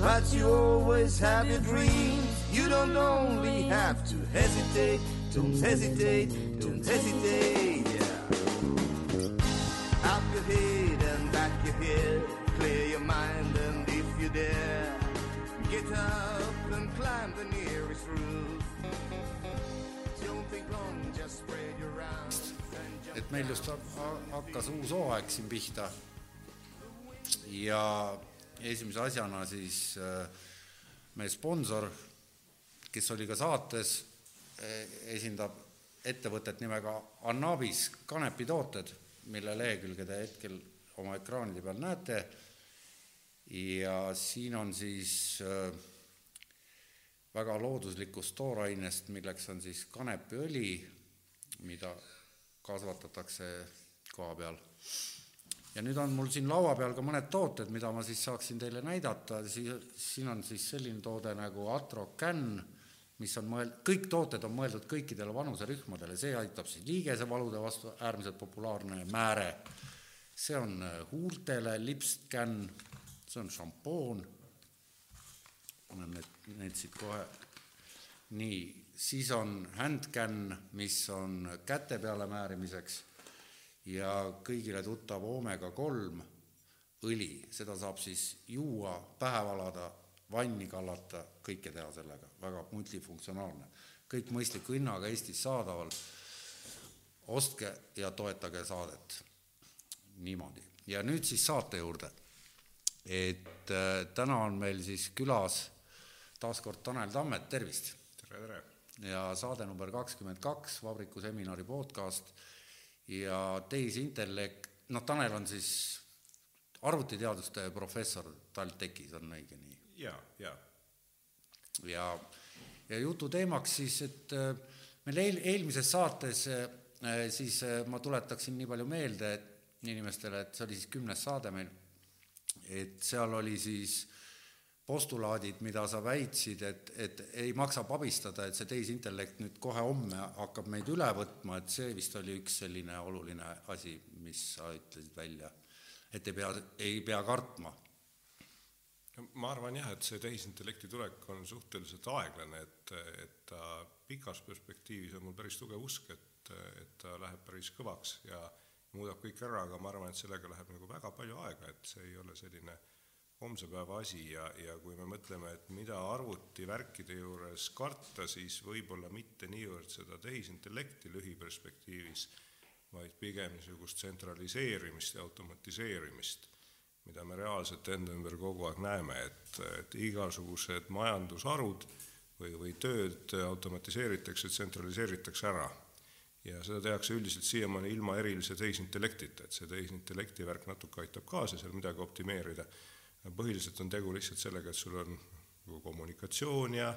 But you always have your dreams. You don't only have to hesitate, don't hesitate, don't hesitate. Yeah. Up your head and back your head, clear your mind, and if you dare, get up and climb the nearest roof. Don't think long, just spread your arms and jump. et meil just ha- hakkas uus hooaeg siin pihta ja esimese asjana siis äh, meie sponsor, kes oli ka saates, esindab ettevõtet nimega Annabis kanepitooted, mille lehekülge te hetkel oma ekraanide peal näete ja siin on siis äh, väga looduslikust toorainest, milleks on siis kanepiõli, mida kasvatatakse koha peal. Ja nüüd on mul siin laua peal ka mõned tooted, mida ma siis saaksin teile näidata, siin on siis selline toode nagu Atrocan, mis on mõel-, kõik tooted on mõeldud kõikidele vanuserühmadele, see aitab siis liigesevalude vastu, äärmiselt populaarne määre. see on huultele lipscan, see on šampoon, panen need, need siit kohe, nii, siis on handcan, mis on käte peale määrimiseks ja kõigile tuttav oomega kolm õli, seda saab siis juua, pähe valada, vanni kallata, kõike teha sellega, väga multifunktsionaalne. kõik mõistliku hinnaga Eestis saadaval, ostke ja toetage saadet. niimoodi, ja nüüd siis saate juurde. et äh, täna on meil siis külas taas kord Tanel Tammet, tervist! tere, tere! ja saade number kakskümmend kaks, Vabriku seminari podcast ja tehisintellekt, noh, Tanel on siis arvutiteaduste professor TalTechis, on õige nii? jaa, jaa. ja, ja jutu teemaks siis, et äh, meil eel, eelmises saates äh, siis äh, ma tuletaksin nii palju meelde inimestele, et see oli siis kümnes saade meil, et seal oli siis postulaadid, mida sa väitsid, et, et ei maksa pabistada, et see tehisintellekt nüüd kohe homme hakkab meid üle võtma, et see vist oli üks selline oluline asi, mis sa ütlesid välja. et ei pea, ei pea kartma. no ma arvan jah, et see tehisintellekti tulek on suhteliselt aeglane, et, et ta pikas perspektiivis on mul päris tugev usk, et, et ta läheb päris kõvaks ja muudab kõik ära, aga ma arvan, et sellega läheb nagu väga palju aega, et see ei ole selline homse päeva asi ja, ja kui me mõtleme, et mida arvutivärkide juures karta, siis võib-olla mitte niivõrd seda tehisintellekti lühiperspektiivis, vaid pigem niisugust tsentraliseerimist ja automatiseerimist, mida me reaalselt enda ümber kogu aeg näeme, et, et igasugused majandusharud või, või tööd automatiseeritakse, tsentraliseeritakse ära. Ja seda tehakse üldiselt siiamaani ilma erilise tehisintellektita, et see tehisintellekti värk natuke aitab kaasa seal midagi optimeerida põhiliselt on tegu lihtsalt sellega, et sul on nagu kommunikatsioon ja,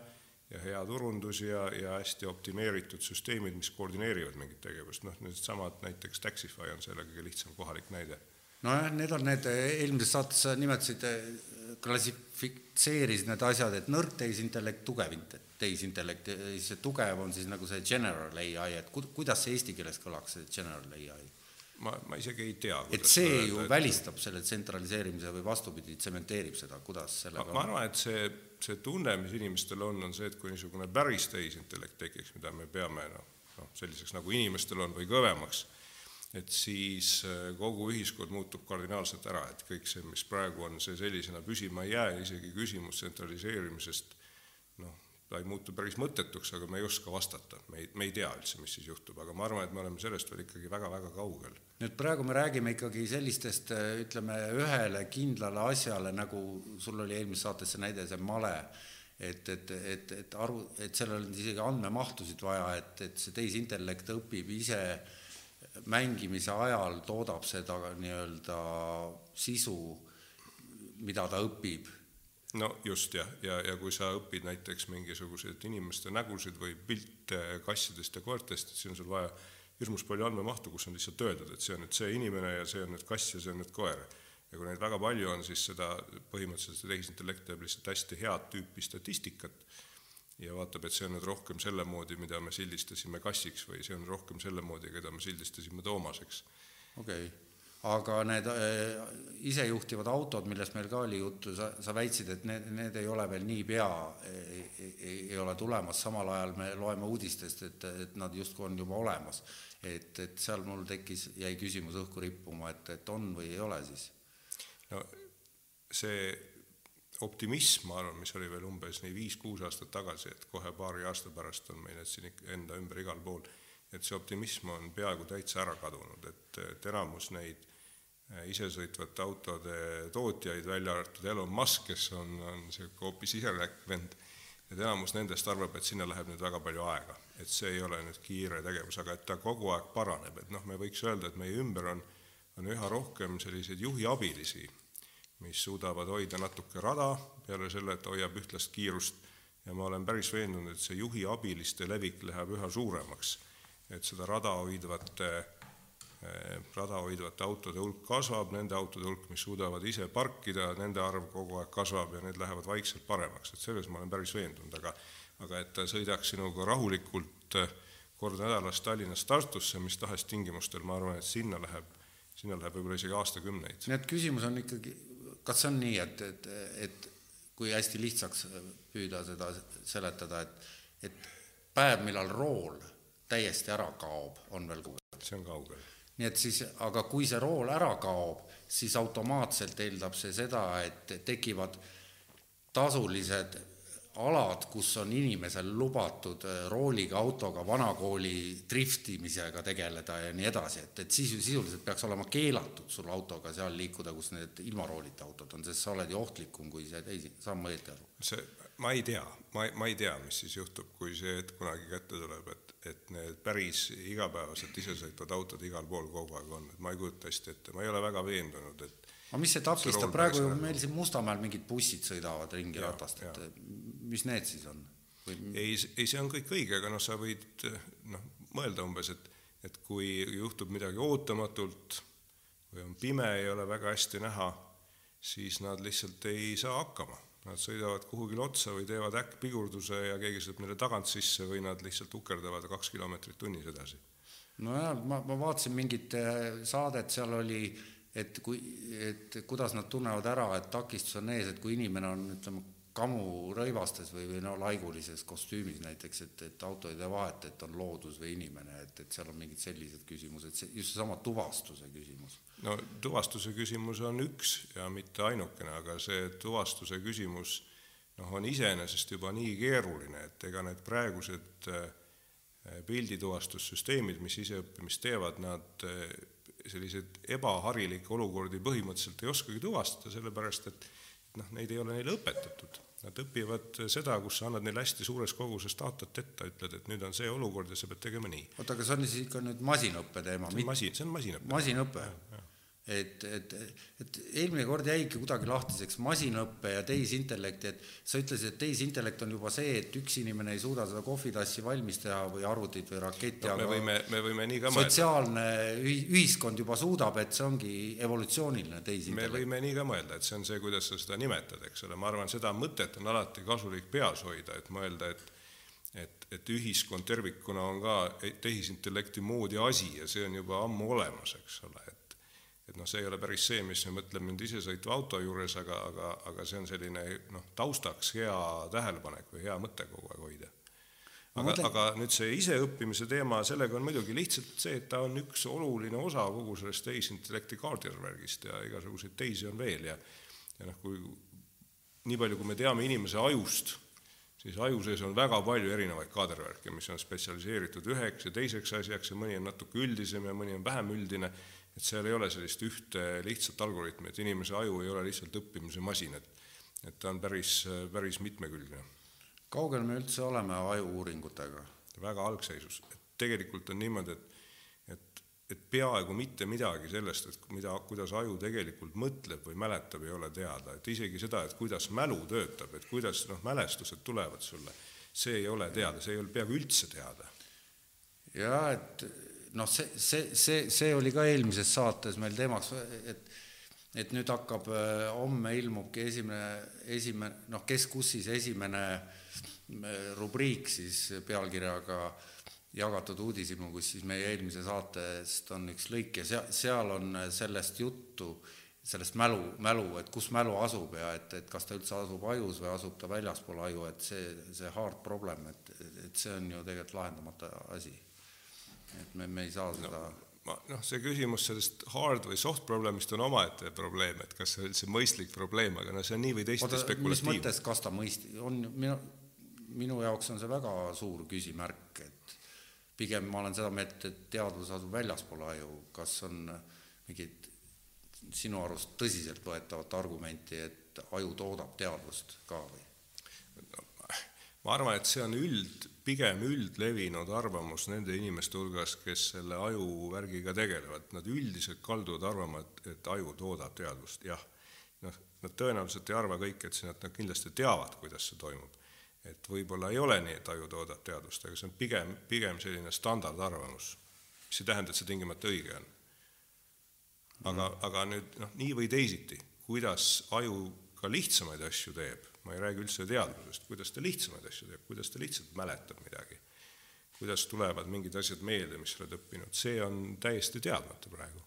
ja hea turundus ja, ja hästi optimeeritud süsteemid, mis koordineerivad mingit tegevust, noh, needsamad näiteks Taxify on selle kõige lihtsam kohalik näide. nojah, need on need, eelmises saates sa nimetasid, klassifitseerisid need asjad, et nõrk tehisintellekt, tugev tehisintellekt, see tugev on siis nagu see general ai, et ku-, kuidas see eesti keeles kõlaks, see general ai? Ma, ma isegi ei tea. et see öelda, ju et... välistab selle tsentraliseerimise või vastupidi, tsementeerib seda, kuidas sellega ma, ma arvan, et see, see tunne, mis inimestel on, on see, et kui niisugune päris tehisintellekt tekiks, mida me peame noh, noh, selliseks nagu inimestel on või kõvemaks, et siis äh, kogu ühiskond muutub kardinaalselt ära, et kõik see, mis praegu on, see sellisena püsima ei jää, isegi küsimus tsentraliseerimisest ta ei muutu päris mõttetuks, aga me ei oska vastata, me ei, me ei tea üldse, mis siis juhtub, aga ma arvan, et me oleme sellest veel ikkagi väga-väga kaugel. nüüd praegu me räägime ikkagi sellistest, ütleme, ühele kindlale asjale, nagu sul oli eelmises saates see näide, see male, et, et, et, et aru, et sellel on isegi andmemahtusid vaja, et, et see tehisintellekt õpib ise mängimise ajal, toodab seda nii-öelda sisu, mida ta õpib no just jah, ja, ja, kui sa õpid näiteks mingisuguseid inimeste nägusid või pilte kassidest ja koertest, siis on sul vaja hirmus palju andmemahtu, kus on lihtsalt öeldud, et see on nüüd see inimene ja see on nüüd kass ja see on nüüd koer. ja kui neid väga palju on, siis seda põhimõtteliselt tehisintellekt teeb lihtsalt hästi head tüüpi statistikat ja vaatab, et see on nüüd rohkem selle moodi, mida me sildistasime kassiks või see on rohkem selle moodi, keda me sildistasime Toomaseks. okei okay aga need äh, isejuhtivad autod, millest meil ka oli juttu, sa, sa väitsid, et need, need ei ole veel niipea, ei, ei, ole tulemas, samal ajal me loeme uudistest, et, et nad justkui on juba olemas. et, et seal mul tekkis, jäi küsimus õhku rippuma, et, et on või ei ole siis? no see optimism, ma arvan, mis oli veel umbes nii viis-kuus aastat tagasi, et kohe paari aasta pärast on meil need siin enda ümber igal pool, et see optimism on peaaegu täitsa ära kadunud, et, et enamus neid isesõitvate autode tootjaid, välja arvatud Elon Musk, kes on, on niisugune hoopis iseräkk vend, et enamus nendest arvab, et sinna läheb nüüd väga palju aega, et see ei ole nüüd kiire tegevus, aga et ta kogu aeg paraneb, et noh, me võiks öelda, et meie ümber on, on üha rohkem selliseid juhiabilisi, mis suudavad hoida natuke rada, peale selle, et hoiab ühtlast kiirust, ja ma olen päris veendunud, et see juhiabiliste levik läheb üha suuremaks, et seda rada hoidvate Eh, rada hoidvate autode hulk kasvab, nende autode hulk, mis suudavad ise parkida, nende arv kogu aeg kasvab ja need lähevad vaikselt paremaks, et selles ma olen päris veendunud, aga aga et ta sõidaks sinuga rahulikult eh, kord nädalas Tallinnast Tartusse, mis tahes tingimustel, ma arvan, et sinna läheb, sinna läheb võib-olla isegi aastakümneid. nii et küsimus on ikkagi, kas see on nii, et, et, et kui hästi lihtsaks püüda seda seletada, et, et päev, millal rool täiesti ära kaob, on veel kaugel? see on kaugel nii et siis, aga kui see rool ära kaob, siis automaatselt eeldab see seda, et tekivad tasulised alad, kus on inimesel lubatud äh, rooliga autoga vanakooli driftimisega tegeleda ja nii edasi, et, et siis ju sisuliselt peaks olema keelatud sul autoga seal liikuda, kus need ilma roolita autod on, sest sa oled ju ohtlikum kui see teisi, saan ma õieti aru? see, ma ei tea, ma, ma ei tea, mis siis juhtub, kui see hetk kunagi kätte tuleb, et et need päris igapäevaselt isesõitvad autod igal pool kogu aeg on, et ma ei kujuta hästi ette, ma ei ole väga veendunud, et aga mis see takistab, praegu ju meil siin Mustamäel mingid bussid sõidavad ringi ja, ratast, et mis need siis on? Või... ei, ei, see on kõik õige, aga noh, sa võid noh, mõelda umbes, et, et kui juhtub midagi ootamatult või on pime, ei ole väga hästi näha, siis nad lihtsalt ei saa hakkama Nad sõidavad kuhugile otsa või teevad äkkpigurduse ja keegi sõidab neile tagant sisse või nad lihtsalt ukerdavad kaks kilomeetrit tunnis edasi. nojah, ma, ma vaatasin mingit äh, saadet, seal oli, et kui, et kuidas nad tunnevad ära, et takistus on ees, et kui inimene on, ütleme, kamurõivastes või, või no laigulises kostüümis näiteks, et, et auto ei tee vahet, et on loodus või inimene, et, et seal on mingid sellised küsimused, see just seesama tuvastuse küsimus no tuvastuse küsimus on üks ja mitte ainukene, aga see tuvastuse küsimus noh, on iseenesest juba nii keeruline, et ega need praegused äh, pildituvastussüsteemid, mis iseõppimist teevad, nad äh, selliseid ebaharilikke olukordi põhimõtteliselt ei oskagi tuvastada, sellepärast et noh, neid ei ole neile õpetatud. Nad õpivad seda, kus sa annad neile hästi suures koguses datat ette, ütled, et nüüd on see olukord ja sa pead tegema nii. oota, aga see on siis ikka nüüd masinõppe teema? masin, see on masinõpe. masinõpe? Et, et, et eelmine kord jäigi kuidagi lahtiseks masinõppe ja tehisintellekti, et sa ütlesid, et tehisintellekt on juba see, et üks inimene ei suuda seda kohvitassi valmis teha või arvutit või raketti no,, aga me võime, me võime nii ka mõelda. sotsiaalne ühiskond juba suudab, et see ongi evolutsiooniline tehisintellekt. me võime nii ka mõelda, et see on see, kuidas sa seda nimetad, eks ole, ma arvan, seda mõtet on alati kasulik peas hoida, et mõelda, et et, et ühiskond tervikuna on ka tehisintellekti moodi asi ja see on juba ammu olemas, eks ole, noh, see ei ole päris see, mis me mõtleme nüüd isesõitva auto juures, aga, aga, aga see on selline noh, taustaks hea tähelepanek või hea mõte kogu aeg hoida. aga mõtlen..., aga nüüd see iseõppimise teema, sellega on muidugi lihtsalt see, et ta on üks oluline osa kogu sellest tehisintellekti kaardivärgist ja igasuguseid teisi on veel ja ja noh, kui nii palju, kui me teame inimese ajust, siis aju sees on väga palju erinevaid kaadervärke, mis on spetsialiseeritud üheks ja teiseks asjaks ja mõni on natuke üldisem ja mõni on vähem üldine et seal ei ole sellist ühte lihtsat algoritmi, et inimese aju ei ole lihtsalt õppimise masin, et et ta on päris, päris mitmekülgne. kaugel me üldse oleme aju-uuringutega? väga algseisus, et tegelikult on niimoodi, et et et peaaegu mitte midagi sellest, et mida, kuidas aju tegelikult mõtleb või mäletab, ei ole teada, et isegi seda, et kuidas mälu töötab, et kuidas noh, mälestused tulevad sulle, see ei ole teada, see ei ole peaaegu üldse teada. ja et noh, see, see, see, see oli ka eelmises saates meil teemaks, et et nüüd hakkab, homme ilmubki esimene, esimene noh, Kes kus siis esimene rubriik siis pealkirjaga äh, jagatud uudishimu, kus siis meie eelmise saatest on üks lõik ja seal, seal on sellest juttu, sellest mälu, mälu, et kus mälu asub ja et, et kas ta üldse asub ajus või asub ta väljaspool aju, et see, see hard problem, et, et see on ju tegelikult lahendamata asi. Et me, me ei saa seda no ma noh, see küsimus sellest hard või soft problem'ist on omaette probleem, et kas see on üldse mõistlik probleem, aga no see on nii või teisiti spekulatiivne. mis mõttes, kas ta mõist-, on minu, minu jaoks on see väga suur küsimärk, et pigem ma olen seda meelt, et teadvus asub väljaspool aju, kas on mingit sinu arust tõsiseltvõetavat argumenti, et aju toodab teadvust ka või? ma arvan, et see on üld, pigem üldlevinud arvamus nende inimeste hulgas, kes selle ajuvärgiga tegelevad, nad üldiselt kalduvad arvama, et, et aju toodab teadvust, jah. noh, nad tõenäoliselt ei arva kõik, et see, nad, nad kindlasti teavad, kuidas see toimub et võib-olla ei ole nii, et aju toodab teadvust, aga see on pigem, pigem selline standardarvamus, mis ei tähenda, et see tingimata õige on. aga mm., aga nüüd noh, nii või teisiti, kuidas aju ka lihtsamaid asju teeb, ma ei räägi üldse teadvusest, kuidas ta lihtsamaid asju teeb, kuidas ta lihtsalt mäletab midagi, kuidas tulevad mingid asjad meelde, mis sa oled õppinud, see on täiesti teadmata praegu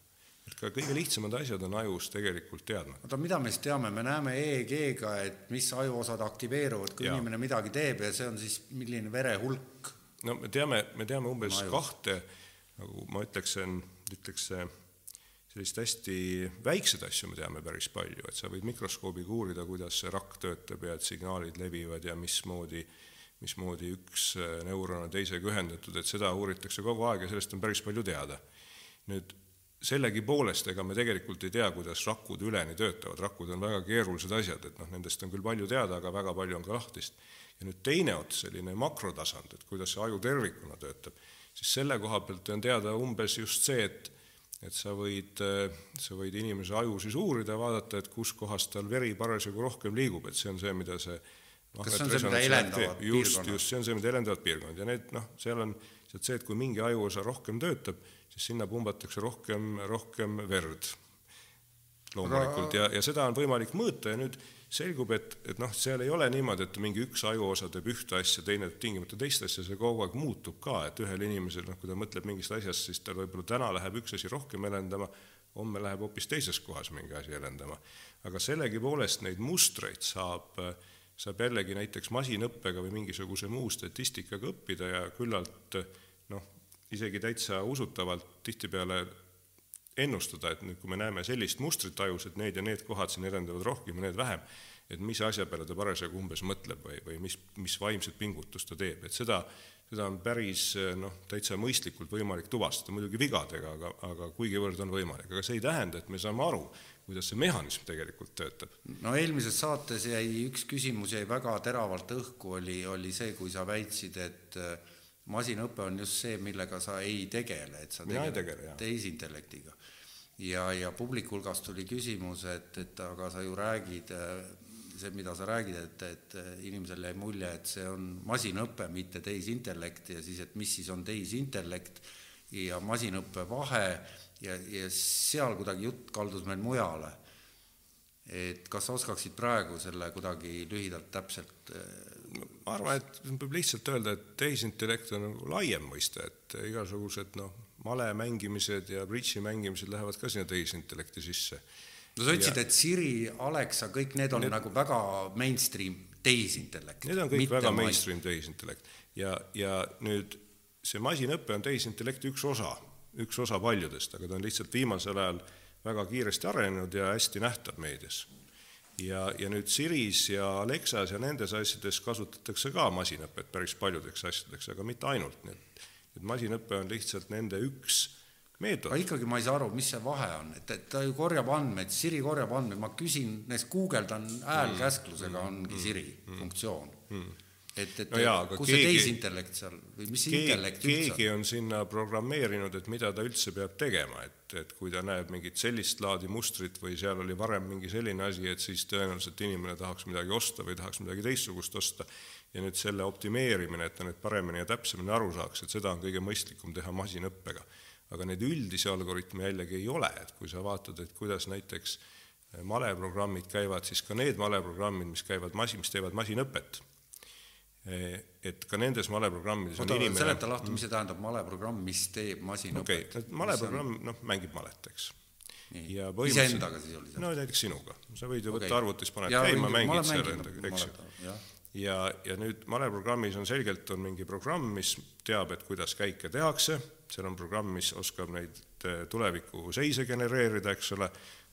et ka kõige lihtsamad asjad on ajus tegelikult teadmata. oota, mida me siis teame, me näeme EEG-ga, et mis ajuosad aktiveeruvad, kui ja. inimene midagi teeb ja see on siis milline vere hulk? no me teame, me teame umbes kahte, nagu ma ütleksin, ütleks sellist hästi väikseid asju me teame päris palju, et sa võid mikroskoobiga uurida, kuidas see rakk töötab ja et signaalid levivad ja mismoodi mismoodi üks neuron on teisega ühendatud, et seda uuritakse kogu aeg ja sellest on päris palju teada. nüüd sellegipoolest, ega me tegelikult ei tea, kuidas rakud üleni töötavad, rakud on väga keerulised asjad, et noh, nendest on küll palju teada, aga väga palju on ka lahtist. ja nüüd teine ots, selline makrotasand, et kuidas see aju tervikuna töötab, siis selle koha pealt on teada umbes just see, et et sa võid, sa võid inimese aju siis uurida, vaadata, et kus kohas tal veri parasjagu rohkem liigub, et see on see, mida see kas see on see, mida elendavad just, just, see on see, mida elendavad piirkonnad. Ja need noh, seal on lihtsalt see, et kui mingi ajuosa rohkem töötab, siis sinna pumbatakse rohkem, rohkem verd loomulikult. Ja, ja seda on võimalik mõõta. Ja nüüd selgub, et, et noh, seal ei ole niimoodi, et mingi üks ajuosa teeb ühte asja, teine teeb tingimata teist asja, see kogu aeg muutub ka, et ühel inimesel, noh, kui ta mõtleb mingist asjast, siis tal võib-olla täna läheb üks asi rohkem elendama, homme läheb hoopis teises kohas mingi asi elendama. aga sellegipoolest neid mustreid saab, saab jällegi näiteks masinõppega või mingisuguse muu statistikaga õppida ja küllalt noh, isegi täitsa usutavalt tihtipeale ennustada, et nüüd, kui me näeme sellist mustrit ajus, et need ja need kohad siin edendavad rohkem ja need vähem, et mis asja peale ta parasjagu umbes mõtleb või, või mis, mis vaimset pingutust ta teeb, et seda, seda on päris noh, täitsa mõistlikult võimalik tuvastada, muidugi vigadega, aga, aga kuigivõrd on võimalik, aga see ei tähenda, et me saame aru, kuidas see mehhanism tegelikult töötab. no eelmises saates jäi üks küsimus jäi väga teravalt õhku, oli, oli see, kui sa väitsid, et äh, masinõpe on just see, millega sa ei tegele, et sa tegeled tegele, tehisintellektiga. ja, ja publiku hulgast tuli küsimus, et, et aga sa ju räägid, see, mida sa räägid, et, et inimesele jäi mulje, et see on masinõpe, mitte tehisintellekt ja siis, et mis siis on tehisintellekt ja masinõppe vahe ja, ja seal kuidagi jutt kaldus meil mujale. et kas sa oskaksid praegu selle kuidagi lühidalt täpselt ma arvan, et võib lihtsalt öelda, et tehisintellekt on nagu laiem mõiste, et igasugused noh, male mängimised ja bridži mängimised lähevad ka sinna tehisintellekti sisse. no sa ütlesid, et Siri, Alexa, kõik need on need, nagu väga mainstream tehisintellekt. Need on kõik väga mainstream tehisintellekt ja, ja nüüd see masinõpe on tehisintellekti üks osa, üks osa paljudest, aga ta on lihtsalt viimasel ajal väga kiiresti arenenud ja hästi nähtav meedias ja, ja nüüd Siris ja Alexas ja nendes asjades kasutatakse ka masinõpet päris paljudeks asjadeks, aga mitte ainult, nii et, et masinõpe on lihtsalt nende üks meetod. aga ikkagi ma ei saa aru, mis see vahe on, et, et ta ju korjab andmeid, Siri korjab andmeid, ma küsin, näiteks guugeldan häälkäsklusega mm, ongi mm, Siri mm, funktsioon. Mm et, et No jaa, kus keegi- see tehisintellekt seal või mis see intellekt üldse keegi on? on sinna programmeerinud, et mida ta üldse peab tegema, et, et kui ta näeb mingit sellist laadi mustrit või seal oli varem mingi selline asi, et siis tõenäoliselt inimene tahaks midagi osta või tahaks midagi teistsugust osta ja nüüd selle optimeerimine, et ta nüüd paremini ja täpsemini aru saaks, et seda on kõige mõistlikum teha masinõppega. aga neid üldisi algoritme jällegi ei ole, et kui sa vaatad, et kuidas näiteks maleprogrammid käivad, siis ka need maleprogrammid, mis käivad masi-, mis teevad masinõpet, et ka nendes maleprogrammides on inimene seleta lahti, mis see tähendab maleprogramm, mis teeb masinõpet okay,, maleprogramm, noh, mängib malet, eks. Ja Iseendaga siis oli see? no näiteks sinuga, sa võid ju võtta Okei. arvutis, paned Jaa, käima, mängid seal endaga, eks ju jah. ja, ja nüüd maleprogrammis on selgelt, on mingi programm, mis teab, et kuidas käike tehakse, seal on programm, mis oskab neid eh, tuleviku seise genereerida, eks ole,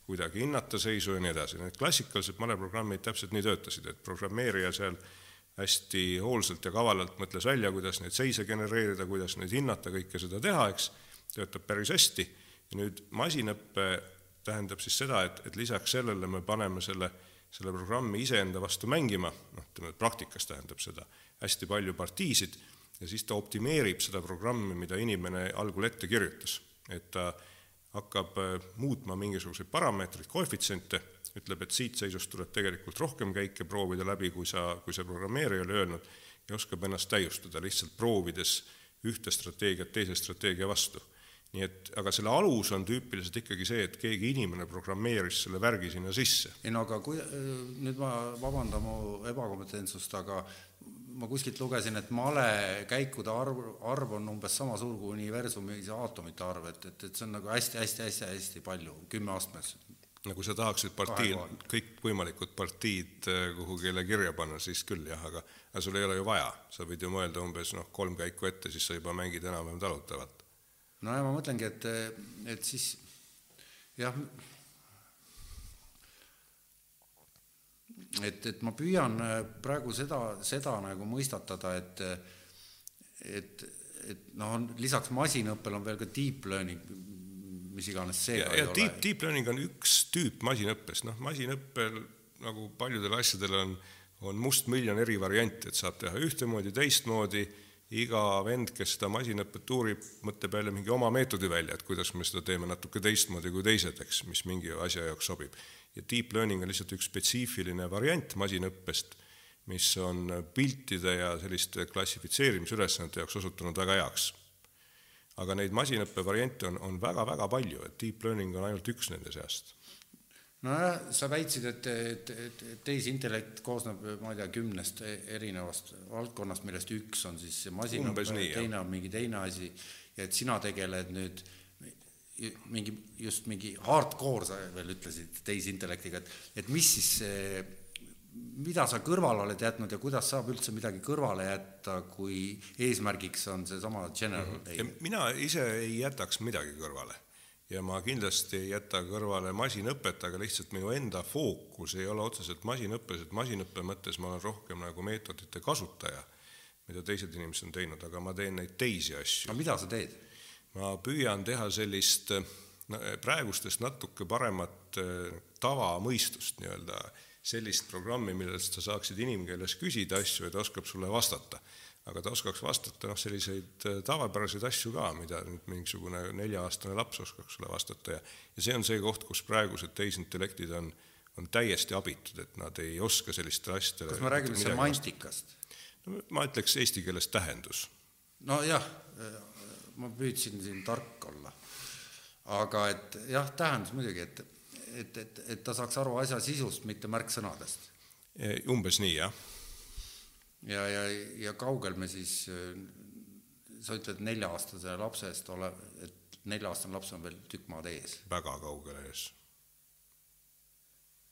kuidagi hinnata seisu ja nii edasi, need klassikalised maleprogrammid täpselt nii töötasid, et programmeerija seal hästi hoolsalt ja kavalalt mõtles välja, kuidas neid seise genereerida, kuidas neid hinnata, kõike seda teha, eks, töötab päris hästi, ja nüüd masinõppe tähendab siis seda, et, et lisaks sellele me paneme selle, selle programmi iseenda vastu mängima, noh, ütleme, praktikas tähendab seda hästi palju partiisid ja siis ta optimeerib seda programmi, mida inimene algul ette kirjutas. et ta hakkab äh, muutma mingisuguseid parameetreid, koefitsiente, ütleb, et siit seisust tuleb tegelikult rohkem käike proovida läbi, kui sa, kui see programmeerija oli öelnud, ja oskab ennast täiustada, lihtsalt proovides ühte strateegiat teise strateegia vastu nii et, aga selle alus on tüüpiliselt ikkagi see, et keegi inimene programmeeris selle värgi sinna sisse. ei no aga kui, nüüd ma vabandan mu ebakompetentsust, aga ma kuskilt lugesin, et malekäikude arv, arv on umbes sama suur kui universumis aatomite arv, et, et, et see on nagu hästi-hästi-hästi-hästi palju, kümme astmes. Kui sa tahaksid partii, kõikvõimalikud partiid eh, kuhugile kirja panna, siis küll jah, aga aga sul ei ole ju vaja, sa võid ju mõelda umbes noh, kolm käiku ette, siis sa juba mängid enam-vähem talutavalt. no ja ma mõtlengi, et, et siis jah, et, et ma püüan praegu seda, seda nagu mõistatada, et et, et noh, lisaks masinõppele on veel ka deep learning, mis iganes see ja, ka ja ei deep, ole. deep learning on üks tüüp masinõppest, noh, masinõppel nagu paljudel asjadel on, on mustmiljon eri variante, et saab teha ühtemoodi, teistmoodi, iga vend, kes seda masinõpet uurib, mõtleb jälle mingi oma meetodi välja, et kuidas me seda teeme natuke teistmoodi kui teised, eks, mis mingi asja jaoks sobib. ja deep learning on lihtsalt üks spetsiifiline variant masinõppest, mis on piltide ja selliste klassifitseerimisülesannete jaoks osutunud väga heaks aga neid masinõppe variante on, on väga-väga palju, et deep learning on ainult üks nende seast. nojah, sa väitsid, et, et, et, tehisintellekt koosneb, ma ei tea, kümnest erinevast valdkonnast, millest üks on siis jah. teine on mingi teine asi ja et sina tegeled nüüd mingi, just mingi hardcore, sa veel ütlesid tehisintellektiga, et, et mis siis see mida sa kõrvale oled jätnud ja kuidas saab üldse midagi kõrvale jätta, kui eesmärgiks on seesama general day? mina ise ei jätaks midagi kõrvale ja ma kindlasti ei jäta kõrvale masinõpet, aga lihtsalt minu enda fookus ei ole otseselt masinõppes, et masinõppe mõttes ma olen rohkem nagu meetodite kasutaja, mida teised inimesed on teinud, aga ma teen neid teisi asju aga mida sa teed? ma püüan teha sellist praegustest natuke paremat eh, tavamõistust nii-öelda, sellist programmi, millest sa saaksid inimkeeles küsida asju ja ta oskab sulle vastata. aga ta oskaks vastata noh, selliseid eh, tavapäraseid asju ka, mida nüüd mingisugune nelja-aastane laps oskaks sulle vastata ja ja see on see koht, kus praegused tehisintellektid on, on täiesti abitud, et nad ei oska selliste asjadele kas me räägime semantikast? no ma ütleks eesti keeles tähendus nojah, ma püüdsin siin tark olla. aga et jah, tähendus muidugi, et, et, et, et ta saaks aru asja sisust, mitte märksõnadest. Umbes nii, jah ja, ja, ja kaugel me siis, sa ütled nelja-aastase lapse eest ole, et nelja-aastane laps on veel tükk maad ees. väga kaugel ees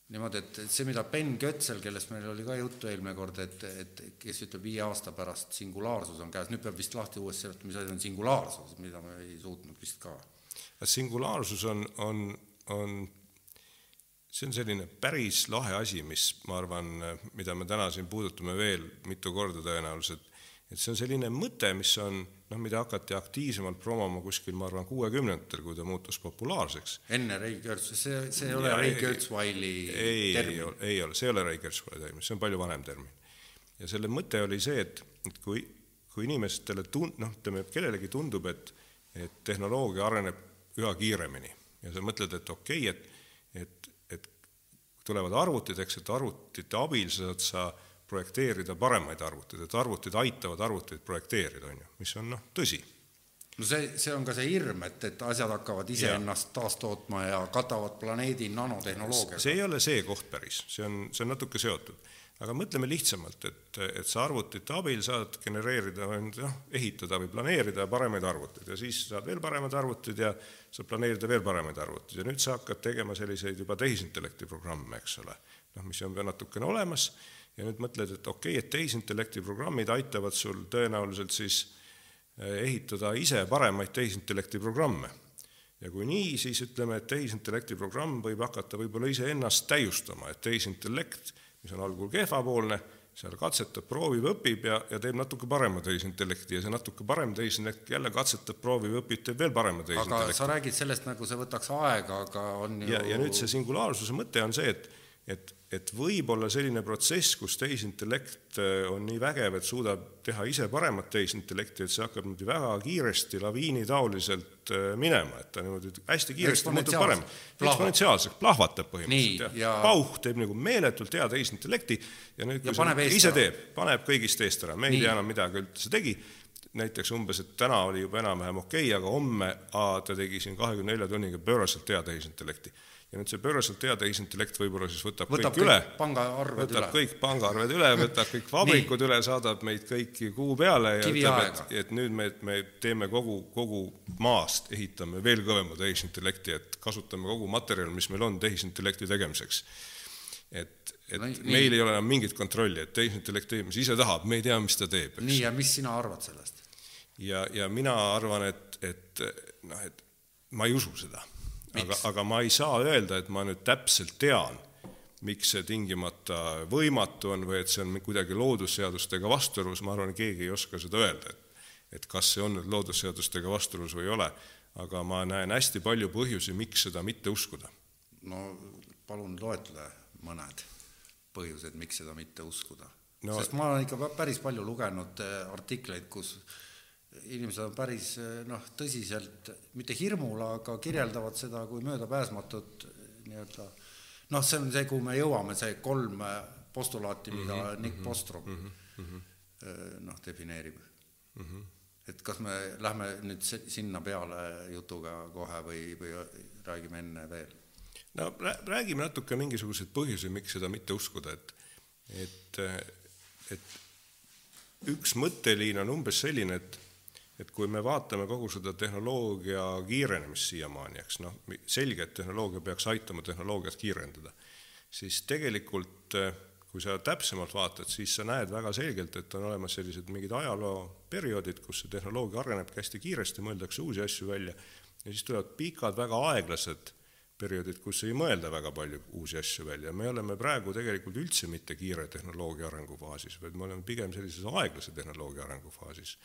niimoodi, et, et see, mida Ben Götsel, kellest meil oli ka juttu eelmine kord, et, et kes ütleb viie aasta pärast singulaarsus on käes, nüüd peab vist lahti uuesti seletama, mis asi on singulaarsus, mida me ei suutnud vist ka. singulaarsus on, on, on, see on selline päris lahe asi, mis ma arvan, mida me täna siin puudutame veel mitu korda tõenäoliselt, et see on selline mõte, mis on noh, mida hakati aktiivsemalt promoma kuskil, ma arvan, kuuekümnendatel, kui ta muutus populaarseks. enne Ray Kurzweili, see, see ei ole Ray ei- Kurzweili ei, ei termin. ole, ei ole, see ei ole Rai Kerskole termin, see on palju vanem termin. ja selle mõte oli see, et, et kui, kui inimestele tun-, noh, ütleme, kellelegi tundub, et, et tehnoloogia areneb üha kiiremini ja sa mõtled, et okei okay,, et, et tulevad arvutid, eks, et arvutite abil saad sa projekteerida paremaid arvuteid, et arvutid aitavad arvuteid projekteerida, on ju, mis on noh, tõsi no see, see on ka see hirm, et, et asjad hakkavad iseennast taastootma ja katavad planeedi nanotehnoloogiaga. see ei ole see koht päris, see on, see on natuke seotud. Aga mõtleme lihtsamalt, et, et sa arvutite abil saad genereerida, noh, ehitada või planeerida paremaid arvuteid. Ja siis saad veel paremaid arvuteid ja saad planeerida veel paremaid arvuteid ja nüüd sa hakkad tegema selliseid juba tehisintellekti programme, eks ole, noh, mis on juba natukene olemas. Ja nüüd mõtled, et okei okay,, et tehisintellekti programmid aitavad sul tõenäoliselt siis Eh, ehitada ise paremaid tehisintellekti programme. ja kui nii, siis ütleme, et tehisintellekti programm võib hakata võib-olla iseennast täiustama, et tehisintellekt, mis on algul kehvapoolne, seal katsetab, proovib, õpib ja, ja teeb natuke parema tehisintellekti ja see natuke parem tehisintellekt jälle katsetab, proovib, õpib, teeb veel parema tehisintellekti. aga sa räägid sellest, nagu see võtaks aega, aga on ju ja, ja nüüd see singulaarsuse mõte on see, et, et et võib olla selline protsess, kus tehisintellekt äh, on nii vägev, et suudab teha ise paremat tehisintellekti, et see hakkab niimoodi väga kiiresti laviinitaoliselt äh, minema, et ta niimoodi hästi kiiresti muutub parem. eksponentsiaalselt, plahvatab põhimõtteliselt, jah. pauh teeb nagu meeletult hea tehisintellekti ja nüüd, kui ja see ise ära. teeb, paneb kõigist eest ära, me ei tea enam, mida üldse tegi, näiteks umbes, et täna oli juba enam-vähem okei okay,, aga homme aa, ta tegi siin kahekümne nelja tunniga pööraselt hea tehisintellekti ja nüüd see pööraselt hea tehisintellekt võib-olla siis võtab, võtab kõik, kõik üle, võtab üle. kõik pangaarved üle, võtab kõik vabrikud üle, saadab meid kõiki kuu peale ja Kivi ütleb, et, et nüüd me, me teeme kogu, kogu maast, ehitame veel kõvema tehisintellekti, et kasutame kogu materjal, mis meil on tehisintellekti tegemiseks. et, et no, meil ei ole enam mingit kontrolli, et tehisintellekt teeb, mis ise tahab, me ei tea, mis ta teeb. nii, ja mis sina arvad sellest? ja, ja mina arvan, et, et noh, et ma ei usu seda aga, aga ma ei saa öelda, et ma nüüd täpselt tean, miks see tingimata võimatu on või et see on kuidagi loodusseadustega vastuolus, ma arvan, keegi ei oska seda öelda, et et kas see on nüüd loodusseadustega vastuolus või ei ole, aga ma näen hästi palju põhjusi, miks seda mitte uskuda. no palun loetle mõned põhjused, miks seda mitte uskuda no,. sest ma olen ikka päris palju lugenud eh, artikleid, kus inimesed on päris noh, tõsiselt, mitte hirmul, aga kirjeldavad seda kui möödapääsmatut nii-öelda noh, see on see, kuhu me jõuame, see kolm postulaati, mida mm -hmm, Nick Bostrom mm -hmm. noh, defineerib mm. -hmm. et kas me lähme nüüd sinna peale jutuga kohe või, või räägime enne veel? no räägime natuke mingisuguseid põhjusi, miks seda mitte uskuda, et et, et üks mõtteliin on umbes selline, et et kui me vaatame kogu seda tehnoloogia kiirenemist siiamaani, eks noh, selge, et tehnoloogia peaks aitama tehnoloogiat kiirendada, siis tegelikult eh, kui sa täpsemalt vaatad, siis sa näed väga selgelt, et on olemas sellised mingid ajalooperioodid, kus see tehnoloogia arenebki hästi kiiresti, mõeldakse uusi asju välja ja siis tulevad pikad, väga aeglased perioodid, kus ei mõelda väga palju uusi asju välja. me oleme praegu tegelikult üldse mitte kiire tehnoloogia arengufaasis, vaid me oleme pigem sellises aeglase tehnoloogia arengufaasis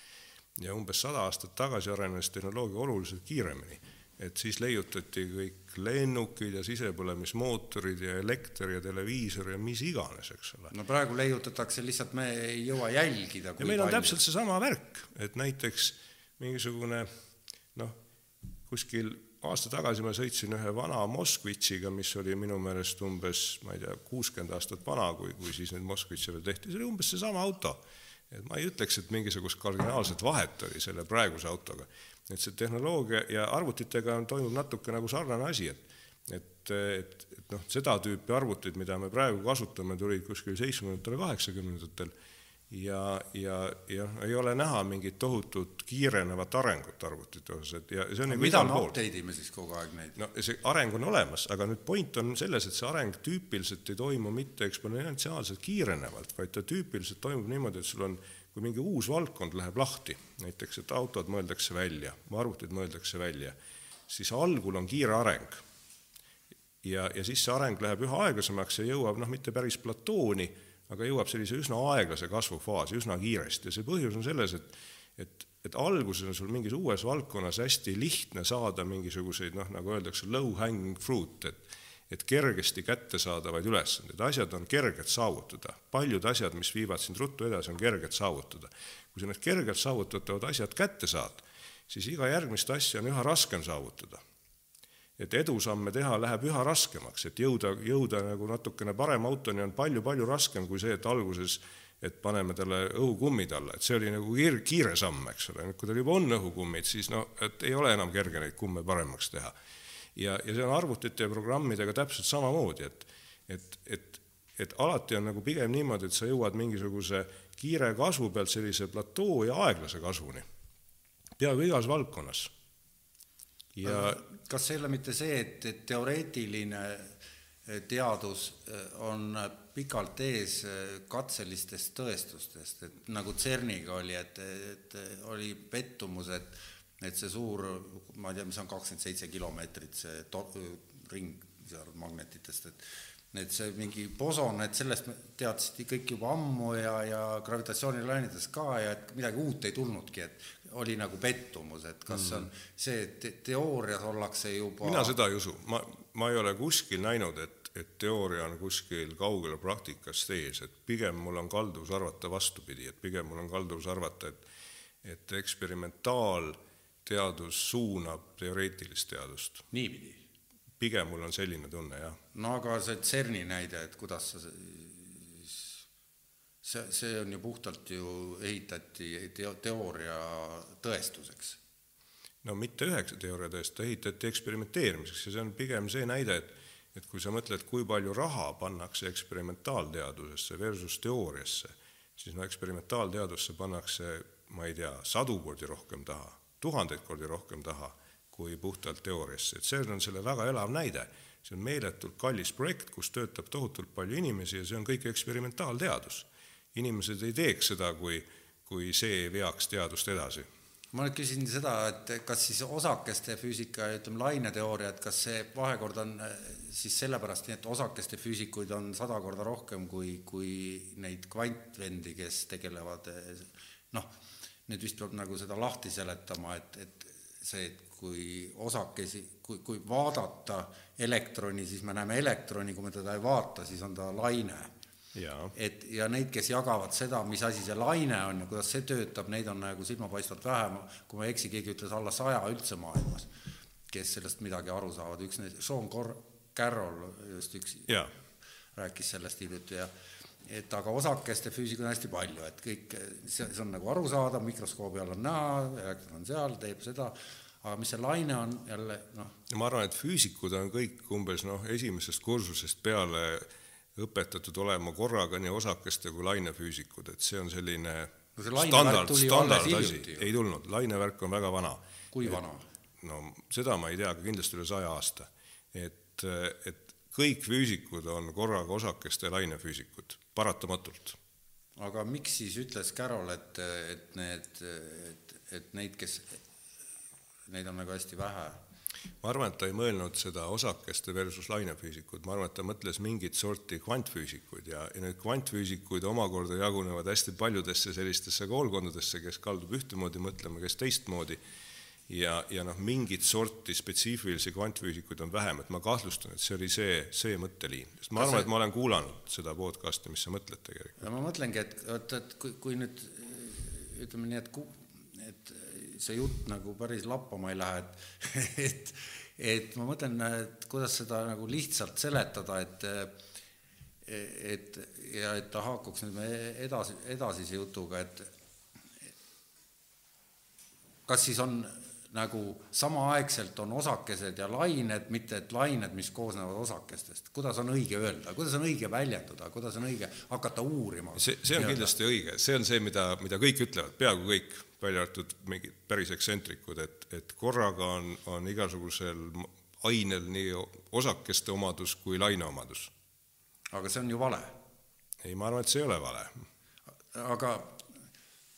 ja umbes sada aastat tagasi arenes tehnoloogia oluliselt kiiremini. et siis leiutati kõik lennukid ja sisepõlemismootorid ja elekter ja televiisor ja mis iganes, eks ole. no praegu leiutatakse, lihtsalt me ei jõua jälgida. ja meil on palju. täpselt seesama värk, et näiteks mingisugune noh, kuskil aasta tagasi ma sõitsin ühe vana Moskvitšiga, mis oli minu meelest umbes, ma ei tea, kuuskümmend aastat vana, kui, kui siis neid Moskvitše veel tehti, see oli umbes seesama auto et ma ei ütleks, et mingisugust kardinaalset vahet oli selle praeguse autoga. et see tehnoloogia ja arvutitega on, toimub natuke nagu sarnane asi, et et, et, et noh, seda tüüpi arvutid, mida me praegu kasutame, tulid kuskil seitsmekümnendatel, kaheksakümnendatel ja, ja, ja ei ole näha mingit tohutut kiirenevat arengut arvutite osas, et ja see on nagu mida me update ime siis kogu aeg neid? no see areng on olemas, aga nüüd point on selles, et see areng tüüpiliselt ei toimu mitte eksponentsiaalselt kiirenevalt, vaid ta tüüpiliselt toimub niimoodi, et sul on kui mingi uus valdkond läheb lahti, näiteks et autod mõeldakse välja, arvutid mõeldakse välja, siis algul on kiire areng. ja, ja siis see areng läheb üha aeglasemaks ja jõuab noh, mitte päris platooni aga jõuab sellise üsna aeglase kasvufaasi üsna kiiresti ja see põhjus on selles, et et, et alguses on sul mingis uues valdkonnas hästi lihtne saada mingisuguseid noh, nagu öeldakse, low hanging fruit, et et kergesti kättesaadavaid ülesandeid, asjad on kerged saavutada, paljud asjad, mis viivad sind ruttu edasi, on kerged saavutada. kui sa need kergelt saavutatavad asjad kätte saad, siis iga järgmist asja on üha raskem saavutada. Et edusamme teha läheb üha raskemaks, et jõuda, jõuda nagu natukene parema autoni on palju-palju raskem kui see, et alguses et paneme talle õhukummid alla, et see oli nagu kiir-, kiire samm, eks ole, nüüd kui tal juba on õhukummid, siis no et ei ole enam kerge neid kumme paremaks teha. Ja, ja see on arvutite ja programmidega täpselt samamoodi, et, et, et, et alati on nagu pigem niimoodi, et sa jõuad mingisuguse kiire kasvu pealt sellise platoo ja aeglase kasvuni, peaaegu igas valdkonnas. Ja kas ei ole mitte see, et, et teoreetiline eh, teadus eh, on pikalt ees eh, katselistest tõestustest, et nagu CERN-iga oli, et, et oli pettumus, et et see suur, ma ei tea, mis on kakskümmend seitse kilomeetrit, see to-, ring seal magnetitest, et et see mingi boson, et sellest teadsid kõik juba ammu ja, ja gravitatsioonilainetest ka ja et midagi uut ei tulnudki, et oli nagu pettumus, et kas mm. on see, et teoorias ollakse juba mina seda ei usu, ma, ma ei ole kuskil näinud, et, et teooria on kuskil kaugel praktikast ees, et pigem mul on kalduvus arvata vastupidi, et pigem mul on kalduvus arvata, et et eksperimentaal äh, teadus suunab teoreetilist teadust. niipidi? pigem mul on selline tunne, jah. no aga see CERN-i näide, et kuidas sa see, see on ju puhtalt ju ehitati teo-, teooria tõestuseks. no mitte üheks teooria tõestus, ehitati eksperimenteerimiseks ja see on pigem see näide, et et kui sa mõtled, kui palju raha pannakse eksperimentaalteadusesse versus teooriasse, siis no eksperimentaalteadusse pannakse, ma ei tea, sadu kordi rohkem taha tuhandeid kordi rohkem taha kui puhtalt teooriasse, et see on selle väga elav näide. see on meeletult kallis projekt, kus töötab tohutult palju inimesi ja see on kõik eksperimentaalteadus. Inimesed ei teeks seda, kui, kui see veaks teadust edasi ma nüüd küsin seda, et kas siis osakeste füüsika ja ütleme, laineteooria, et kas see vahekord on siis sellepärast nii, et osakeste füüsikuid on sada korda rohkem kui, kui neid kvantvendi, kes tegelevad noh, nüüd vist peab nagu seda lahti seletama, et, et see, et kui osakesi, kui, kui vaadata elektroni, siis me näeme elektroni, kui me teda ei vaata, siis on ta laine. Et ja neid, kes jagavad seda, mis asi see laine on ja kuidas see töötab, neid on nagu silmapaistvalt vähem, kui ma ei eksi, keegi ütles alla saja üldse maailmas, kes sellest midagi aru saavad, üks neist, Sean Cor-, Carroll just üks ja. rääkis sellest hiljuti ja et aga osakeste füüsikuid on hästi palju, et kõik, see, see on nagu arusaadav, mikroskoobi all on näha, elektron on seal, teeb seda, aga mis see laine on, jälle noh. ma arvan, et füüsikud on kõik umbes noh, esimesest kursusest peale õpetatud olema korraga nii osakeste kui lainefüüsikud, et see on selline no see standard, standard asi, ei tulnud, lainevärk on väga vana. kui vana? no seda ma ei tea, aga kindlasti üle saja aasta. et, et kõik füüsikud on korraga osakeste lainefüüsikud paratamatult. aga miks siis ütles Carroll, et, et need, et, et neid, kes, neid on nagu hästi vähe? Ma arvan, et ta ei mõelnud seda osakeste versus lainefüüsikud, ma arvan, et ta mõtles mingit sorti kvantfüüsikuid ja, ja need kvantfüüsikuid omakorda jagunevad hästi paljudesse sellistesse koolkondadesse, kes kaldub ühtemoodi mõtlema, kes teistmoodi ja, ja noh, mingit sorti spetsiifilisi kvantfüüsikuid on vähem, et ma kahtlustan, et see oli see, see mõtteliin. sest ma arvan, et ma olen kuulanud seda podcast'i, mis sa mõtled tegelikult. no ma mõtlengi, et vot, et kui, kui nüüd ütleme nii, et et see jutt nagu päris lappama ei lähe, et et, et ma mõtlen, et kuidas seda nagu lihtsalt seletada, et et ja et ta haakuks nüüd meie edasi, edasise jutuga, et kas siis on nagu samaaegselt on osakesed ja lained, mitte et lained, mis koosnevad osakestest. kuidas on õige öelda, kuidas on õige väljenduda, kuidas on õige hakata uurima? see, see on kindlasti õige, see on see, mida, mida kõik ütlevad, peaaegu kõik, välja arvatud mingid päris ekstsentrikud, et, et korraga on, on igasugusel ainel nii osakeste omadus kui laine omadus. aga see on ju vale. ei, ma arvan, et see ei ole vale. aga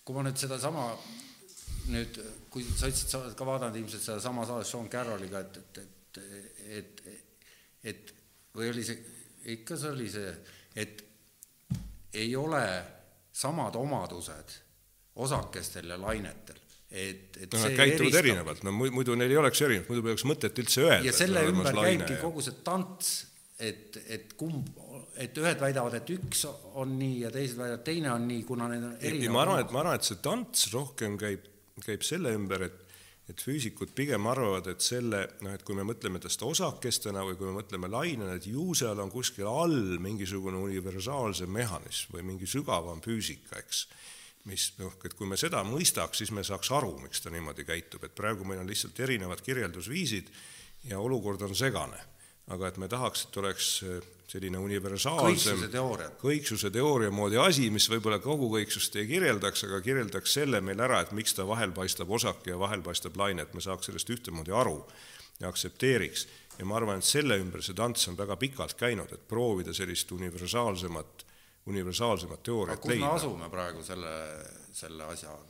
kui ma nüüd sedasama nüüd, kui sa ütlesid, sa oled ka vaadanud ilmselt sedasama saadet Sean Carrolliga, et, et, et, et, et või oli see, ikka see oli see, et ei ole samad omadused osakestel ja lainetel et, et no nad käituvad erinevalt, no muidu neil ei oleks erinevalt, muidu poleks mõtet üldse öelda. ja selle ümber käibki kogu see tants, et, et kumb, et ühed väidavad, et üks on nii ja teised väidavad, teine on nii, kuna need on erinevad. ma arvan, et ma arvan, et see tants rohkem käib, käib selle ümber, et et füüsikud pigem arvavad, et selle, noh, et kui me mõtleme tast osakestena või kui me mõtleme lainena, et ju seal on kuskil all mingisugune universaalsem mehhanism või mingi sügavam füüsika, eks mis noh, et kui me seda mõistaks, siis me saaks aru, miks ta niimoodi käitub, et praegu meil on lihtsalt erinevad kirjeldusviisid ja olukord on segane. Aga et me tahaks, et oleks äh, selline universaalsem kõiksuse teooria, kõiksuse teooria moodi asi, mis võib-olla kogu kõiksust ei kirjeldaks, aga kirjeldaks selle meil ära, et miks ta vahel paistab osake ja vahel paistab laine, et me saaks sellest ühtemoodi aru ja aktsepteeriks. ja ma arvan, et selle ümber see tants on väga pikalt käinud, et proovida sellist universaalsemat, universaalsemat teooriat leida. kus me asume praegu selle, selle asjaga?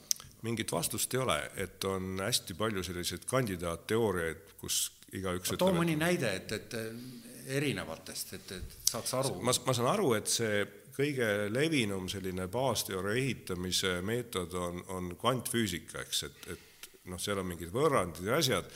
mingit vastust ei ole, et on hästi palju selliseid kandidaatteooriaid, kus igaüks too mõni et... näide, et, et erinevatest, et, et saaks aru. ma, ma saan aru, et see kõige levinum selline baasteooria ehitamise meetod on, on kvantfüüsika, eks, et, et noh, seal on mingid võrrandid ja asjad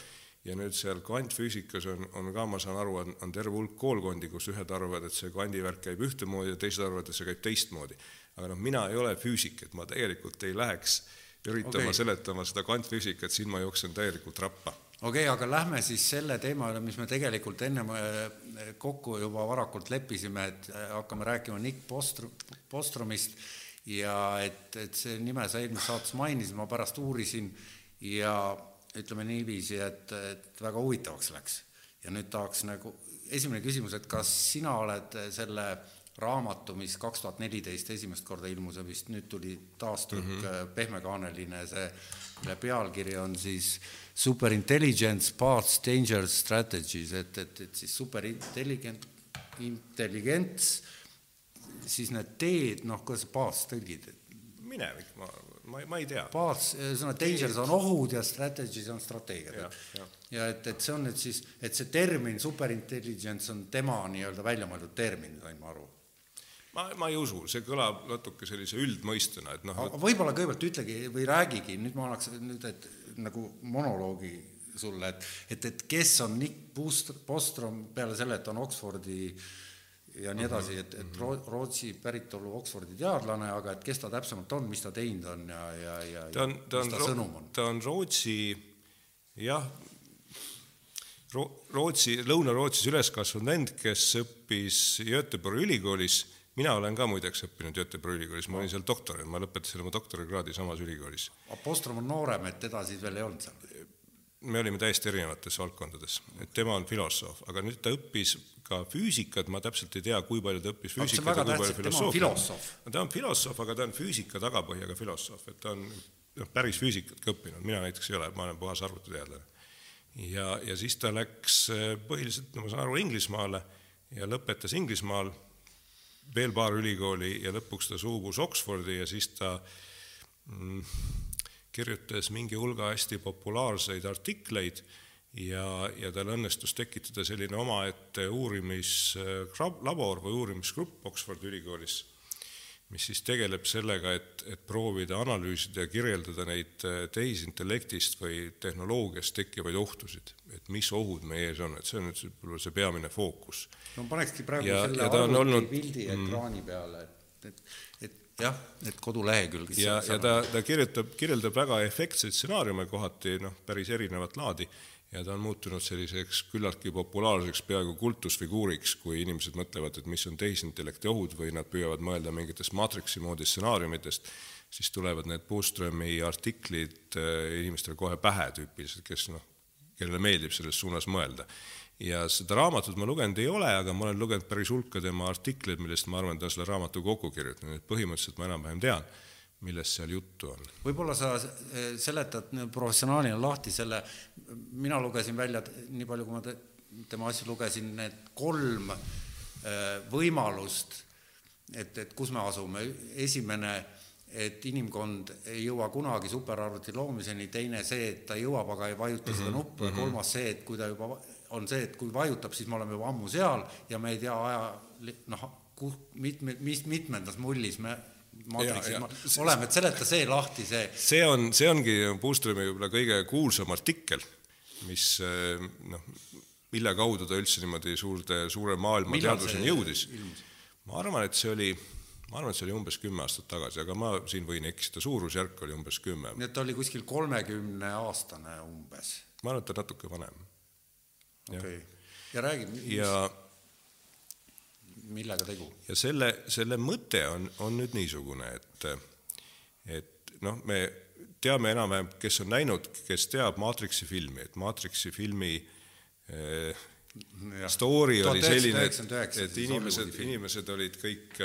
ja nüüd seal kvantfüüsikas on, on ka, ma saan aru, on, on terve hulk koolkondi, kus ühed arvavad, et see kvandivärk käib ühtemoodi ja teised arvavad, et see käib teistmoodi. aga noh, mina ei ole füüsik, et ma tegelikult ei läheks üritama okay. seletama seda kvantfüüsikat, siin ma jooksen täielikult rappa okei okay,, aga lähme siis selle teema juurde, mis me tegelikult ennem äh, kokku juba varakult leppisime, et äh, hakkame rääkima Nick Postr-, Postromist ja et, et see nime sa eelmises saates mainisid, ma pärast uurisin ja ütleme niiviisi, et, et väga huvitavaks läks. ja nüüd tahaks nagu, esimene küsimus, et kas sina oled selle raamatu, mis kaks tuhat neliteist esimest korda ilmus ja vist nüüd tuli taastrükk mm -hmm. pehmekaaneline, see, mille pealkiri on siis Superintelligence Paths Dangerous Strategies, et, et, et siis superintelligent, intelligents, siis need teed, noh, kuidas paths tõlgid? minevik, ma, ma, ma ei tea. Paths, ühesõnaga dangerous on ohud ja strategies on strateegiad. ja, ja. et, et see on nüüd siis, et see termin superintelligence on tema nii-öelda välja mõeldud termin, sain ma aru ma, ma ei usu, see kõlab natuke sellise üldmõistena, et noh. võib-olla kõigepealt ütlegi või räägigi, nüüd ma annaks nüüd, et nagu monoloogi sulle, et, et, et kes on Nick Bostrom peale selle, et on Oxfordi ja nii edasi, et, et mhm. Rootsi päritolu Oxfordi teadlane, aga et kes ta täpsemalt on, mis ta teinud on ja, ja, ja ta on, ta on, ta, ta on Rootsi jah, Rootsi, Lõuna-Rootsis üles kasvanud vend, kes õppis Göteborgi ülikoolis mina olen ka muideks õppinud Göteborgi ülikoolis, ma olin seal doktor, ma lõpetasin oma doktorikraadi samas ülikoolis. Apostrom on noorem, et teda siis veel ei olnud seal? Me olime täiesti erinevates valdkondades, et tema on filosoof, aga nüüd ta õppis ka füüsikat, ma täpselt ei tea, kui palju ta õppis füüsikat ja kui palju filosoofiat. ta on filosoof, aga ta on füüsika tagapõhjaga filosoof, et ta on noh, päris füüsikat ka õppinud, mina näiteks ei ole, ma olen puhas arvutiteadlane. ja, ja siis ta läks eh, põhiliselt, no ma saan aru, Inglismaale ja lõpetas Inglismaal veel paar ülikooli ja lõpuks ta suubus Oxfordi ja siis ta mm, kirjutas mingi hulga hästi populaarseid artikleid ja, ja tal õnnestus tekitada selline omaette uurimislabor või uurimisgrupp Oxfordi ülikoolis mis siis tegeleb sellega, et, et proovida analüüsida ja kirjeldada neid äh, tehisintellektist või tehnoloogiast tekkivaid ohtusid, et mis ohud meie ees on, et see on nüüd võib-olla see peamine fookus. no panekski praegu ja, selle arvuti olnud, pildi mm. ekraani peale, et, et, et jah, et kodulehekülg. ja, ja ta, ta kirjutab, kirjeldab väga efektseid stsenaariume kohati, noh, päris erinevat laadi ja ta on muutunud selliseks küllaltki populaarseks peaaegu kultusfiguuriks, kui inimesed mõtlevad, et mis on tehisintellekti ohud või nad püüavad mõelda mingitest maatriksi moodi stsenaariumitest, siis tulevad need Boströmi artiklid äh, inimestele kohe pähe tüüpiliselt, kes noh, kellele meeldib selles suunas mõelda. Ja seda raamatut ma lugenud ei ole, aga ma olen lugenud päris hulka tema artikleid, millest ma arvan, ta on selle raamatu kokku kirjutanud, et põhimõtteliselt ma enam-vähem tean millest seal juttu on? võib-olla sa seletad professionaalina lahti selle, mina lugesin välja, nii palju kui ma tema asju lugesin, need kolm äh, võimalust, et, et kus me asume, esimene, et inimkond ei jõua kunagi superarvuti loomiseni, teine see, et ta jõuab, aga ei vajuta seda mhm, nuppu. Ja mhm. kolmas see, et kui ta juba on see, et kui vajutab, siis me oleme juba ammu seal ja me ei tea aja noh, mitme, mis mitmendas mullis me maatriksis oleme, et seleta see lahti, see. see on, see ongi Puuströmi võib-olla kõige kuulsam artikkel, mis noh, mille kaudu ta üldse niimoodi suurde, suure maailma teadvuseni jõudis ma arvan, et see oli, ma arvan, et see oli umbes kümme aastat tagasi, aga ma siin võin eksida, suurusjärk oli umbes kümme. nii et ta oli kuskil kolmekümne aastane umbes, ma arvan, et ta natuke vanem. Okei okay.. ja räägi, ja millega tegu? ja selle, selle mõte on, on nüüd niisugune, et, et noh, me teame enam-vähem, kes on näinud, kes teab Matrixi filmi, et Matrixi filmi eh, story oli selline, et, 1999 et inimesed inimesed olid kõik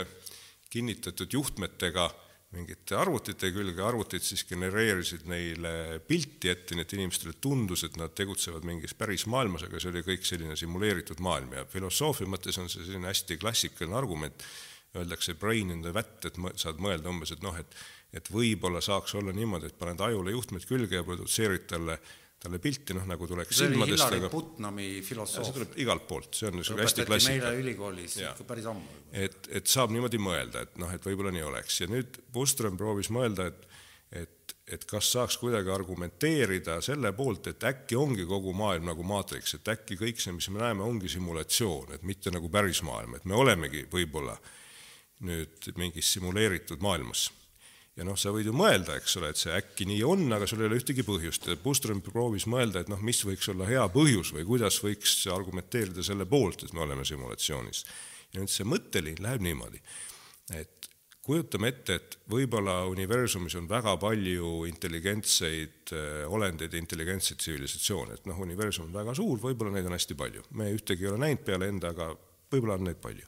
kinnitatud juhtmetega mingite arvutite külge, arvutid siis genereerisid neile pilti ette, nii et inimestele tundus, et nad tegutsevad mingis päris maailmas, aga see oli kõik selline simuleeritud maailm. Ja filosoofia mõttes on see selline hästi klassikaline argument, öeldakse brain in the vat, et saad mõelda umbes, et noh, et et võib-olla saaks olla niimoodi, et paned ajule juhtmed külge ja produtseerid talle, talle pilti, noh nagu tuleks see oli silmadest, Hillary aga Putnami see filosoof, tuleb igalt poolt, see on niisugune hästi klassikaline meile ülikoolis ikka päris ammu. et, et saab niimoodi mõelda, et noh, et võib-olla nii oleks ja nüüd Bustrom proovis mõelda, et et, et kas saaks kuidagi argumenteerida selle poolt, et äkki ongi kogu maailm nagu maatriks, et äkki kõik see, mis me näeme, ongi simulatsioon, et mitte nagu päris maailm, et me olemegi võib-olla nüüd mingis simuleeritud maailmas. Ja noh, sa võid ju mõelda, eks ole, et see äkki nii on, aga sul ei ole ühtegi põhjust ja Bustrom proovis mõelda, et noh, mis võiks olla hea põhjus või kuidas võiks argumenteerida selle poolt, et me oleme simulatsioonis. ja nüüd see mõtteliin läheb niimoodi, et kujutame ette, et võib-olla universumis on väga palju intelligentseid äh, olendeid ja intelligentseid tsivilisatsioone, et noh, universum on väga suur, võib-olla neid on hästi palju. me ühtegi ei ole näinud peale enda, aga võib-olla on neid palju.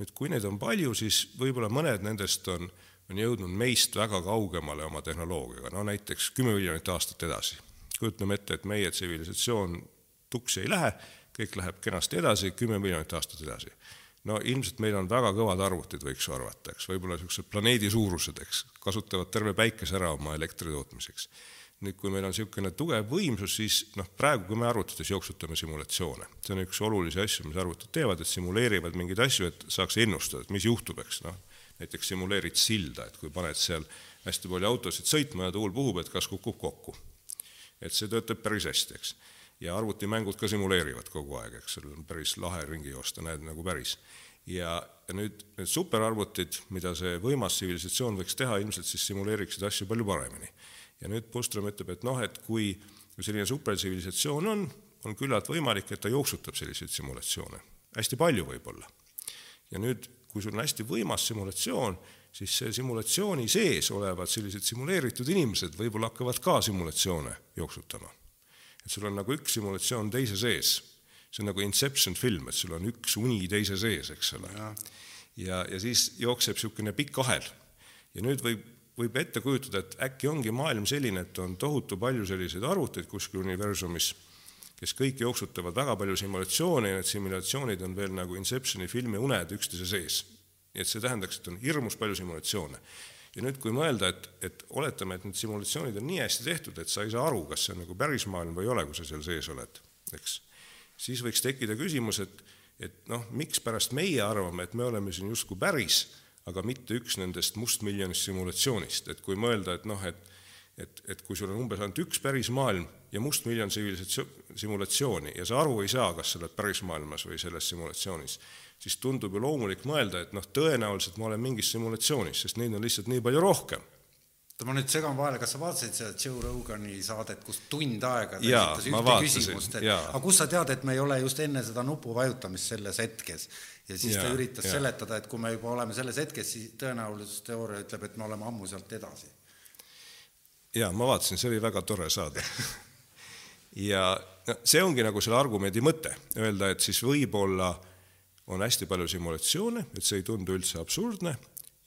nüüd, kui neid on palju, siis võib-olla mõned nendest on, on jõudnud meist väga kaugemale oma tehnoloogiaga, no näiteks kümme miljonit aastat edasi. kujutame ette, et meie tsivilisatsioon tuksi ei lähe, kõik läheb kenasti edasi, kümme miljonit aastat edasi no ilmselt meil on väga kõvad arvutid, võiks arvata, eks, võib-olla niisugused planeedi suurused, eks, kasutavad terve päikese ära oma elektri tootmiseks. nüüd, kui meil on niisugune tugev võimsus, siis noh, praegu, kui me arvutites jooksutame simulatsioone, see on üks olulisi asju, mis arvutid teevad, et simuleerivad mingeid asju, et saaks ennustada, et mis juhtub, eks noh, näiteks simuleerid silda, et kui paned seal hästi palju autosid sõitma ja tuul puhub, et kas kukub kokku. et see töötab päris hästi, eks ja arvutimängud ka simuleerivad kogu aeg, eks sul on päris lahe ringi joosta, näed nagu päris. ja, nüüd need superarvutid, mida see võimas tsivilisatsioon võiks teha, ilmselt siis simuleeriksid asju palju paremini. ja nüüd Bustrom ütleb, et noh, et kui, kui selline supertsivilisatsioon on, on küllalt võimalik, et ta jooksutab selliseid simulatsioone. hästi palju võib-olla. ja nüüd, kui sul on hästi võimas simulatsioon, siis see simulatsiooni sees olevad sellised simuleeritud inimesed võib-olla hakkavad ka simulatsioone jooksutama et sul on nagu üks simulatsioon teise sees. see on nagu Inception film, et sul on üks uni teise sees, eks ole. ja, ja siis jookseb niisugune pikk ahel. ja nüüd võib, võib ette kujutada, et äkki ongi maailm selline, et on tohutu palju selliseid arvuteid kuskil universumis, kes kõik jooksutavad väga palju simulatsioone ja need simulatsioonid on veel nagu Inceptioni filmi uned üksteise sees. nii et see tähendaks, et on hirmus palju simulatsioone. Ja nüüd, kui mõelda, et, et oletame, et need simulatsioonid on nii hästi tehtud, et sa ei saa aru, kas see on nagu päris maailm või ei ole, kui sa seal sees oled, eks, siis võiks tekkida küsimus, et, et noh, mikspärast meie arvame, et me oleme siin justkui päris, aga mitte üks nendest mustmiljonist simulatsioonist, et kui mõelda, et noh, et et, et kui sul on umbes ainult üks päris maailm ja mustmiljon simulatsiooni ja sa aru ei saa, kas sa oled päris maailmas või selles simulatsioonis, siis tundub ju loomulik mõelda, et noh, tõenäoliselt ma olen mingis simulatsioonis, sest neid on lihtsalt nii palju rohkem. oota, ma nüüd segan vahele, kas sa vaatasid seda Joe Rogani saadet, kus tund aega ta Jaa, esitas ühte vaatasin, küsimust, et jaa. aga kust sa tead, et me ei ole just enne seda nupu vajutamist selles hetkes? ja siis Jaa, ta üritas jaa. seletada, et kui me juba oleme selles hetkes, siis tõenäosusteooria ütleb, et me oleme ammu sealt edasi. jaa, ma vaatasin, see oli väga tore saade. ja see ongi nagu selle argumendi mõte, öelda, et siis võib-olla on hästi palju simulatsioone, et see ei tundu üldse absurdne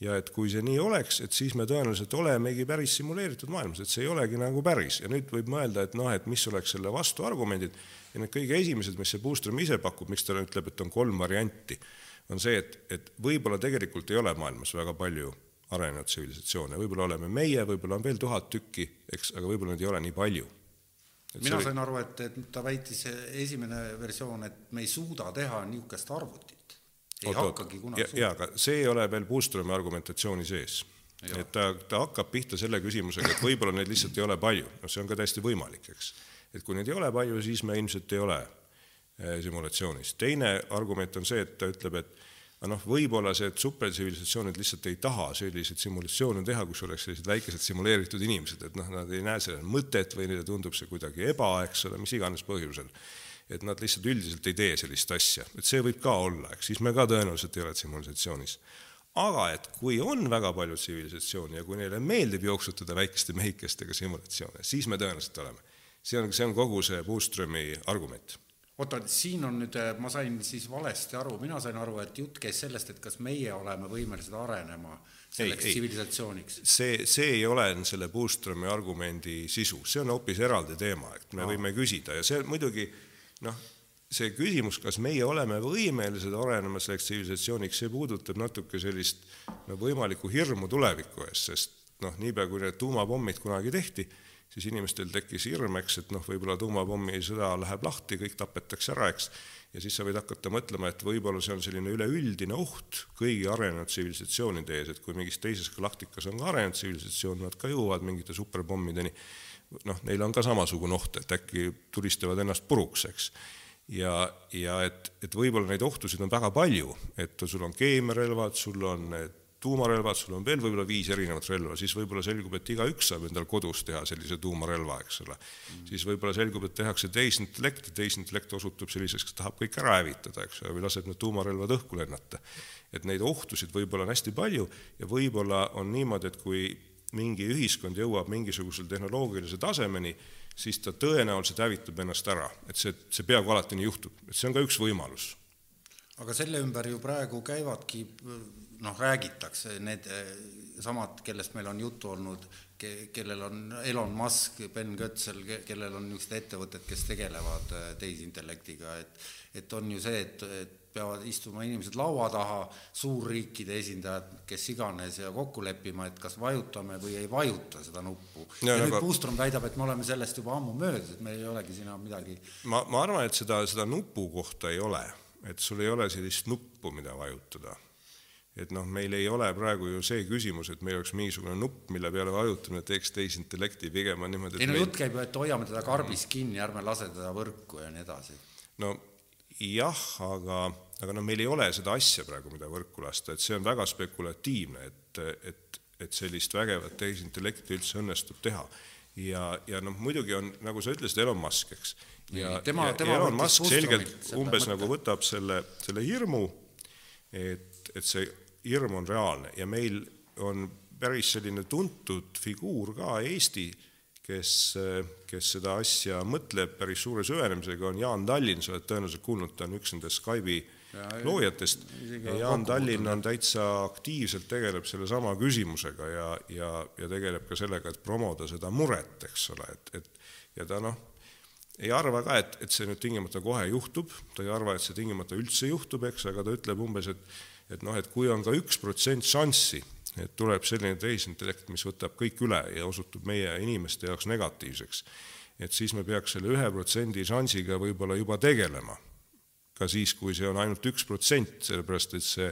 ja et kui see nii oleks, et siis me tõenäoliselt olemegi päris simuleeritud maailmas, et see ei olegi nagu päris. Ja nüüd võib mõelda, et noh, et mis oleks selle vastuargumendid. Ja need kõige esimesed, mis see Boostrom ise pakub, miks ta ütleb, et on kolm varianti, on see, et, et võib-olla tegelikult ei ole maailmas väga palju arenenud tsivilisatsioone, võib-olla oleme meie, võib-olla on veel tuhat tükki, eks, aga võib-olla neid ei ole nii palju. Mina sain aru, et, et ta väitis, esimene versioon, et me ei suuda teha niisugust arvutit. ei Oot, hakkagi kunagi ja, ja aga see ei ole veel Boostromi argumentatsiooni sees. et ta, ta hakkab pihta selle küsimusega, et võib-olla neid lihtsalt ei ole palju, noh, see on ka täiesti võimalik, eks. et kui neid ei ole palju, siis me ilmselt ei ole eh, simulatsioonis. teine argument on see, et ta ütleb, et aga noh, võib-olla see, et supertsivilisatsioonid lihtsalt ei taha selliseid simulatsioone teha, kus oleks sellised väikesed simuleeritud inimesed, et noh, nad ei näe sellel mõtet või neile tundub see kuidagi eba, eks ole, mis iganes põhjusel. et nad lihtsalt üldiselt ei tee sellist asja, et see võib ka olla, eks siis me ka tõenäoliselt ei ole tsivilisatsionis aga et kui on väga palju tsivilisatsiooni ja kui neile meeldib jooksutada väikeste mehikestega simulatsioone, siis me tõenäoliselt oleme. see on, see on kogu see Boostromi argument oota, siin on nüüd, ma sain siis valesti aru, mina sain aru, et jutt käis sellest, et kas meie oleme võimelised arenema selleks tsivilisatsiooniks. see, see ei ole selle Boostromi argumendi sisu, see on hoopis eraldi teema, et me Aa. võime küsida ja see muidugi noh, see küsimus, kas meie oleme võimelised arenema selleks tsivilisatsiooniks, see puudutab natuke sellist no, võimalikku hirmu tuleviku ees, sest noh, niipea kui need tuumapommid kunagi tehti, siis inimestel tekkis hirm, eks, et noh, võib-olla tuumapommisõda läheb lahti, kõik tapetakse ära, eks, ja siis sa võid hakata mõtlema, et võib-olla see on selline üleüldine oht kõigi arenenud tsivilisatsioonide ees, et kui mingis teises galaktikas on ka arenenud tsivilisatsioon, nad ka jõuavad mingite superpommideni, noh, neil on ka samasugune oht, et äkki tulistavad ennast puruks, eks. Ja, ja et, et võib-olla neid ohtusid on väga palju, et sul on keemiarelvad, sul on need tuumarelvad, sul on veel võib-olla viis erinevat relva, siis võib-olla selgub, et igaüks saab endal kodus teha sellise tuumarelva, eks ole mm.. siis võib-olla selgub, et tehakse tehisintellekt ja tehisintellekt osutub selliseks, kes tahab kõik ära hävitada, eks ole, või laseb need tuumarelvad õhku lennata. et neid ohtusid võib-olla on hästi palju ja võib-olla on niimoodi, et kui mingi ühiskond jõuab mingisugusel tehnoloogilise tasemeni, siis ta tõenäoliselt hävitab ennast ära, et see, see peaaegu alati nii juhtub, et see on ka üks võimalus. aga selle ümber ju praegu käivadki noh, räägitakse, need eh, samad, kellest meil on juttu olnud, ke-, kellel on Elon Musk, Ben Götzl, kellel on niisugused ettevõtted, kes tegelevad eh, tehisintellektiga, et et on ju see, et, et peavad istuma inimesed laua taha, suurriikide esindajad, kes iganes, ja kokku leppima, et kas vajutame või ei vajuta seda nuppu. ja, ja nüüd aga... Puustrom väidab, et me oleme sellest juba ammu möödas, et meil ei olegi siin enam midagi ma, ma arvan, et seda, seda nupu kohta ei ole, et sul ei ole sellist nuppu, mida vajutada et noh, meil ei ole praegu ju see küsimus, et meil oleks mingisugune nupp, mille peale vajutamine teeks tehisintellekti, pigem on niimoodi ei no jutt käib ju, et hoiame teda karbis kinni, ärme lase teda võrku ja nii edasi. no jah, aga, aga noh, meil ei ole seda asja praegu, mida võrku lasta, et see on väga spekulatiivne, et, et, et sellist vägevat tehisintellekti üldse õnnestub teha. ja, ja noh, muidugi on, nagu sa ütlesid, Elon Musk, eks. ja, tema, ja tema Elon Musk selgelt umbes mõtte. nagu võtab selle, selle hirmu, et, et see hirm on reaalne ja meil on päris selline tuntud figuur ka Eesti, kes, kes seda asja mõtleb päris suure süvenemisega, on Jaan Tallinn, sa oled tõenäoliselt kuulnud, ta on üks nendest Skype'i loojatest. Ja Jaan Tallinn on täitsa aktiivselt, tegeleb sellesama küsimusega ja, ja, ja tegeleb ka sellega, et promoda seda muret, eks ole, et, et ja ta noh, ei arva ka, et, et see nüüd tingimata kohe juhtub, ta ei arva, et see tingimata üldse juhtub, eks, aga ta ütleb umbes, et et noh, et kui on ka üks protsent šanssi, et tuleb selline tehisintellekt, mis võtab kõik üle ja osutub meie inimeste jaoks negatiivseks, et siis me peaks selle ühe protsendi šansiga võib-olla juba tegelema. ka siis, kui see on ainult üks protsent, sellepärast et see,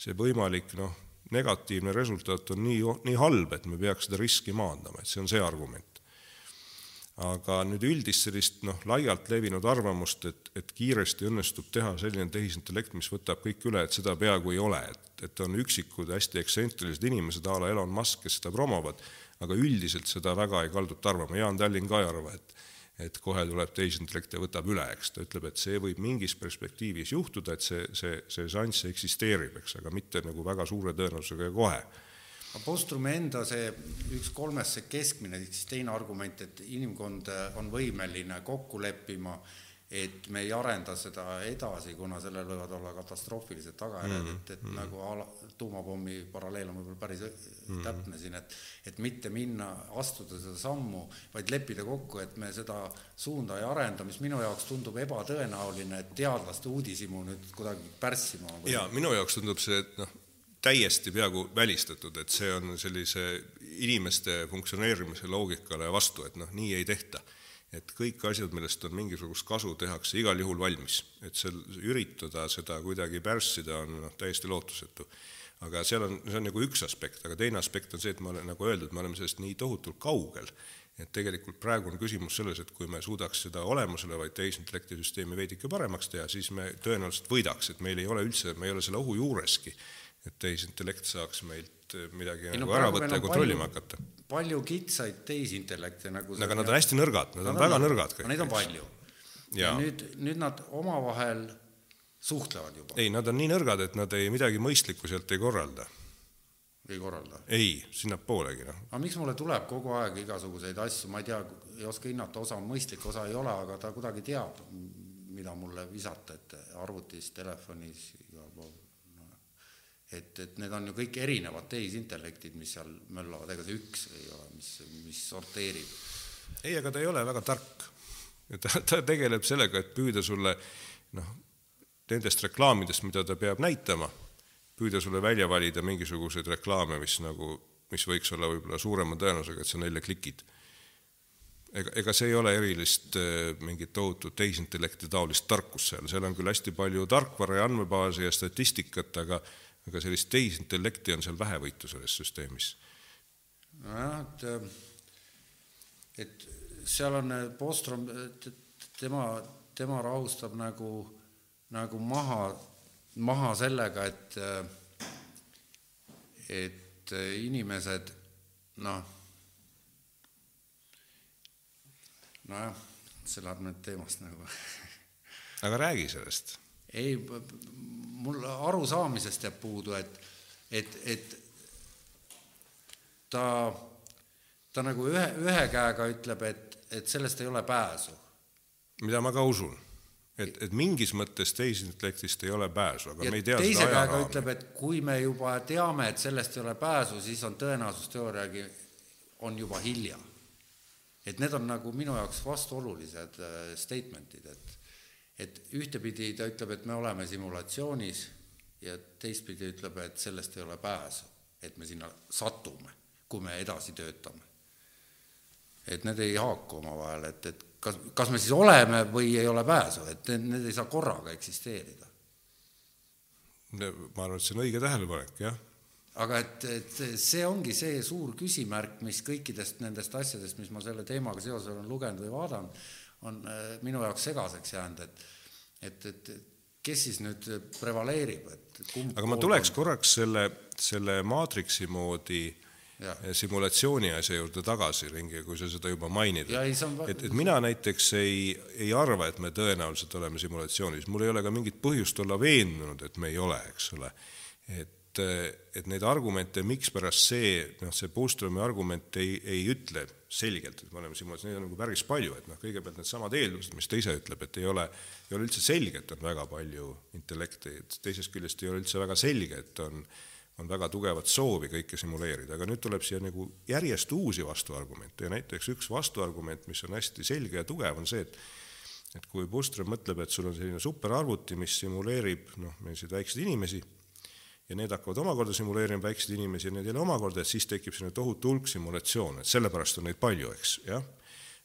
see võimalik noh, negatiivne resultaat on nii, nii halb, et me peaks seda riski maandama, et see on see argument aga nüüd üldist sellist noh, laialt levinud arvamust, et, et kiiresti õnnestub teha selline tehisintellekt, mis võtab kõik üle, et seda peaaegu ei ole, et, et on üksikud hästi ekstsentrilised inimesed a la Elon Musk, kes seda promovad, aga üldiselt seda väga ei kalduta arvama, Jaan Tallinn ka ei arva, et et kohe tuleb tehisintellekt ja võtab üle, eks, ta ütleb, et see võib mingis perspektiivis juhtuda, et see, see, see šanss eksisteerib, eks, aga mitte nagu väga suure tõenäosusega ja kohe aga Postrumi enda see üks kolmest, see keskmine, siis teine argument, et inimkond on võimeline kokku leppima, et me ei arenda seda edasi, kuna sellel võivad olla katastroofilised tagajärjed mm, -hmm. et, et mm -hmm. nagu ala, tuumapommi paralleel on võib-olla päris mm -hmm. täpne siin, et et mitte minna, astuda seda sammu, vaid leppida kokku, et me seda suunda ei arenda, mis minu jaoks tundub ebatõenäoline, et teadlaste uudishimu nüüd kuidagi pärssima. jaa, minu jaoks tundub see, et noh, täiesti peaaegu välistatud, et see on sellise inimeste funktsioneerimise loogikale vastu, et noh, nii ei tehta. et kõik asjad, millest on mingisugust kasu, tehakse igal juhul valmis, et seal üritada seda kuidagi pärssida on noh, täiesti lootusetu. aga seal on, see on nagu üks aspekt, aga teine aspekt on see, et ma olen, nagu öeldud, me oleme sellest nii tohutult kaugel, et tegelikult praegu on küsimus selles, et kui me suudaks seda olemasolevaid tehisintellekti süsteemi veidike paremaks teha, siis me tõenäoliselt võidaks, et meil ei ole üldse, me ei ole selle ohu juureski, et tehisintellekt saaks meilt midagi Ei no nagu ära võtta ja on kontrollima palju- hakata. palju kitsaid tehisintellekte nagu aga nad on hästi nõrgad, nad on väga nõrgad kõik. Neid on palju. ja nüüd, nüüd nad omavahel suhtlevad juba, ei, nad on nii nõrgad, et nad ei, midagi mõistlikku sealt ei korralda. ei korralda. ei, sinnapoolegi noh. aga miks mulle tuleb kogu aeg igasuguseid asju, ma ei tea, ei oska hinnata, osa on mõistlik, osa ei ole, aga ta kuidagi teab, mida mulle visata, et arvutis, telefonis, igal pool. Et, et need on ju kõik erinevad tehisintellektid, mis seal möllavad, ega see üks ei ole, mis, mis sorteerib. ei, aga ta ei ole väga tark. ta, ta tegeleb sellega, et püüda sulle noh, nendest reklaamidest, mida ta peab näitama, püüda sulle välja valida mingisuguseid reklaame, mis nagu, mis võiks olla võib-olla suurema tõenäosusega, et sa neile klikid. ega, ega see ei ole erilist eh, mingit tohutut tehisintellekti taolist tarkust seal, seal on küll hästi palju tarkvara ja andmebaasi ja statistikat, aga aga sellist tehisintellekti on seal vähevõitu selles süsteemis. nojah, et, et seal on Postrom, tema, tema rahustab nagu, nagu maha, maha sellega, et, et inimesed noh, nojah, see läheb nüüd teemast nagu aga räägi sellest. Ei, mul arusaamisest jääb puudu, et, et, et ta, ta nagu ühe, ühe käega ütleb, et, et sellest ei ole pääsu. mida ma ka usun, et, et mingis mõttes tehisintellektist ei ole pääsu, aga ja me ei tea teise käega ütleb, et kui me juba teame, et sellest ei ole pääsu, siis on tõenäosusteooriagi, on juba hilja. et need on nagu minu jaoks vastuolulised äh, statement'id, et et ühtepidi ta ütleb, et me oleme simulatsioonis ja teistpidi ütleb, et sellest ei ole pääsu, et me sinna satume, kui me edasi töötame. et need ei haaku omavahel, et, et kas, kas me siis oleme või ei ole pääsu, et need, need ei saa korraga eksisteerida. ma arvan, et see on õige tähelepanek, jah. aga et, et see ongi see suur küsimärk, mis kõikidest nendest asjadest, mis ma selle teemaga seoses olen lugenud või vaadanud, on äh, minu jaoks segaseks jäänud, et et, et kes siis nüüd prevaleerib, et kumb aga ma tuleks on- korraks selle, selle maatriksi moodi Jah. simulatsiooni asja juurde tagasi ringi, kui sa seda juba mainid. Ja on et, et mina näiteks ei, ei arva, et me tõenäoliselt oleme simulatsioonis, mul ei ole ka mingit põhjust olla veendunud, et me ei ole, eks ole. et, et neid argumente, mikspärast see, noh, see Bostromi argument ei, ei ütle selgelt, et me oleme simulatsioonis, neid on nagu päris palju, et noh, kõigepealt needsamad eeldused, mis ta ise ütleb, et ei ole, ei ole üldse selge, et on väga palju intellekti, et teisest küljest ei ole üldse väga selge, et on on väga tugevat soovi kõike simuleerida, aga nüüd tuleb siia nagu järjest uusi vastuargumente. Ja näiteks üks vastuargument, mis on hästi selge ja tugev, on see, et et kui Bustrom mõtleb, et sul on selline superarvuti, mis simuleerib noh, selliseid väikseid inimesi ja need hakkavad omakorda simuleerima väikseid inimesi ja need jälle omakorda, et siis tekib selline tohutu hulk simulatsioone, et sellepärast on neid palju, eks, jah.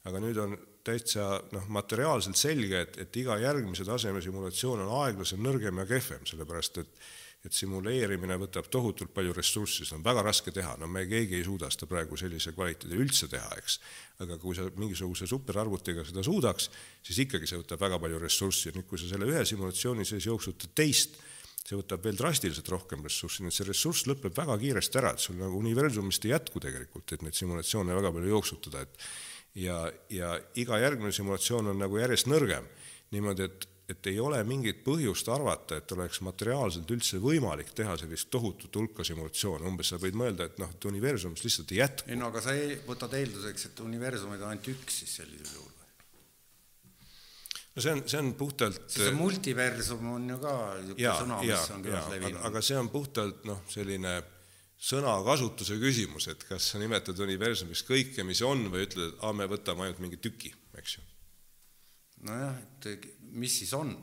aga nüüd on täitsa noh, materiaalselt selge, et, et iga järgmise taseme simulatsioon on aeglasem, nõrgem ja kehvem, sellepärast et et simuleerimine võtab tohutult palju ressurssi, seda on väga raske teha, no me keegi ei suuda seda praegu sellise kvaliteedi üldse teha, eks. aga kui sa mingisuguse superarvutiga seda suudaks, siis ikkagi see võtab väga palju ressurssi nüüd, kui sa selle ühe simulatsiooni sees jooksutad teist, see võtab veel drastiliselt rohkem ressurssi, nii et see ressurss lõpeb väga kiiresti ära, et sul nagu universumist ei jätku tegelikult, et neid simulatsioone väga palju jooksutada, et ja, ja iga järgmine simulatsioon on nagu järjest nõrgem, niimoodi, et et ei ole mingit põhjust arvata, et oleks materiaalselt üldse võimalik teha sellist tohutut hulka simulatsioone, umbes sa võid mõelda, et noh, et universumist lihtsalt ei jätku. ei no aga sa ei, võtad eelduseks, et universumeid on ainult üks siis sellisel juhul? No see on, see on puhtalt see multiversum on ju ka niisugune sõna, mis on aga, levinud. aga see on puhtalt noh, selline sõnakasutuse küsimus, et kas sa nimetad universumis kõike, mis on, või ütled, et aa, me võtame ainult mingi tüki, eks ju. nojah, et mis siis on?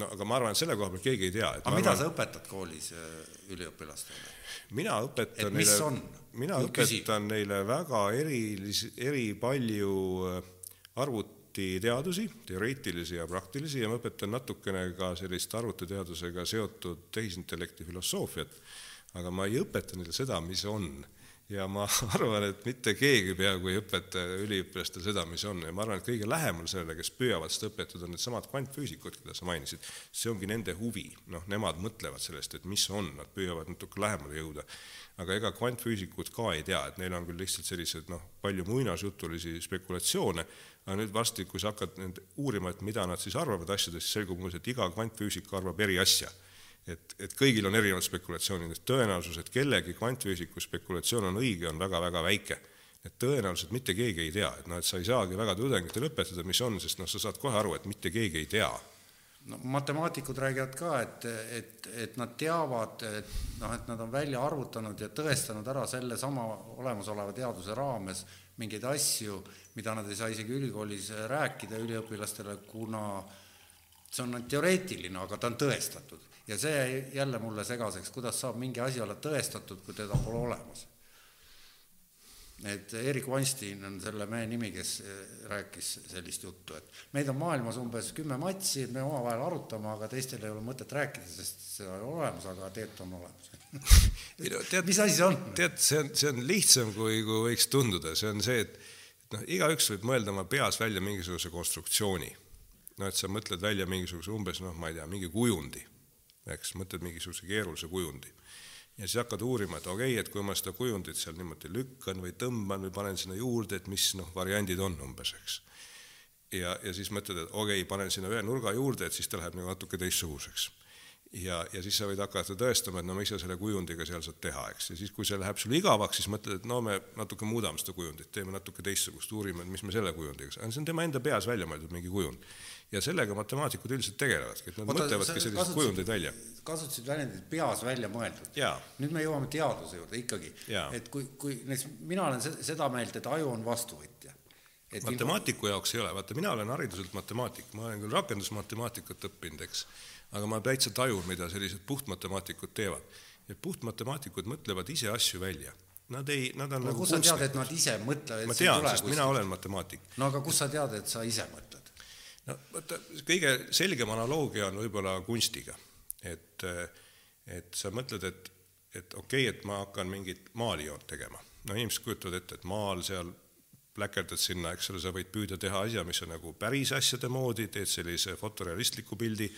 no aga ma arvan, et selle koha pealt keegi ei tea. aga mida sa õpetad koolis äh, üliõpilastele? mina õpetan Et neile mina Nüüd küsi. õpetan neile väga erilis-, eri palju äh, arvutiteadusi, teoreetilisi ja praktilisi ja ma õpetan natukene ka sellist arvutiteadusega seotud tehisintellekti filosoofiat, aga ma ei õpeta neile seda, mis on. ja ma arvan, et mitte keegi peaaegu ei õpeta üliõpilastel seda, mis on ja ma arvan, et kõige lähemal sellele, kes püüavad seda õpetada, on needsamad kvantfüüsikud, keda sa mainisid. see ongi nende huvi, noh, nemad mõtlevad sellest, et mis on, nad püüavad natuke lähemale jõuda. aga ega kvantfüüsikud ka ei tea, et neil on küll lihtsalt sellised noh, palju muinasjutulisi spekulatsioone, aga nüüd varsti, kui sa hakkad nüüd uurima, et mida nad siis arvavad asjadest, siis selgub muuseas, et iga kvantfüüsik arvab eri asja. Et, et kõigil on erinevad spekulatsioonid, et tõenäosus, et kellegi kvantfüüsiku spekulatsioon on õige, on väga-väga väike. et tõenäoliselt mitte keegi ei tea, et noh, et sa ei saagi väga tudengitele õpetada, mis on, sest noh, sa saad kohe aru, et mitte keegi ei tea. No matemaatikud räägivad ka, et, et, et nad teavad, et noh, et nad on välja arvutanud ja tõestanud ära sellesama olemasoleva teaduse raames mingeid asju, mida nad ei saa isegi ülikoolis rääkida üliõpilastele, kuna see on teoreetiline, aga ta on tõestatud ja see jäi jälle mulle segaseks, kuidas saab mingi asi olla tõestatud, kui teda pole olemas. et Erik Weinstein on selle mehe nimi, kes eh, rääkis sellist juttu, et meid on maailmas umbes kümme matsi, me omavahel arutame, aga teistel ei ole mõtet rääkida, sest seda ei ole olemas, aga tegelikult on olemas ei no tead, mis asi see on? tead, see on, see on lihtsam, kui, kui võiks tunduda, see on see, et noh, igaüks võib mõelda oma peas välja mingisuguse konstruktsiooni. no et sa mõtled välja mingisuguse umbes noh, ma ei tea, mingi kujundi eks, mõtled mingisuguse keerulise kujundi. ja siis hakkad uurima, et okei okay,, et kui ma seda kujundit seal niimoodi lükkan või tõmban või panen sinna juurde, et mis noh, variandid on umbes, eks. ja, ja siis mõtled, et okei okay,, panen sinna ühe nurga juurde, et siis ta läheb nagu natuke teistsuguseks ja, ja siis sa võid hakata tõestama, et no mis sa selle kujundiga seal saad teha, eks, ja siis, kui see läheb sulle igavaks, siis mõtled, et no me natuke muudame seda kujundit, teeme natuke teistsugust, uurime, et mis me selle kujundiga saame, see on tema enda peas välja mõeldud mingi kujund. Ja sellega matemaatikud üldiselt tegelevadki, et nad Oota, mõtlevadki selliseid kujundeid välja. kasutasid väljendit peas välja mõeldud. nüüd me jõuame teaduse juurde ikkagi, et kui, kui näiteks mina olen seda meelt, et aju on vastuvõtja. matemaatiku info... jaoks ei ole, vaata, mina olen hariduselt matemaatik, ma olen küll rakendusmatemaatikat õppinud, eks, aga ma täitsa tajun, mida sellised puhtmatemaatikud teevad. ja puhtmatemaatikud mõtlevad ise asju välja Nad ei, nad on no, nagu kust sa tead, et nad ise mõtlevad? ma tean, sest mina olen matemaatik. no aga kust sa tead, et sa ise mõtled? no vaata, kõige selgem analoogia on võib-olla kunstiga, et, et sa mõtled, et, et okei okay,, et ma hakkan mingit maalijoont tegema. no inimesed kujutavad ette, et maal seal pläkerdad sinna, eks ole, sa võid püüda teha asja, mis on nagu päris asjade moodi, teed sellise fotorealistliku pildi,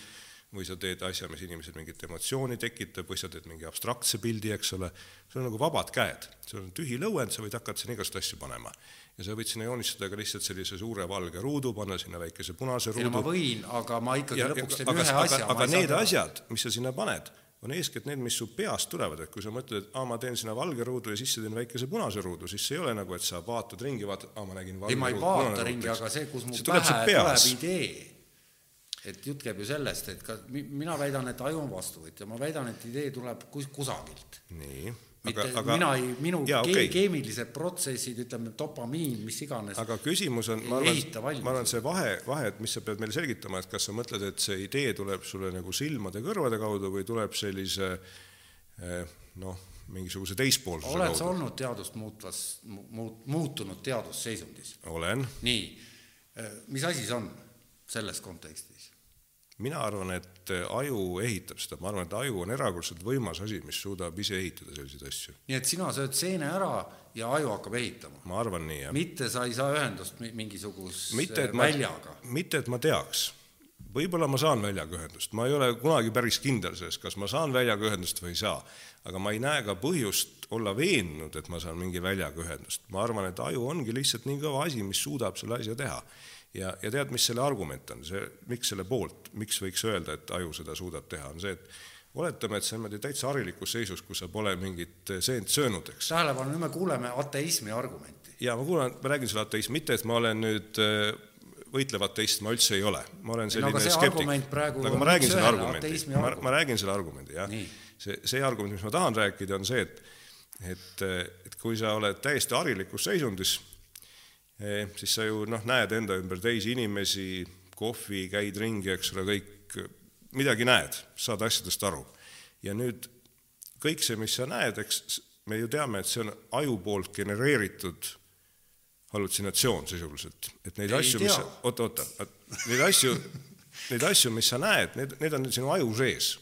või sa teed asja, mis inimesel mingit emotsiooni tekitab, või sa teed mingi abstraktse pildi, eks ole, sul on nagu vabad käed, sul on tühi lõuend, sa võid hakata sinna igast asju panema. Ja sa võid sinna joonistada ka lihtsalt sellise suure valge ruudu, panna sinna väikese punase ruudu. ma võin, aga ma ikkagi ja, lõpuks teen aga, ühe asja. aga, aga need asjad, mis sa sinna paned, on eeskätt need, mis su peast tulevad, et kui sa mõtled, et aa, ma teen sinna valge ruudu ja sisse teen väikese punase ruudu, siis see ei ole nagu, et sa vaatad ringi, vaatad, aa, ma nägin valge ei, ma ei ruudu, vaata ringi, aga see, kus mu pähe tuleb idee, et jutt käib ju sellest, et ka mina väidan, et aju on vastuvõtja, ma väidan, et idee tuleb kus, kusagilt. nii mitte aga, aga, mina ei, minu jaa, okay. keemilised protsessid, ütleme, dopamiin, mis iganes. aga küsimus on, ma arvan, ma arvan, see vahe, vahe, et mis sa pead meile selgitama, et kas sa mõtled, et see idee tuleb sulle nagu silmade-kõrvade kaudu või tuleb sellise eh, noh, mingisuguse teispoolsuse kaudu? oled sa olnud teadust muutvas, muut-, muutunud teadusseisundis? olen. nii, eh, mis asi see on selles kontekstis? Mina arvan, et äh, aju ehitab seda, ma arvan, et aju on erakordselt võimas asi, mis suudab ise ehitada selliseid asju. nii et sina sööd seene ära ja aju hakkab ehitama? ma arvan nii, jah. mitte sa ei saa ühendust mingisuguse mitte, väljaga? mitte, et ma teaks. võib-olla ma saan väljaga ühendust, ma ei ole kunagi päris kindel selles, kas ma saan väljaga ühendust või ei saa. aga ma ei näe ka põhjust olla veendunud, et ma saan mingi väljaga ühendust. ma arvan, et aju ongi lihtsalt nii kõva asi, mis suudab selle asja teha ja, ja tead, mis selle argument on, see, miks selle poolt, miks võiks öelda, et aju seda suudab teha, on see, et oletame, et sa oled täitsa harilikus seisus, kus sa pole mingit seent söönud, eks. tähelepanu, nüüd me kuuleme ateismi argumenti. jaa, ma kuulan, ma räägin sulle ateismi, mitte et ma olen nüüd äh, võitlev ateist, ma üldse ei ole. ma olen selline no, skeptik. aga ma räägin selle argumendi, ma, ma räägin selle argumendi, jah. see, see argument, mis ma tahan rääkida, on see, et et, et kui sa oled täiesti harilikus seisundis siis sa ju noh, näed enda ümber teisi inimesi, kohvi, käid ringi, eks ole, kõik, midagi näed, saad asjadest aru. ja nüüd kõik see, mis sa näed, eks me ju teame, et see on aju poolt genereeritud hallutsinatsioon sisuliselt, et neid Ei asju, mis oota, oota, neid asju, neid asju, mis sa näed, need, need on sinu aju sees.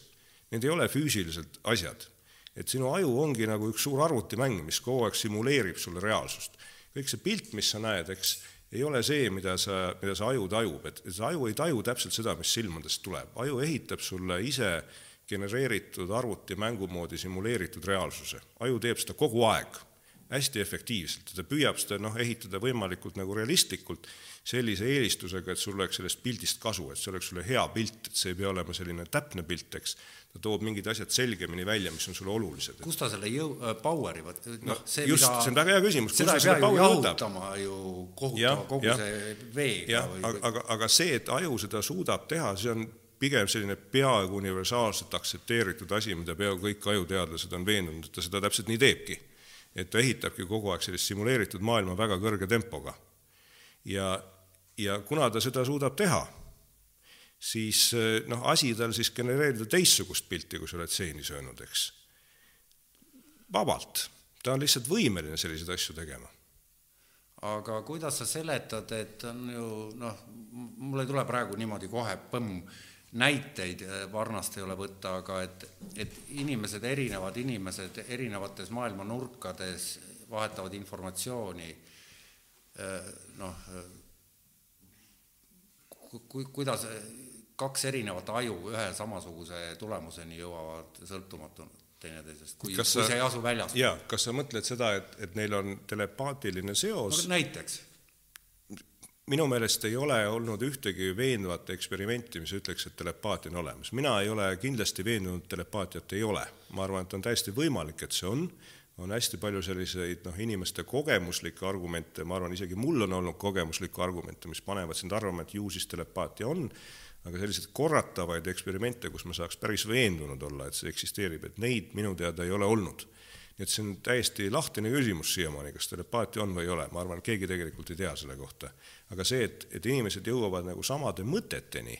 Need ei ole füüsiliselt asjad. et sinu aju ongi nagu üks suur arvutimäng, mis kogu aeg simuleerib sulle reaalsust. Kõik see pilt, mis sa näed, eks, ei ole see, mida sa, mida see aju tajub, et see aju ei taju täpselt seda, mis silmadest tuleb, aju ehitab sulle ise genereeritud arvutimängu moodi simuleeritud reaalsuse. aju teeb seda kogu aeg, hästi efektiivselt. Ja ta püüab seda noh, ehitada võimalikult nagu realistlikult, sellise eelistusega, et sul oleks sellest pildist kasu, et see oleks sulle hea pilt, et see ei pea olema selline täpne pilt, eks, ta toob mingid asjad selgemini välja, mis on sulle olulised. kust ta selle jõu äh,, power'i võtab, noh, see just, see on väga hea küsimus, kust ta selle power'i jahutama ju kohutama kogu ja, see veega või aga, aga, aga see, et aju seda suudab teha, see on pigem selline peaaegu universaalselt aktsepteeritud asi, mida peaaegu kõik ajuteadlased on veendunud, et ta seda täpselt nii teebki. et ta ehitabki kogu aeg sellist simuleeritud maailma väga kõrge tempoga. ja, ja kuna ta seda suudab teha, siis noh, asi tal siis genereerida teistsugust pilti, kui sa oled seeni söönud, eks. vabalt, ta on lihtsalt võimeline selliseid asju tegema aga kuidas sa seletad, et on ju noh, mul ei tule praegu niimoodi kohe põmm näiteid äh, varnast ei ole võtta, aga et, et inimesed, erinevad inimesed erinevates maailma nurkades vahetavad informatsiooni, äh, noh, ku-, kuidas kaks erinevat aju ühe samasuguse tulemuseni jõuavad sõltumatult teineteisest, kui, kui sa, see ei asu väljas. jaa, kas sa mõtled seda, et, et neil on telepaatiline seos no, näiteks minu meelest ei ole olnud ühtegi veenvat eksperimenti, mis ütleks, et telepaatia on olemas. mina ei ole kindlasti veendunud, telepaatiat ei ole. ma arvan, et on täiesti võimalik, et see on, on hästi palju selliseid noh, inimeste kogemuslikke argumente, ma arvan, isegi mul on olnud kogemuslikke argumente, mis panevad sind arvama, et ju siis telepaatia on, aga selliseid korratavaid eksperimente, kus ma saaks päris veendunud olla, et see eksisteerib, et neid minu teada ei ole olnud nii et see on täiesti lahtine küsimus siiamaani, kas telepaatia on või ei ole, ma arvan, keegi tegelikult ei tea selle kohta. aga see, et, et inimesed jõuavad nagu samade mõteteni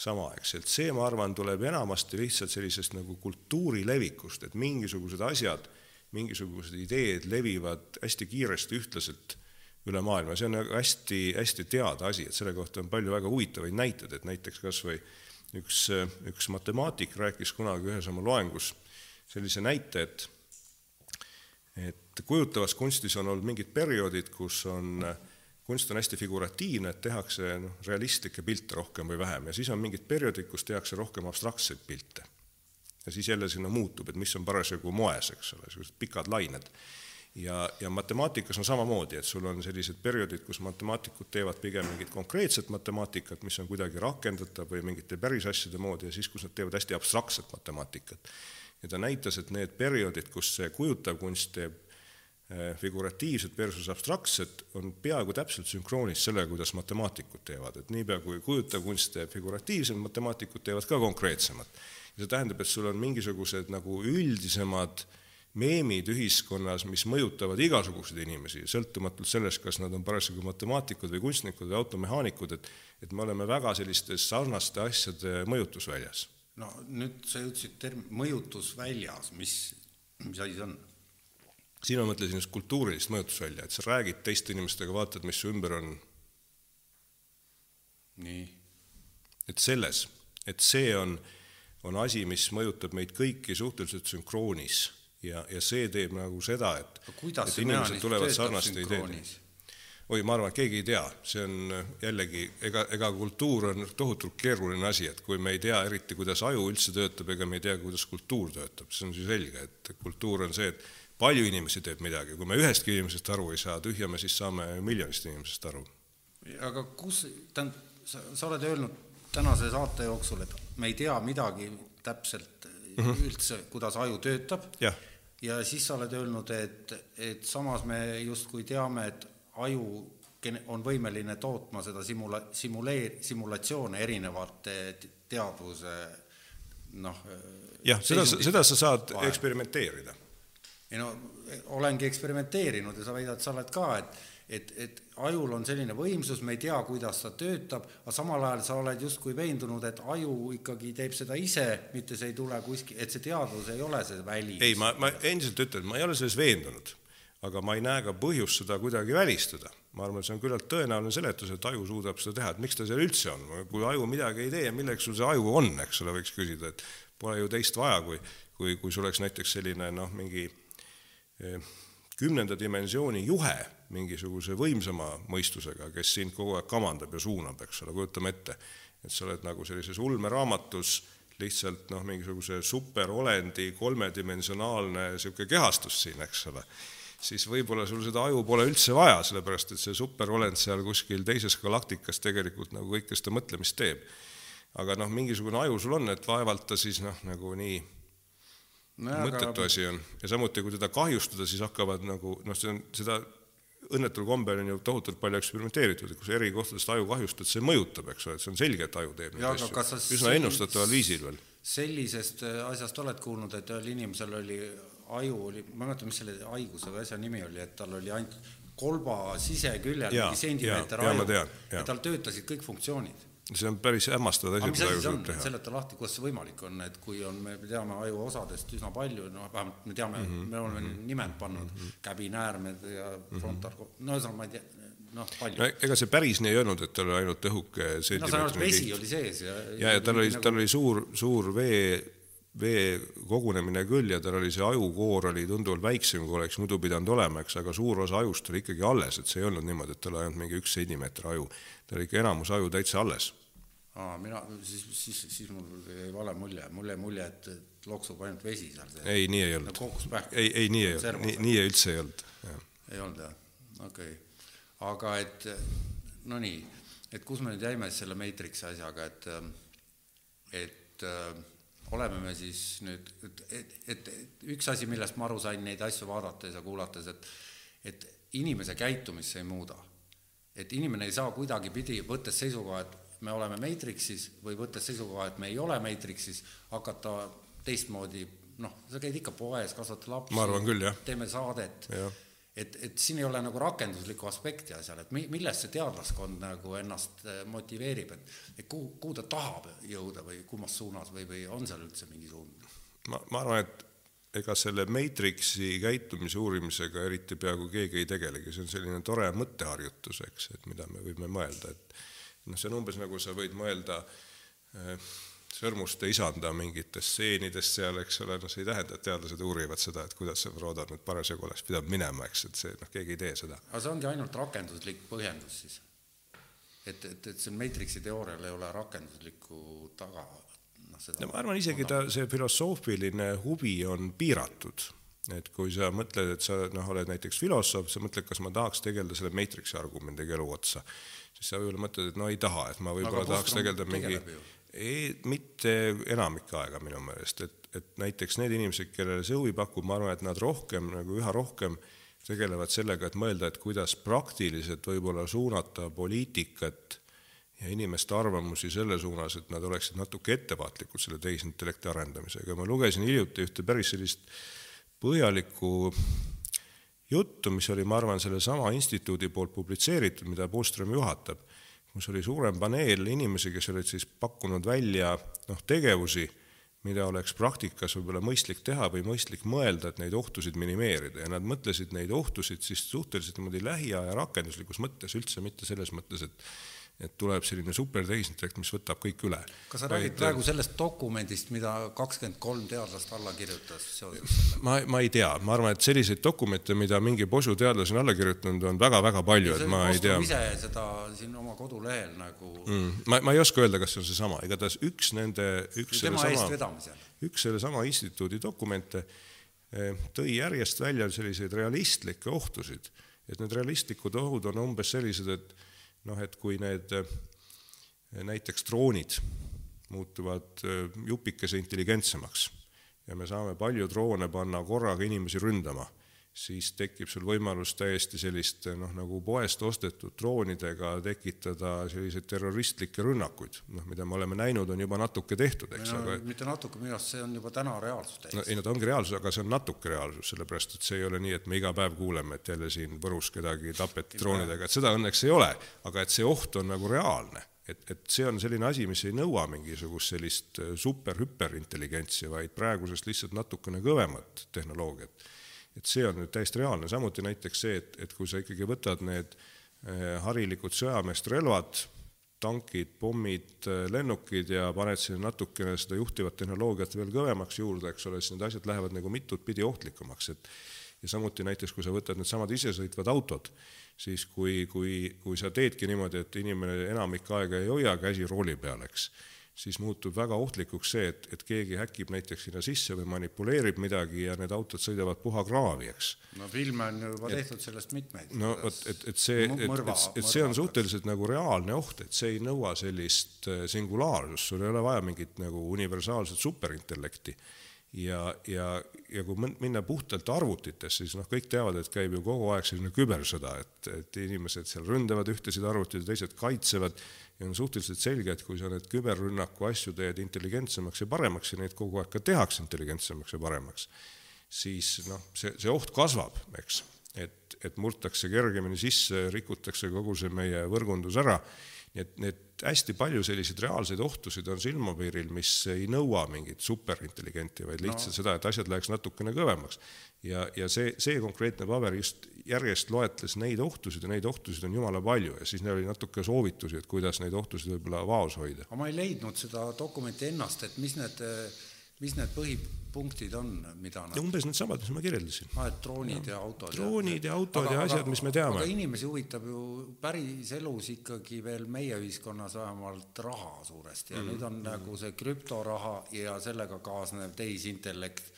samaaegselt, see, ma arvan, tuleb enamasti lihtsalt sellisest nagu kultuuri levikust, et mingisugused asjad, mingisugused ideed levivad hästi kiiresti ühtlaselt üle maailma, see on nagu hästi, hästi teada asi, et selle kohta on palju väga huvitavaid näiteid, et näiteks kas või üks, üks matemaatik rääkis kunagi ühes oma loengus sellise näite, et et kujutavas kunstis on olnud mingid perioodid, kus on, kunst on hästi figuratiivne, et tehakse noh, realistlikke pilte rohkem või vähem ja siis on mingid perioodid, kus tehakse rohkem abstraktseid pilte. ja siis jälle sinna muutub, et mis on parasjagu moes, eks ole, sellised pikad lained. Ja, ja matemaatikas on samamoodi, et sul on sellised perioodid, kus matemaatikud teevad pigem mingit konkreetset matemaatikat, mis on kuidagi rakendatav või mingite päris asjade moodi ja siis, kus nad teevad hästi abstraktset matemaatikat ja ta näitas, et need perioodid, kus see kujutav kunst teeb eh, figuratiivset versus abstraktset, on peaaegu täpselt sünkroonis sellega, kuidas matemaatikud teevad, et niipea kui kujutav kunst teeb figuratiivselt, matemaatikud teevad ka konkreetsemat. ja see tähendab, et sul on mingisugused nagu üldisemad meemid ühiskonnas, mis mõjutavad igasuguseid inimesi, sõltumatult sellest, kas nad on parasjagu matemaatikud või kunstnikud või automehaanikud, et et me oleme väga sellistes sarnaste asjade mõjutusväljas no nüüd sa jõudsid term-, mõjutusväljas, mis, mis asi see on? siin ma mõtlesin just kultuurilist mõjutusvälja, et sa räägid teiste inimestega, vaatad, mis su ümber on. nii. et selles, et see on, on asi, mis mõjutab meid kõiki suhteliselt sünkroonis ja, ja see teeb nagu seda, et, et inimesed tulevad sarnaste ideedega oi, ma arvan, et keegi ei tea, see on äh, jällegi, ega, ega kultuur on tohutult keeruline asi, et kui me ei tea eriti, kuidas aju üldse töötab, ega me ei tea, kuidas kultuur töötab, see on ju selge, et kultuur on see, et palju inimesi teeb midagi, kui me ühestki inimesest aru ei saa, tühja me siis saame miljonist inimesest aru. aga kus, tähendab, sa, sa oled öelnud tänase saate jooksul, et me ei tea midagi täpselt mm -hmm. üldse, kuidas aju töötab. Ja siis sa oled öelnud, et, et samas me justkui teame, et aju on võimeline tootma seda simula-, simuleer-, simulatsioone erinevate teadvuse noh jah, seda, seda sa saad vahel. eksperimenteerida. ei no olengi eksperimenteerinud ja sa väidad, sa oled ka, et et, et ajul on selline võimsus, me ei tea, kuidas ta töötab, aga samal ajal sa oled justkui veendunud, et aju ikkagi teeb seda ise, mitte see ei tule kuskil, et see teadvus ei ole see väli. ei, ma, ma endiselt ütlen, ma ei ole selles veendunud aga ma ei näe ka põhjust seda kuidagi välistada. ma arvan, et see on küllalt tõenäoline seletus, et aju suudab seda teha, et miks ta seal üldse on, kui aju midagi ei tee, milleks sul see aju on, eks ole, võiks küsida, et pole ju teist vaja, kui kui, kui sul oleks näiteks selline noh, mingi eh, kümnenda dimensiooni juhe mingisuguse võimsama mõistusega, kes sind kogu aeg kamandab ja suunab, eks ole, kujutame ette, et sa oled nagu sellises ulmeraamatus lihtsalt noh, mingisuguse superolendi kolmedimensionaalne niisugune kehastus siin, eks ole, siis võib-olla sul seda aju pole üldse vaja, sellepärast et see superolend seal kuskil teises galaktikas tegelikult nagu kõike seda mõtlemist teeb. aga noh, mingisugune aju sul on, et vaevalt ta siis noh, nagu nii no, mõttetu aga... asi on. Ja samuti, kui teda kahjustada, siis hakkavad nagu noh, see on seda õnnetul kombel on ju tohutult palju eksperimenteeritud, sa eri kohtadest aju kahjustad, see mõjutab, eks ole, et see on selge, et aju teeb neid asju, üsna ennustataval viisil veel. sellisest äh, asjast oled kuulnud, et ühel inimesel oli aju oli, ma ei mäleta, mis selle haiguse või asja nimi oli, et tal oli ainult kolba siseküljel mingi sentimeeter aju ja tal töötasid kõik funktsioonid see on päris hämmastavad asjad, mida saab teha. seleta lahti, kuidas see võimalik on, et kui on, me teame aju osadest üsna palju, noh, vähemalt me teame mm, -hmm. me oleme mm -hmm. nimed pannud mm -hmm., käbinäärmed ja frontal mm, -hmm. no ühesõnaga ma ei tea, noh, palju no,. ega see päris nii ei olnud, et tal oli ainult õhuke sentimeetri no, vesi oli sees ja ja, ja tal oli nagu..., tal oli suur, suur vee, vee kogunemine küll ja tal oli see ajukoor oli tunduvalt väiksem, kui oleks muidu pidanud olema, eks, aga suur osa ajust oli ikkagi alles, et see ei olnud niimoodi, et tal ainult mingi üks sentimeeter aju. tal oli ikka enamus aju täitsa alles aa, mina, siis, siis, siis mul jäi vale mulje, mul jäi mulje, et, et loksub ainult vesi seal sees. ei, nii ei olnud. nagu ei, ei nii ei olnud, nii, nii üldse ei olnud. ei olnud jah, okei okay.. aga et no nii, et kus me nüüd jäime selle Matrixi asjaga, et, et oleme me siis nüüd, et, et, et üks asi, millest ma aru sain neid asju vaadates ja kuulates, et, et inimese käitumist see ei muuda. et inimene ei saa kuidagipidi, võttes seisukoha, et me oleme Matrixis või võttes seisukoha, et me ei ole Matrixis, hakata teistmoodi, noh, sa käid ikka poes, kasvatad lapsi, ma arvan küll, jah. teeme saadet, et, et siin ei ole nagu rakenduslikku aspekti asjal, et mi-, millest see teadlaskond nagu ennast äh, motiveerib, et et kuhu, kuhu ta tahab jõuda või kummas suunas või, või on seal üldse mingi suund? ma, ma arvan, et ega selle Matrixi käitumise uurimisega eriti peaaegu keegi ei tegelegi, see on selline tore mõtteharjutus, eks, et mida me võime mõelda, et noh, see on umbes nagu sa võid mõelda äh, sõrmuste isanda mingitest stseenidest seal, eks ole, noh, see ei tähenda, et teadlased uurivad seda, et kuidas see Frodo nüüd parasjagu oleks pidanud minema, eks, et see, noh, keegi ei tee seda. aga see ongi ainult rakenduslik põhjendus siis? et, et, et see Matrixi teoorial ei ole rakenduslikku taga, noh, seda no ma arvan, isegi ta, see filosoofiline huvi on piiratud et kui sa mõtled, et sa noh, oled näiteks filosoof, sa mõtled, kas ma tahaks tegeleda selle Matrixi argumendiga elu otsa. Siis sa võib-olla mõtled, et no ei taha, et ma võib-olla tahaks tegeleda mingi ei, mitte enamik aega minu meelest, et, et näiteks need inimesed, kellele see huvi pakub, ma arvan, et nad rohkem nagu üha rohkem tegelevad sellega, et mõelda, et kuidas praktiliselt võib-olla suunata poliitikat ja inimeste arvamusi selle suunas, et nad oleksid natuke ettevaatlikud selle tehisintellekti arendamisega. ma lugesin hiljuti ühte päris sellist põhjalikku juttu, mis oli, ma arvan, sellesama instituudi poolt publitseeritud, mida Puström juhatab, kus oli suurem paneel inimesi, kes olid siis pakkunud välja noh, tegevusi, mida oleks praktikas võib-olla mõistlik teha või mõistlik mõelda, et neid ohtusid minimeerida. Ja nad mõtlesid neid ohtusid siis suhteliselt niimoodi lähiaja rakenduslikus mõttes, üldse mitte selles mõttes, et et tuleb selline supertehisintellekt, mis võtab kõik üle. kas sa räägid Vaid, praegu sellest dokumendist, mida kakskümmend kolm teadlast alla kirjutas seoses sellega? ma, ma ei tea, ma arvan, et selliseid dokumente, mida mingi posu teadlasi on alla kirjutanud, on väga-väga palju, et ma ei tea. ise seda siin oma kodulehel nagu mm, ma, ma ei oska öelda, kas see on seesama, igatahes üks nende, üks sellesama, üks sellesama instituudi dokumente eh, tõi järjest välja selliseid realistlikke ohtusid, et need realistlikud ohud on umbes sellised, et noh, et kui need eh, näiteks droonid muutuvad eh, jupikese intelligentsemaks ja me saame palju droone panna korraga inimesi ründama, siis tekib sul võimalus täiesti sellist noh, nagu poest ostetud droonidega tekitada selliseid terroristlikke rünnakuid, noh, mida me oleme näinud, on juba natuke tehtud, eks no,. aga mitte natuke, minu arust see on juba täna reaalsus täiesti. no ei no ta ongi reaalsus, aga see on natuke reaalsus, sellepärast et see ei ole nii, et me iga päev kuuleme, et jälle siin Võrus kedagi tapeti droonidega, et seda õnneks ei ole, aga et see oht on nagu reaalne et, et see on selline asi, mis ei nõua mingisugust sellist super-hüperintelligentsi, vaid praegusest lihtsalt natukene kõvemat tehnoloogiat et see on nüüd täiesti reaalne, samuti näiteks see, et, et kui sa ikkagi võtad need eh, harilikud sõjameeste relvad, tankid, pommid, lennukid ja paned sinna natukene seda juhtivat tehnoloogiat veel kõvemaks juurde, eks ole, siis need asjad lähevad nagu mitut pidi ohtlikumaks, et ja samuti näiteks, kui sa võtad needsamad isesõitvad autod, siis kui, kui, kui sa teedki niimoodi, et inimene enamik aega ei hoia käsi rooli peal, eks siis muutub väga ohtlikuks see, et, et keegi häkib näiteks sinna sisse või manipuleerib midagi ja need autod sõidavad puha kraavi, eks. no filme on ju juba tehtud sellest mitmeid. no vot, et, et see, et, et, et see on suhteliselt nagu reaalne oht, et see ei nõua sellist äh, singulaarsust, sul ei ole vaja mingit nagu universaalset superintellekti ja, ja, ja kui minna puhtalt arvutitesse, siis noh, kõik teavad, et käib ju kogu aeg selline kübersõda, et, et inimesed seal ründavad ühtesid arvuteid ja teised kaitsevad ja on suhteliselt selge, et kui sa need küberrünnaku asju teed intelligentsemaks ja paremaks ja neid kogu aeg ka tehakse intelligentsemaks ja paremaks, siis noh, see, see oht kasvab, eks. et, et murtakse kergemini sisse, rikutakse kogu see meie võrgundus ära, nii et need hästi palju selliseid reaalseid ohtusid on silmapiiril, mis ei nõua mingit superintelligenti, vaid lihtsalt no. seda, et asjad läheks natukene kõvemaks. ja, ja see, see konkreetne paber just järjest loetles neid ohtusid ja neid ohtusid on jumala palju ja siis neil oli natuke soovitusi, et kuidas neid ohtusid võib-olla vaos hoida. aga ma ei leidnud seda dokumenti ennast, et mis need, mis need põhipunktid on, mida nad umbes needsamad, mis ma kirjeldasin. aa, et droonid ja, ja autod. droonid ja autod aga, ja asjad, mis me teame. aga inimesi huvitab ju päriselus ikkagi veel meie ühiskonnas vähemalt raha suuresti ja mm nüüd on mm nagu see krüptoraha ja sellega kaasnev tehisintellekt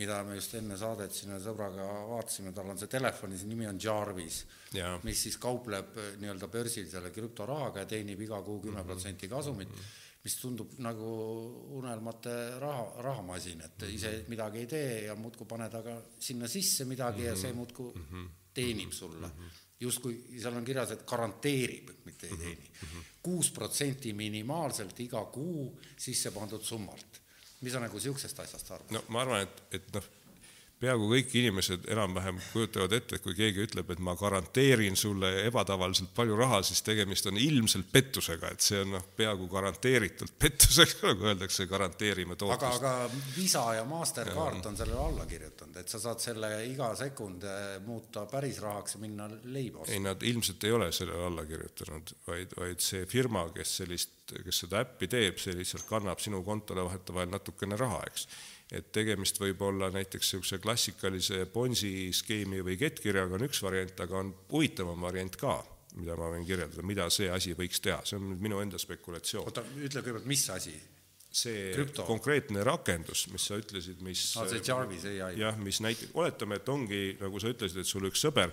mida me just enne saadet siin ühe sõbraga vaatasime, tal on see telefoni, see nimi on Jarvis, mis siis kaupleb äh, nii-öelda börsil selle krüptorahaga ja teenib iga kuu kümme protsenti kasumit mm, -hmm. Mis tundub nagu unelmate raha, rahamasin, et ise midagi ei tee ja muudkui paned aga sinna sisse midagi mm -hmm. ja see muudkui mm -hmm. teenib sulle mm. -hmm justkui seal on kirjas, et garanteerib, mitte ei teeni. kuus protsenti minimaalselt iga kuu sisse pandud summalt mis sa nagu niisugusest asjast arvad? no ma arvan, et, et noh, peaaegu kõik inimesed enam-vähem kujutavad ette, et kui keegi ütleb, et ma garanteerin sulle ebatavaliselt palju raha, siis tegemist on ilmselt pettusega, et see on noh, peaaegu garanteeritult pettuseks, nagu öeldakse, garanteerime tootlust. aga, aga Visa ja Mastercard ja. on sellele alla kirjutanud, et sa saad selle iga sekund eh, muuta päris rahaks ja minna leiba ostma. ei, nad ilmselt ei ole sellele alla kirjutanud, vaid, vaid see firma, kes sellist, kes seda äppi teeb, see lihtsalt kannab sinu kontole vahetevahel natukene raha, eks et tegemist võib olla näiteks niisuguse klassikalise Bonsi skeemi või kettkirjaga on üks variant, aga on huvitavam variant ka, mida ma võin kirjeldada, mida see asi võiks teha, see on minu enda spekulatsioon. oota, ütle kõigepealt, mis asi? see Krüpto. konkreetne rakendus, mis sa ütlesid, mis ah, see Jarvis ai. jah, mis näiteks, oletame, et ongi, nagu sa ütlesid, et sul üks sõber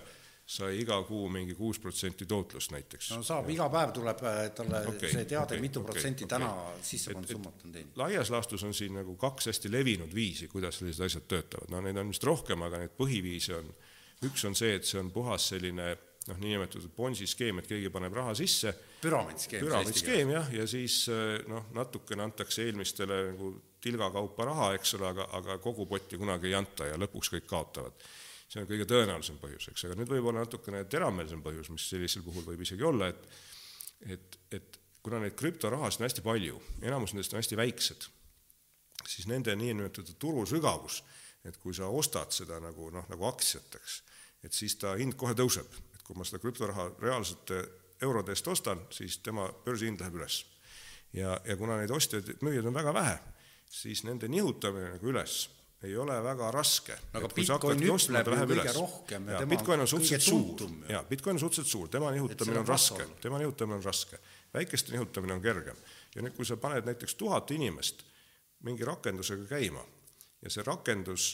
sai iga kuu mingi kuus protsenti tootlust näiteks. no saab, iga päev tuleb äh, talle okay, see teade okay,, mitu okay, protsenti okay. täna sisse pandud summat on teinud. laias laastus on siin nagu kaks hästi levinud viisi, kuidas sellised asjad töötavad, no neid on vist rohkem, aga neid põhiviise on, üks on see, et see on puhas selline noh, niinimetatud Bonsi skeem, et keegi paneb raha sisse. püramiidskeem. püramiidskeem jah, ja siis äh, noh, natukene antakse eelmistele nagu tilgakaupa raha, eks ole, aga, aga kogu potti kunagi ei anta ja lõpuks kõik kaotavad see on kõige tõenäolisem põhjus, eks, aga nüüd võib olla natukene terameelsem põhjus, mis sellisel puhul võib isegi olla, et et, et kuna neid krüptorahasid on hästi palju, enamus nendest on hästi väiksed, siis nende niinimetatud turu sügavus, et kui sa ostad seda nagu noh, nagu aktsiat, eks, et siis ta hind kohe tõuseb, et kui ma seda krüptoraha reaalsete eurode eest ostan, siis tema börsihind läheb üles. ja, ja kuna neid ostjaid, müüjaid on väga vähe, siis nende nihutamine nagu üles ei ole väga raske. aga Bitcoin ütleb ju kõige üles. rohkem ja, ja Bitcoin on suhteliselt suur, jaa, Bitcoin on suhteliselt suur, tema nihutamine on raske, tema nihutamine on raske. väikeste nihutamine on kergem. ja nüüd, kui sa paned näiteks tuhat inimest mingi rakendusega käima ja see rakendus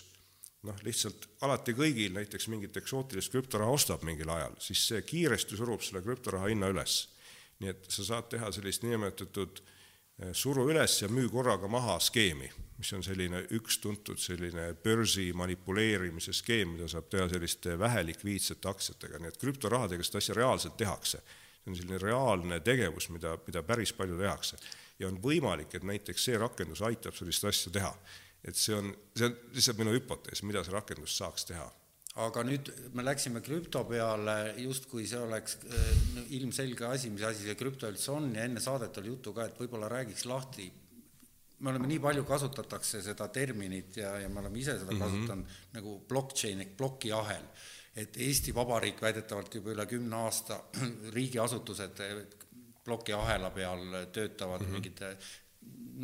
noh, lihtsalt alati kõigil näiteks mingit eksootilist krüptoraha ostab mingil ajal, siis see kiiresti surub selle krüptoraha hinna üles. nii et sa saad teha sellist niinimetatud eh, suru üles ja müü korraga maha skeemi mis on selline üks tuntud selline börsi manipuleerimise skeem, mida saab teha selliste vähelikviidsete aktsiatega, nii et krüptorahadega seda asja reaalselt tehakse. see on selline reaalne tegevus, mida, mida päris palju tehakse. ja on võimalik, et näiteks see rakendus aitab sellist asja teha. et see on, see on lihtsalt minu hüpotees, mida see rakendus saaks teha aga nüüd me läksime krüpto peale, justkui see oleks äh, ilmselge asi, mis asi see krüpto üldse on ja enne saadet oli juttu ka, et võib-olla räägiks lahti me oleme nii palju, kasutatakse seda terminit ja, ja me oleme ise seda mm -hmm. kasutanud nagu blockchain ehk plokiahel, et Eesti Vabariik väidetavalt juba üle kümne aasta riigiasutused plokiahela peal töötavad mm -hmm. mingite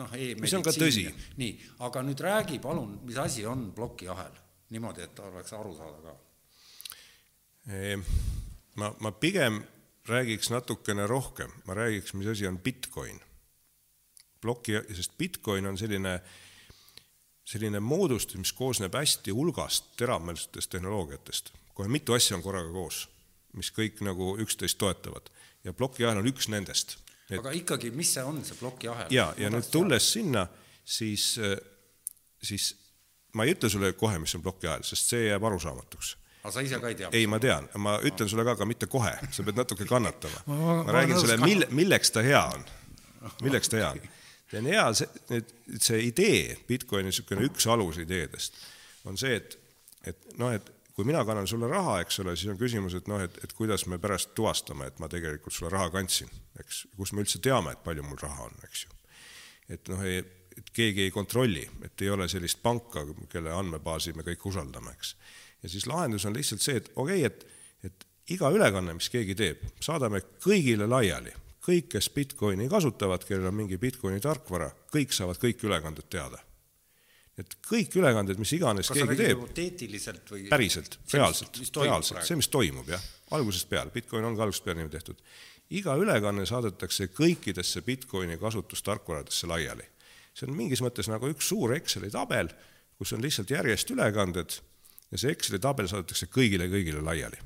noh e, mis on ka tõsi. nii, aga nüüd räägi palun, mis asi on plokiahel, niimoodi, et oleks aru saada ka. ma, ma pigem räägiks natukene rohkem, ma räägiks, mis asi on Bitcoin. ploki, sest Bitcoin on selline, selline moodustis, mis koosneb hästi hulgast teravmeelsetest tehnoloogiatest. kohe mitu asja on korraga koos, mis kõik nagu üksteist toetavad ja plokiahel on üks nendest et.... aga ikkagi, mis see on, see plokiahel? ja, ja nüüd tulles sinna, siis, siis ma ei ütle sulle kohe, mis on plokiahel, sest see jääb arusaamatuks aga sa ise ka ei tea? ei, ma tean, ma ütlen sulle ka, aga mitte kohe, sa pead natuke kannatama. ma räägin sulle, mille, milleks ta hea on, milleks ta hea on. see on hea, see, see idee, Bitcoini niisugune üks alusideedest on see, et, et noh, et kui mina kannan sulle raha, eks ole, siis on küsimus, et noh, et, et kuidas me pärast tuvastame, et ma tegelikult sulle raha kandsin, eks, kus me üldse teame, et palju mul raha on, eks ju. et noh, et keegi ei kontrolli, et ei ole sellist panka, kelle andmebaasi me kõik usaldame, eks ja siis lahendus on lihtsalt see, et okei okay,, et, et iga ülekanne, mis keegi teeb, saadame kõigile laiali, kõik, kes Bitcoini kasutavad, kellel on mingi Bitcoini tarkvara, kõik saavad kõik ülekanded teada. et kõik ülekanded, mis iganes Kas keegi teeb. hüpoteetiliselt või? päriselt, reaalselt, reaalselt, see, mis toimub jah, algusest peale, Bitcoin on ka algusest peale niimoodi tehtud. iga ülekanne saadetakse kõikidesse Bitcoini kasutustarkvaradesse laiali. See on mingis mõttes nagu üks suur Exceli tabel, kus on lihtsalt järjest ülekanded ja see Exceli tabel saadetakse kõigile, kõigile laiali.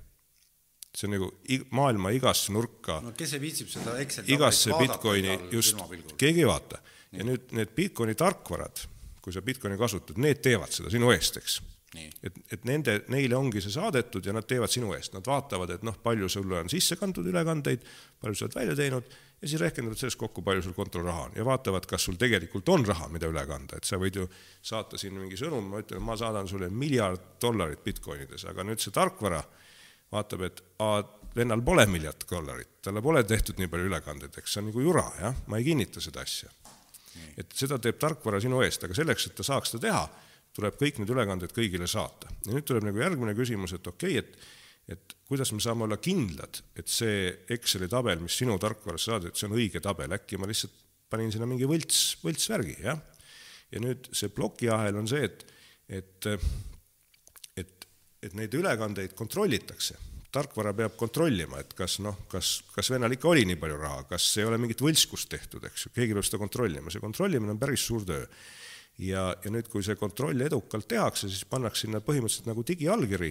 see on nagu maailma igasse nurka. no kes ei viitsib seda Exceli igasse Bitcoini, just, keegi ei vaata. ja nüüd need Bitcoini tarkvarad, kui sa Bitcoini kasutad, need teevad seda sinu eest, eks. et, et nende, neile ongi see saadetud ja nad teevad sinu eest, nad vaatavad, et noh, palju sulle on sisse kantud ülekandeid, palju sa oled välja teinud ja siis rehkendavad sellest kokku, palju sul kontol raha on. Ja vaatavad, kas sul tegelikult on raha, mida üle kanda, et sa võid ju saata siin mingi sõnum, ma ütlen, ma saadan sulle miljard dollarit Bitcoinides, aga nüüd see tarkvara vaatab, et aa, vennal pole miljard dollarit, talle pole tehtud nii palju ülekandeid, eks see on nagu jura, jah, ma ei kinnita seda asja. et seda teeb tarkvara sinu eest, aga selleks, et ta saaks seda teha, tuleb kõik need ülekanded kõigile saata. ja nüüd tuleb nagu järgmine küsimus, et okei okay,, et et kuidas me saame olla kindlad, et see Exceli tabel, mis sinu tarkvarasse saadeti, et see on õige tabel, äkki ma lihtsalt panin sinna mingi võlts, võltsvärgi, jah. ja nüüd see plokiahel on see, et, et, et, et neid ülekandeid kontrollitakse. tarkvara peab kontrollima, et kas noh, kas, kas vennal ikka oli nii palju raha, kas ei ole mingit võltskust tehtud, eks ju, keegi peab seda kontrollima, see kontrollimine on päris suur töö ja, ja nüüd, kui see kontroll edukalt tehakse, siis pannakse sinna põhimõtteliselt nagu digiallkiri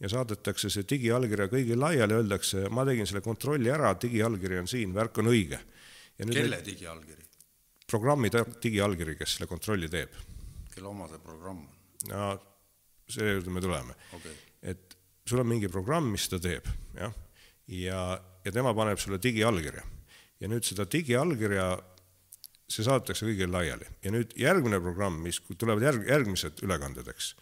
ja saadetakse see digiallkirja kõigile laiali, öeldakse, ma tegin selle kontrolli ära, digiallkiri on siin, värk on õige. kelle digiallkiri? programmi digiallkiri, kes selle kontrolli teeb. kelle oma see programm on? no selle juurde me tuleme okay.. et sul on mingi programm, mis seda teeb, jah, ja, ja tema paneb sulle digiallkirja. ja nüüd seda digiallkirja, see saadetakse kõigile laiali ja nüüd järgmine programm, mis tulevad järg, järgmised ülekanded, eks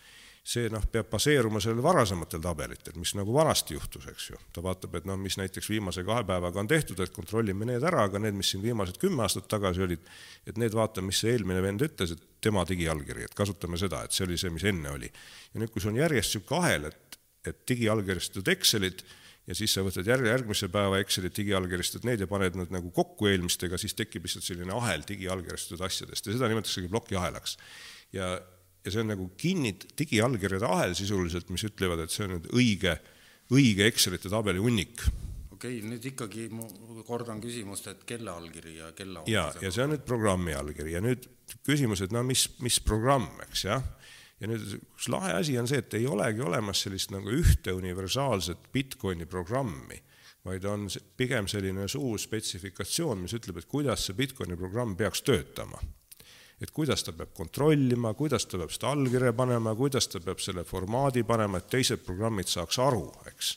see noh, peab baseeruma sellel varasematel tabelitel, mis nagu vanasti juhtus, eks ju. ta vaatab, et noh, mis näiteks viimase kahe päevaga on tehtud, et kontrollime need ära, aga need, mis siin viimased kümme aastat tagasi olid, et need vaatame, mis see eelmine vend ütles, et tema digiallkiri, et kasutame seda, et see oli see, mis enne oli. ja nüüd, kui sul on järjest niisugune ahel, et, et digiallkirjastatud Excelid ja siis sa võtad järg, järgmise päeva Excelit, digiallkirjastad need ja paned nad nagu kokku eelmistega, siis tekib lihtsalt selline ahel digiallkirjastatud asjadest ja seda nimetatakse plokiahelaks. ja ja see on nagu kinni digiallkirjade ahel sisuliselt, mis ütlevad, et see on nüüd õige, õige Excelite tabeli hunnik. okei okay,, nüüd ikkagi ma kordan küsimust, et kelle allkiri ja kelle ja, ja see on nüüd programmi allkiri. Ja nüüd küsimus, et no mis, mis programm, eks jah, ja nüüd üks lahe asi on see, et ei olegi olemas sellist nagu ühte universaalset Bitcoini programmi, vaid on pigem selline suur spetsifikatsioon, mis ütleb, et kuidas see Bitcoini programm peaks töötama et kuidas ta peab kontrollima, kuidas ta peab seda allkirja panema, kuidas ta peab selle formaadi panema, et teised programmid saaks aru, eks.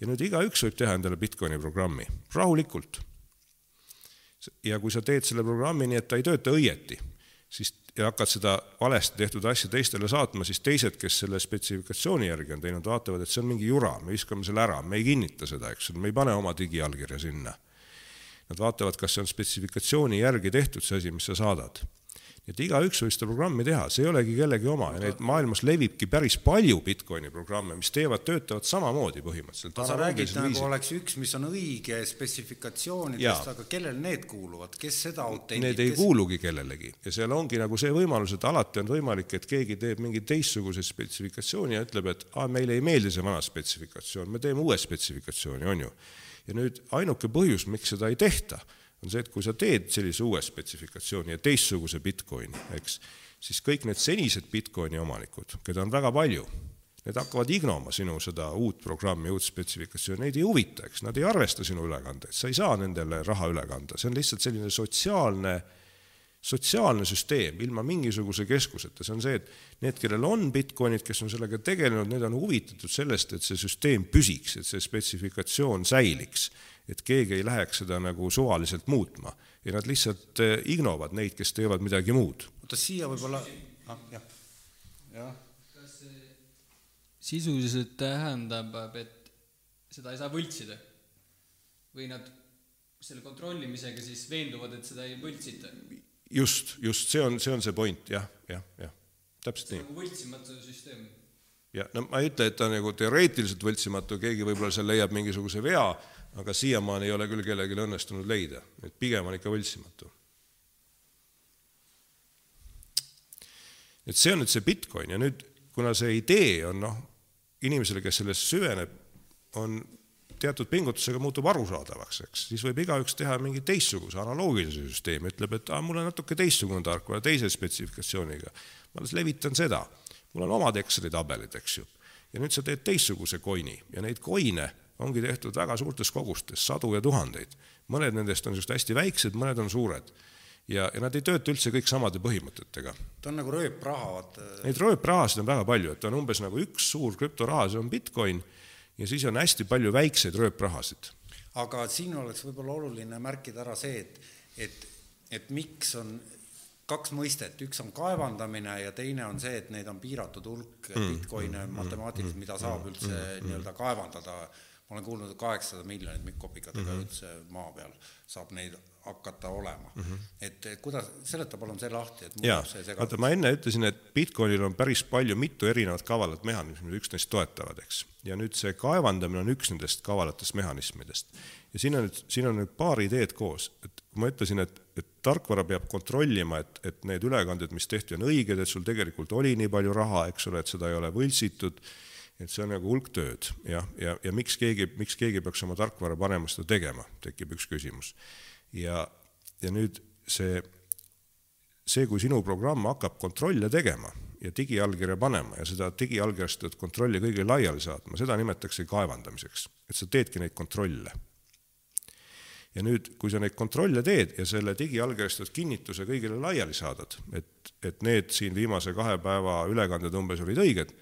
ja nüüd igaüks võib teha endale Bitcoini programmi rahulikult. ja kui sa teed selle programmi nii, et ta ei tööta õieti, siis ja hakkad seda valesti tehtud asja teistele saatma, siis teised, kes selle spetsifikatsiooni järgi on teinud, vaatavad, et see on mingi jura, me viskame selle ära, me ei kinnita seda, eks, me ei pane oma digiallkirja sinna. Nad vaatavad, kas see on spetsifikatsiooni järgi tehtud, see asi, mis sa saadad et igaüks võib seda programmi teha, see ei olegi kellegi oma ja neid maailmas levibki päris palju Bitcoini programme, mis teevad, töötavad samamoodi põhimõtteliselt. sa räägid nagu viisil. oleks üks, mis on õige spetsifikatsioonidest, aga kellel need kuuluvad, kes seda autendib? Need ei kes... kuulugi kellelegi ja seal ongi nagu see võimalus, et alati on võimalik, et keegi teeb mingi teistsuguse spetsifikatsiooni ja ütleb, et aa, meile ei meeldi see vana spetsifikatsioon, me teeme uue spetsifikatsiooni, on ju. ja nüüd ainuke põhjus, miks seda ei tehta on see, et kui sa teed sellise uue spetsifikatsiooni ja teistsuguse Bitcoini, eks, siis kõik need senised Bitcoini omanikud, keda on väga palju, need hakkavad ignoma sinu seda uut programmi, uut spetsifikatsiooni, neid ei huvita, eks, nad ei arvesta sinu ülekandeid, sa ei saa nendele raha üle kanda, see on lihtsalt selline sotsiaalne, sotsiaalne süsteem ilma mingisuguse keskuseta, see on see, et need, kellel on Bitcoinid, kes on sellega tegelenud, need on huvitatud sellest, et see süsteem püsiks, et see spetsifikatsioon säiliks et keegi ei läheks seda nagu suvaliselt muutma ja nad lihtsalt eh, ignovad neid, kes teevad midagi muud. oota, siia võib-olla ah,, jah, jah. kas see sisuliselt tähendab, et seda ei saa võltsida? või nad selle kontrollimisega siis veenduvad, et seda ei võltsita? just, just, see on, see on see point, jah, jah, jah, täpselt see nii. nagu võltsimatu süsteem. ja no ma ei ütle, et ta nagu teoreetiliselt võltsimatu, keegi võib-olla seal leiab mingisuguse vea, aga siiamaani ei ole küll kellelgi õnnestunud leida, et pigem on ikka võltsimatu. et see on nüüd see Bitcoin ja nüüd, kuna see idee on noh, inimesele, kes sellest süveneb, on teatud pingutusega muutub arusaadavaks, eks, siis võib igaüks teha mingi teistsuguse analoogilise süsteemi, ütleb, et aa, mul on natuke teistsugune tarkvara teise spetsifikatsiooniga. ma alles levitan seda, mul on omad Exceli tabelid, eks ju. ja nüüd sa teed teistsuguse coin'i ja neid coin'e ongi tehtud väga suurtes kogustes, sadu ja tuhandeid. mõned nendest on just hästi väiksed, mõned on suured. ja, ja nad ei tööta üldse kõik samade põhimõtetega. ta on nagu rööpraha, vaata. Neid rööprahasid on väga palju, et on umbes nagu üks suur krüptoraha, see on Bitcoin, ja siis on hästi palju väikseid rööprahasid. aga siin oleks võib-olla oluline märkida ära see, et, et, et miks on kaks mõistet, üks on kaevandamine ja teine on see, et neid on piiratud hulk mm, Bitcoine mm, matemaatiliselt, mida saab üldse mm, nii-öelda kaevandada ma olen kuulnud, et kaheksasada miljonit mikkopikatega mm -hmm. üldse maa peal saab neid hakata olema mm. -hmm. et kuidas, seleta palun see lahti, et jaa, vaata ma enne ütlesin, et Bitcoinil on päris palju, mitu erinevat kavalat mehhanismi, mida üksteist toetavad, eks. ja nüüd see kaevandamine on üks nendest kavalatest mehhanismidest. ja siin on nüüd, siin on nüüd paar ideed koos, et ma ütlesin, et, et tarkvara peab kontrollima, et, et need ülekanded, mis tehti, on õiged, et sul tegelikult oli nii palju raha, eks ole, et seda ei ole võltsitud et see on nagu hulk tööd jah, ja, ja, ja miks keegi, miks keegi peaks oma tarkvara panema seda tegema, tekib üks küsimus. ja, ja nüüd see, see, kui sinu programm hakkab kontrolle tegema ja digiallkirja panema ja seda digiallkirjastatud kontrolli kõigile laiali saatma, seda nimetatakse kaevandamiseks, et sa teedki neid kontrolle. ja nüüd, kui sa neid kontrolle teed ja selle digiallkirjastatud kinnituse kõigile laiali saadad, et, et need siin viimase kahe päeva ülekanded umbes olid õiged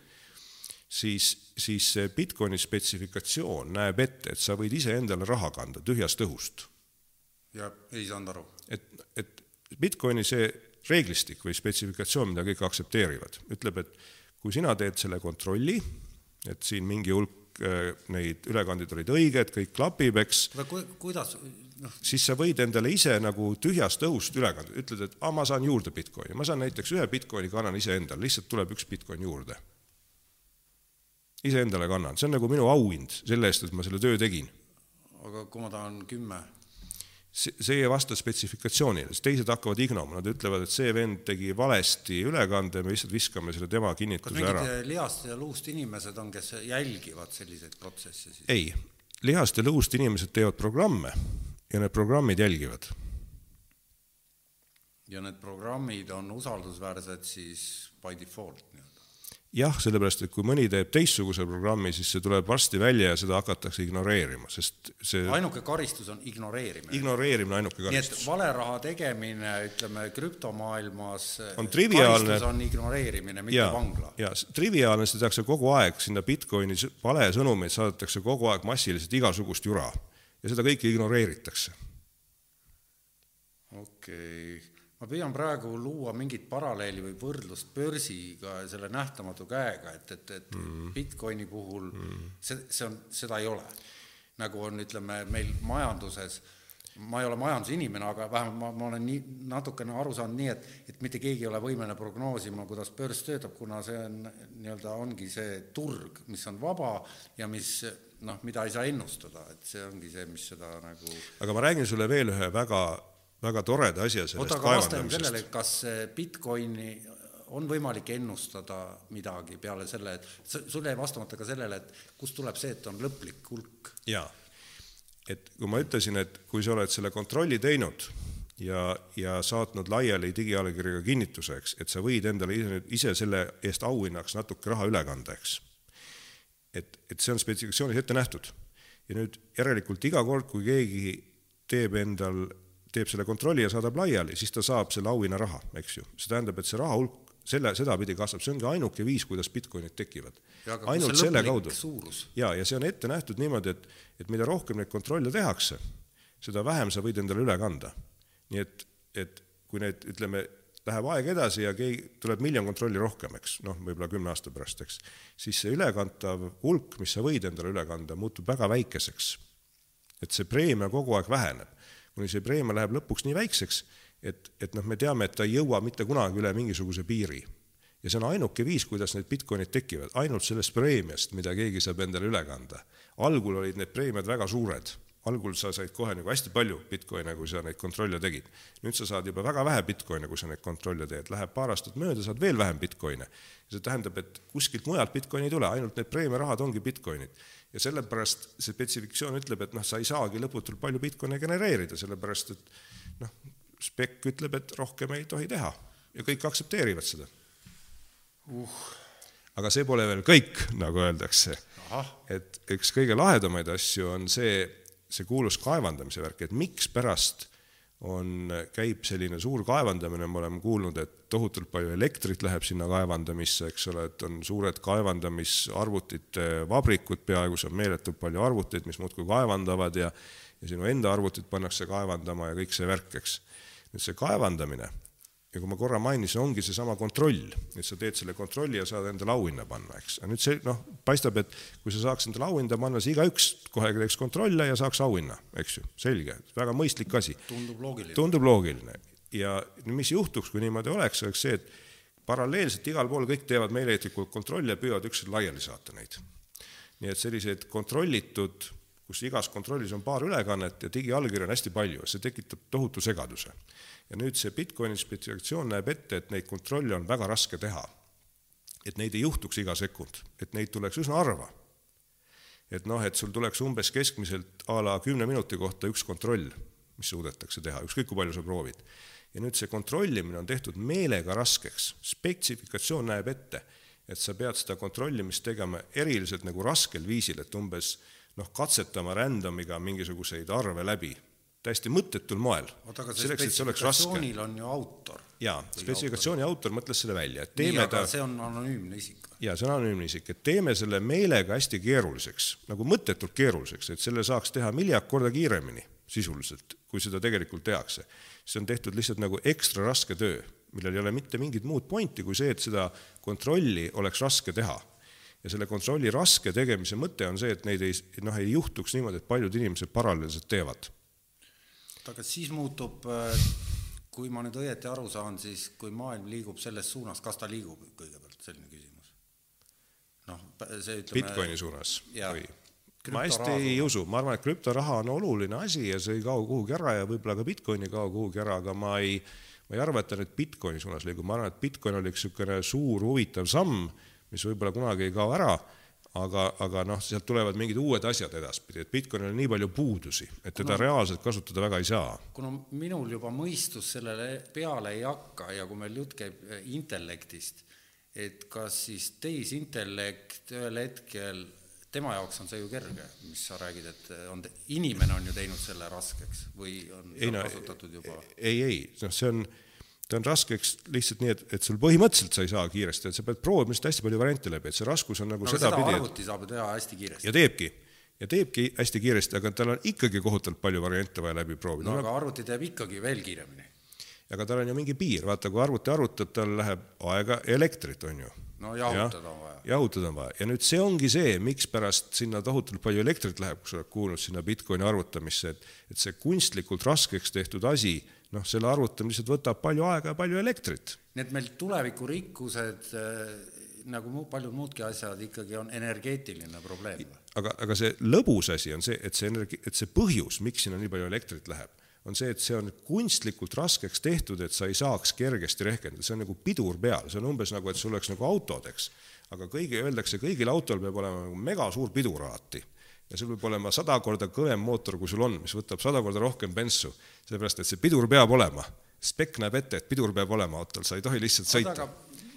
siis, siis see Bitcoini spetsifikatsioon näeb ette, et sa võid iseendale raha kanda tühjast õhust. ja ei saanud aru. et, et Bitcoini see reeglistik või spetsifikatsioon, mida kõik aktsepteerivad, ütleb, et kui sina teed selle kontrolli, et siin mingi hulk äh, neid ülekandeid olid õiged, kõik klapib, eks. aga ku, kuidas noh? siis sa võid endale ise nagu tühjast õhust ülekande, ütled, et aa, ma saan juurde Bitcoini, ma saan näiteks ühe Bitcoini kannan iseendale, lihtsalt tuleb üks Bitcoin juurde iseendale kannan, see on nagu minu auhind selle eest, et ma selle töö tegin. aga kui ma tahan kümme? see, see ei vasta spetsifikatsioonile, sest teised hakkavad ignoma, nad ütlevad, et see vend tegi valesti ülekande, me lihtsalt viskame selle tema kinnituse ära. kas mingid lihast ja luust inimesed on, kes jälgivad selliseid protsesse siis? ei, lihast ja luust inimesed teevad programme ja need programmid jälgivad. ja need programmid on usaldusväärsed siis by default nii-öelda? Jah, sellepärast et kui mõni teeb teistsuguse programmi, siis see tuleb varsti välja ja seda hakatakse ignoreerima, sest see ainuke karistus on ignoreerimine. ignoreerimine ainuke karistus. nii et valeraha tegemine, ütleme, krüptomaailmas on triviaalne. on ignoreerimine, mitte ja, vangla. jaa, triviaalne, seda tehakse kogu aeg, sinna Bitcoini valesõnumeid saadetakse kogu aeg massiliselt igasugust jura ja seda kõike ignoreeritakse. okei okay ma püüan praegu luua mingit paralleeli või võrdlust börsiga ja selle nähtamatu käega, et, et, et mm. Bitcoini puhul mm. see, see on, seda ei ole. nagu on, ütleme, meil majanduses ma ei ole majandusinimene, aga vähemalt ma, ma olen nii, natukene aru saanud nii, et, et mitte keegi ei ole võimeline prognoosima, kuidas börs töötab, kuna see on nii-öelda, ongi see turg, mis on vaba ja mis noh, mida ei saa ennustada, et see ongi see, mis seda nagu aga ma räägin sulle veel ühe väga, väga toreda asja sellest oota, kaevandamisest sellele, kas Bitcoini on võimalik ennustada midagi peale selle, et sul jäi vastamata ka sellele, et kust tuleb see, et on lõplik hulk? jaa, et kui ma ütlesin, et kui sa oled selle kontrolli teinud ja, ja saatnud laiali digiallkirjaga kinnituse, eks, et sa võid endale ise, ise selle eest auhinnaks natuke raha üle kanda, eks. et, et see on spetsifikatsioonis ette nähtud. ja nüüd järelikult iga kord, kui keegi teeb endal, teeb selle kontrolli ja saadab laiali, siis ta saab selle auhinnaraha, eks ju. see tähendab, et see raha hulk selle, sedapidi kasvab, see ongi ainuke viis, kuidas Bitcoinid tekivad. Ainult selle kaudu ja, ja see on ette nähtud niimoodi, et, et mida rohkem neid kontrolle tehakse, seda vähem sa võid endale üle kanda. nii et, et kui need, ütleme, läheb aeg edasi ja keegi, tuleb miljon kontrolli rohkem, eks, noh, võib-olla kümne aasta pärast, eks, siis see ülekantav hulk, mis sa võid endale üle kanda, muutub väga väikeseks. et see preemia kogu aeg väheneb. Kuni see preemia läheb lõpuks nii väikseks, et, et noh, me teame, et ta ei jõua mitte kunagi üle mingisuguse piiri ja see on ainuke viis, kuidas need Bitcoinid tekivad, ainult sellest preemiast, mida keegi saab endale üle kanda. algul olid need preemiad väga suured, algul sa said kohe nagu hästi palju Bitcoine, kui sa neid kontrolle tegid. nüüd sa saad juba väga vähe Bitcoine, kui sa neid kontrolle teed, läheb paar aastat mööda, saad veel vähem Bitcoine. see tähendab, et kuskilt mujalt Bitcoini ei tule, ainult need preemiarahad ongi Bitcoinid. Ja sellepärast see spetsifikatsioon ütleb, et noh, sa ei saagi lõputult palju Bitcoine genereerida, sellepärast et noh, spek ütleb, et rohkem ei tohi teha. Ja kõik aktsepteerivad seda. Uh.. aga see pole veel kõik, nagu öeldakse. et üks kõige lahedamaid asju on see, see kuulus kaevandamise värk, et mikspärast on, käib selline suur kaevandamine, me oleme kuulnud, et tohutult palju elektrit läheb sinna kaevandamisse, eks ole, et on suured kaevandamisarvutite vabrikud, peaaegu seal meeletult palju arvuteid, mis muudkui kaevandavad ja ja sinu enda arvutid pannakse kaevandama ja kõik see värk, eks. nüüd see kaevandamine ja kui ma korra mainisin, ongi seesama kontroll, et sa teed selle kontrolli ja saad endale auhinna panna, eks. aga nüüd see noh, paistab, et kui sa saaks endale auhinda panna, siis igaüks kohe teeks kontrolle ja saaks auhinna, eks ju, selge, väga mõistlik asi. tundub loogiline. tundub loogiline ja mis juhtuks, kui niimoodi oleks, oleks see, et paralleelselt igal pool kõik teevad meeleheitlikult kontrolle ja püüavad üksteisele laiali saata neid. nii et selliseid kontrollitud, kus igas kontrollis on paar ülekannet ja digiallkirju on hästi palju, see tekitab tohutu segaduse ja nüüd see Bitcoini spetsifikatsioon näeb ette, et neid kontrolle on väga raske teha. et neid ei juhtuks iga sekund, et neid tuleks üsna harva. et noh, et sul tuleks umbes keskmiselt a la kümne minuti kohta üks kontroll, mis suudetakse teha, ükskõik kui palju sa proovid. ja nüüd see kontrollimine on tehtud meelega raskeks, spetsifikatsioon näeb ette, et sa pead seda kontrollimist tegema eriliselt nagu raskel viisil, et umbes noh, katsetama random'iga mingisuguseid arve läbi täiesti mõttetul moel. oota, aga see spetsifikatsioonil on ju autor. jaa, spetsifikatsiooni autor mõtles selle välja, et nii, teeme aga ta, see on anonüümne isik. jaa, see on anonüümne isik, et teeme selle meelega hästi keeruliseks, nagu mõttetult keeruliseks, et selle saaks teha miljard korda kiiremini sisuliselt, kui seda tegelikult tehakse. see on tehtud lihtsalt nagu ekstra raske töö, millel ei ole mitte mingit muud pointi kui see, et seda kontrolli oleks raske teha ja selle kontrolli raske tegemise mõte on see, et neid ei, noh, ei juhtuks niimoodi, et paljud inimesed paralleelselt teevad aga siis muutub, kui ma nüüd õieti aru saan, siis kui maailm liigub selles suunas, kas ta liigub kõigepealt, selline küsimus? noh, see ütleme Bitcoini suunas Jaa. või? ma hästi ei usu, ma arvan, et krüptoraha on oluline asi ja see ei kao kuhugi ära ja võib-olla ka Bitcoin ei kao kuhugi ära, aga ma ei, ma ei arva, et ta nüüd Bitcoini suunas liigub, ma arvan, et Bitcoin oli üks niisugune suur huvitav samm, mis võib-olla kunagi ei kao ära, aga, aga noh, sealt tulevad mingid uued asjad edaspidi, et Bitcoinil on nii palju puudusi, et teda reaalselt kasutada väga ei saa. kuna minul juba mõistus sellele peale ei hakka ja kui meil jutt käib eh, intellektist, et kas siis tehisintellekt ühel hetkel, tema jaoks on see ju kerge, mis sa räägid, et on, inimene on ju teinud selle raskeks või on ei no kasutatud juba? ei, ei, noh, see on, ta on raskeks lihtsalt nii, et, et sul põhimõtteliselt sa ei saa kiiresti, et sa pead proovima lihtsalt hästi palju variante läbi, et see raskus on nagu no seda sedapidi, et arvuti saab teha hästi kiiresti. ja teebki, ja teebki hästi kiiresti, aga tal on ikkagi kohutavalt palju variante vaja läbi proovida no aga arvuti teeb ikkagi veel kiiremini. aga tal on ju mingi piir, vaata, kui arvuti arvutab, tal läheb aega, elektrit on ju, no jahutada on vaja. jahutada on vaja ja nüüd see ongi see, mikspärast sinna tohutult palju elektrit läheb, kui sa oled kuulnud sinna Bitcoini arvutamisse, et, et see kunstlikult raskeks tehtud asi, noh, selle arvutamine lihtsalt võtab palju aega ja palju elektrit. nii et meil tulevikurikkused äh, nagu paljud muudki asjad ikkagi on energeetiline probleem. aga, aga see lõbus asi on see, et see energi-, et see põhjus, miks sinna nii palju elektrit läheb, on see, et see on kunstlikult raskeks tehtud, et sa ei saaks kergesti rehkendada, see on nagu pidur peal, see on umbes nagu, et sul oleks nagu autod, eks. aga kõigi, öeldakse, kõigil autol peab olema nagu megasuur pidur alati. Ja sul peab olema sada korda kõvem mootor, kui sul on, mis võtab sada korda rohkem bensu, sellepärast et see pidur peab olema. spek näeb ette, et pidur peab olema autol, sa ei tohi lihtsalt sõita.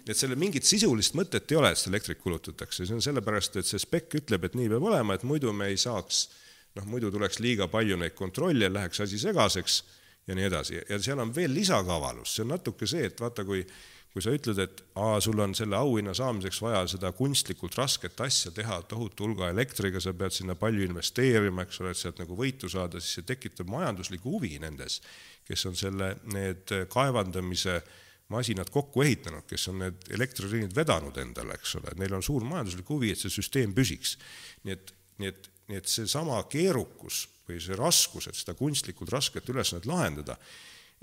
nii et sellel mingit sisulist mõtet ei ole, et seda elektrit kulutatakse, see on sellepärast, et see spek ütleb, et nii peab olema, et muidu me ei saaks noh, muidu tuleks liiga palju neid kontrolle, läheks asi segaseks ja nii edasi. Ja seal on veel lisakavalus, see on natuke see, et vaata, kui kui sa ütled, et aa, sul on selle auhinna saamiseks vaja seda kunstlikult rasket asja teha tohutu hulga elektriga, sa pead sinna palju investeerima, eks ole, et sealt nagu võitu saada, siis see tekitab majanduslikku huvi nendes, kes on selle, need kaevandamise masinad kokku ehitanud, kes on need elektriliinid vedanud endale, eks ole, neil on suur majanduslik huvi, et see süsteem püsiks. nii et, nii et nii et seesama keerukus või see raskus, et seda kunstlikult rasket ülesannet lahendada,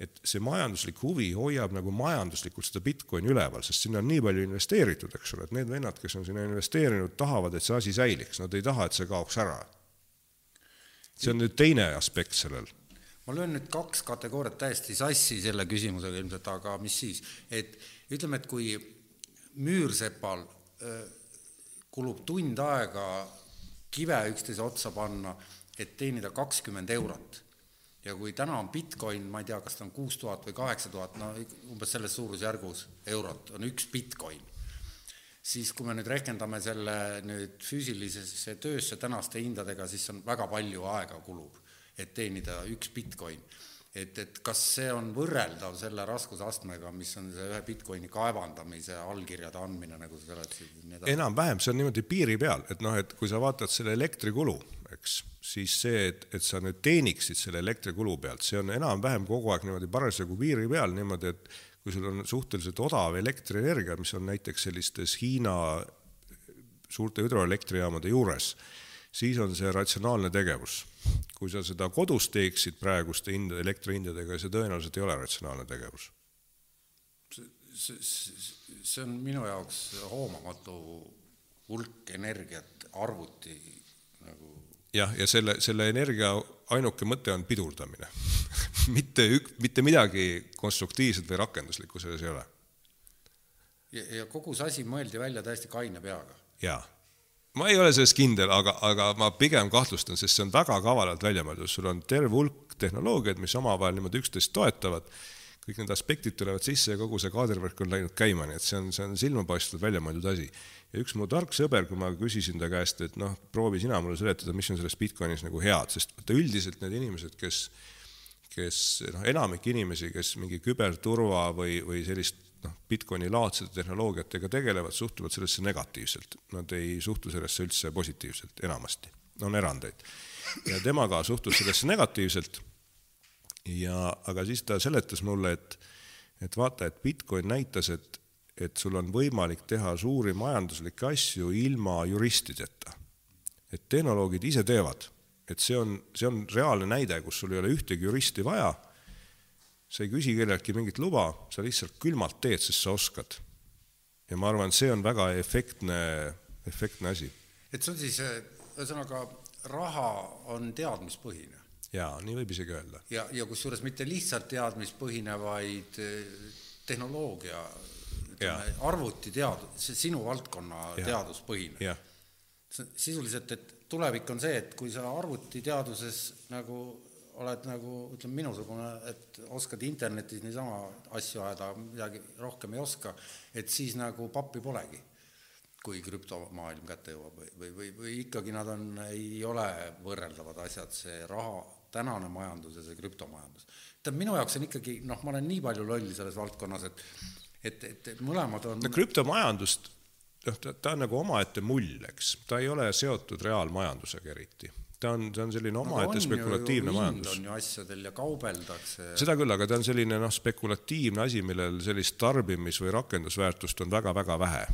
et see majanduslik huvi hoiab nagu majanduslikult seda Bitcoini üleval, sest sinna on nii palju investeeritud, eks ole, et need vennad, kes on sinna investeerinud, tahavad, et see asi säiliks, nad ei taha, et see kaoks ära. see on nüüd teine aspekt sellel. ma löön nüüd kaks kategooriat täiesti sassi selle küsimusega ilmselt, aga mis siis, et ütleme, et kui müürsepal kulub tund aega kive üksteise otsa panna, et teenida kakskümmend eurot. Ja kui täna on Bitcoin, ma ei tea, kas ta on kuus tuhat või kaheksa tuhat, no umbes selles suurusjärgus eurot on üks Bitcoin, siis kui me nüüd rehkendame selle nüüd füüsilisesse töösse tänaste hindadega, siis on väga palju aega kulub, et teenida üks Bitcoin et, et kas see on võrreldav selle raskusastmega, mis on see ühe Bitcoini kaevandamise allkirjade andmine, nagu sa seletasid? enam-vähem, see on niimoodi piiri peal, et noh, et kui sa vaatad selle elektrikulu, eks, siis see, et, et sa nüüd teeniksid selle elektrikulu pealt, see on enam-vähem kogu aeg niimoodi parasjagu piiri peal, niimoodi, et kui sul on suhteliselt odav elektrienergia, mis on näiteks sellistes Hiina suurte hüdroelektrijaamade juures, siis on see ratsionaalne tegevus kui sa seda kodus teeksid praeguste hindade, elektrihindadega, see tõenäoliselt ei ole ratsionaalne tegevus. see, see, on minu jaoks hoomamatu hulk energiat arvuti nagu jah, ja selle, selle energia ainuke mõte on pidurdamine mitte mitte midagi konstruktiivset või rakenduslikku selles ei ole. ja, ja kogu see asi mõeldi välja täiesti kaine peaga. jaa ma ei ole selles kindel, aga, aga ma pigem kahtlustan, sest see on väga kavalalt välja mõeldud, sul on terve hulk tehnoloogiaid, mis omavahel niimoodi üksteist toetavad, kõik need aspektid tulevad sisse ja kogu see kaadervärk on läinud käima, nii et see on, see on silmapaistvalt välja mõeldud asi. ja üks mu tark sõber, kui ma küsisin ta käest, et noh, proovi sina mulle seletada, mis on selles Bitcoinis nagu head, sest vaata üldiselt need inimesed, kes kes noh, enamik inimesi, kes mingi küberturva või, või sellist noh, Bitcoini laadsete tehnoloogiatega tegelevad, suhtuvad sellesse negatiivselt, nad ei suhtu sellesse üldse positiivselt, enamasti, on erandeid. ja tema ka suhtus sellesse negatiivselt ja, aga siis ta seletas mulle, et, et vaata, et Bitcoin näitas, et, et sul on võimalik teha suuri majanduslikke asju ilma juristideta. et tehnoloogid ise teevad, et see on, see on reaalne näide, kus sul ei ole ühtegi juristi vaja sa ei küsi kelleltki mingit luba, sa lihtsalt külmalt teed, sest sa oskad. ja ma arvan, see on väga efektne, efektne asi. et see on siis, ühesõnaga, raha on teadmispõhine? Jaa, nii võib isegi öelda. ja, ja kusjuures mitte lihtsalt teadmispõhine, vaid eh, tehnoloogia, ütleme, arvutiteadus, see sinu valdkonna ja. teaduspõhine. sisuliselt, et tulevik on see, et kui sa arvutiteaduses nagu oled nagu ütleme, minusugune, et oskad internetis niisama asju ajada, midagi rohkem ei oska, et siis nagu pappi polegi, kui krüptomaailm kätte jõuab või, või, või, või ikkagi nad on, ei ole võrreldavad asjad, see raha, tänane majandus ja see krüptomajandus. tähendab, minu jaoks on ikkagi noh, ma olen nii palju loll selles valdkonnas, et et, et, et mõlemad on no krüptomajandust, noh, ta, ta on nagu omaette mull, eks, ta ei ole seotud reaalmajandusega eriti ta on, ta on selline omaette no spekulatiivne majandus. on ju asjadel ja kaubeldakse. seda küll, aga ta on selline noh, spekulatiivne asi, millel sellist tarbimis- või rakendusväärtust on väga-väga vähe.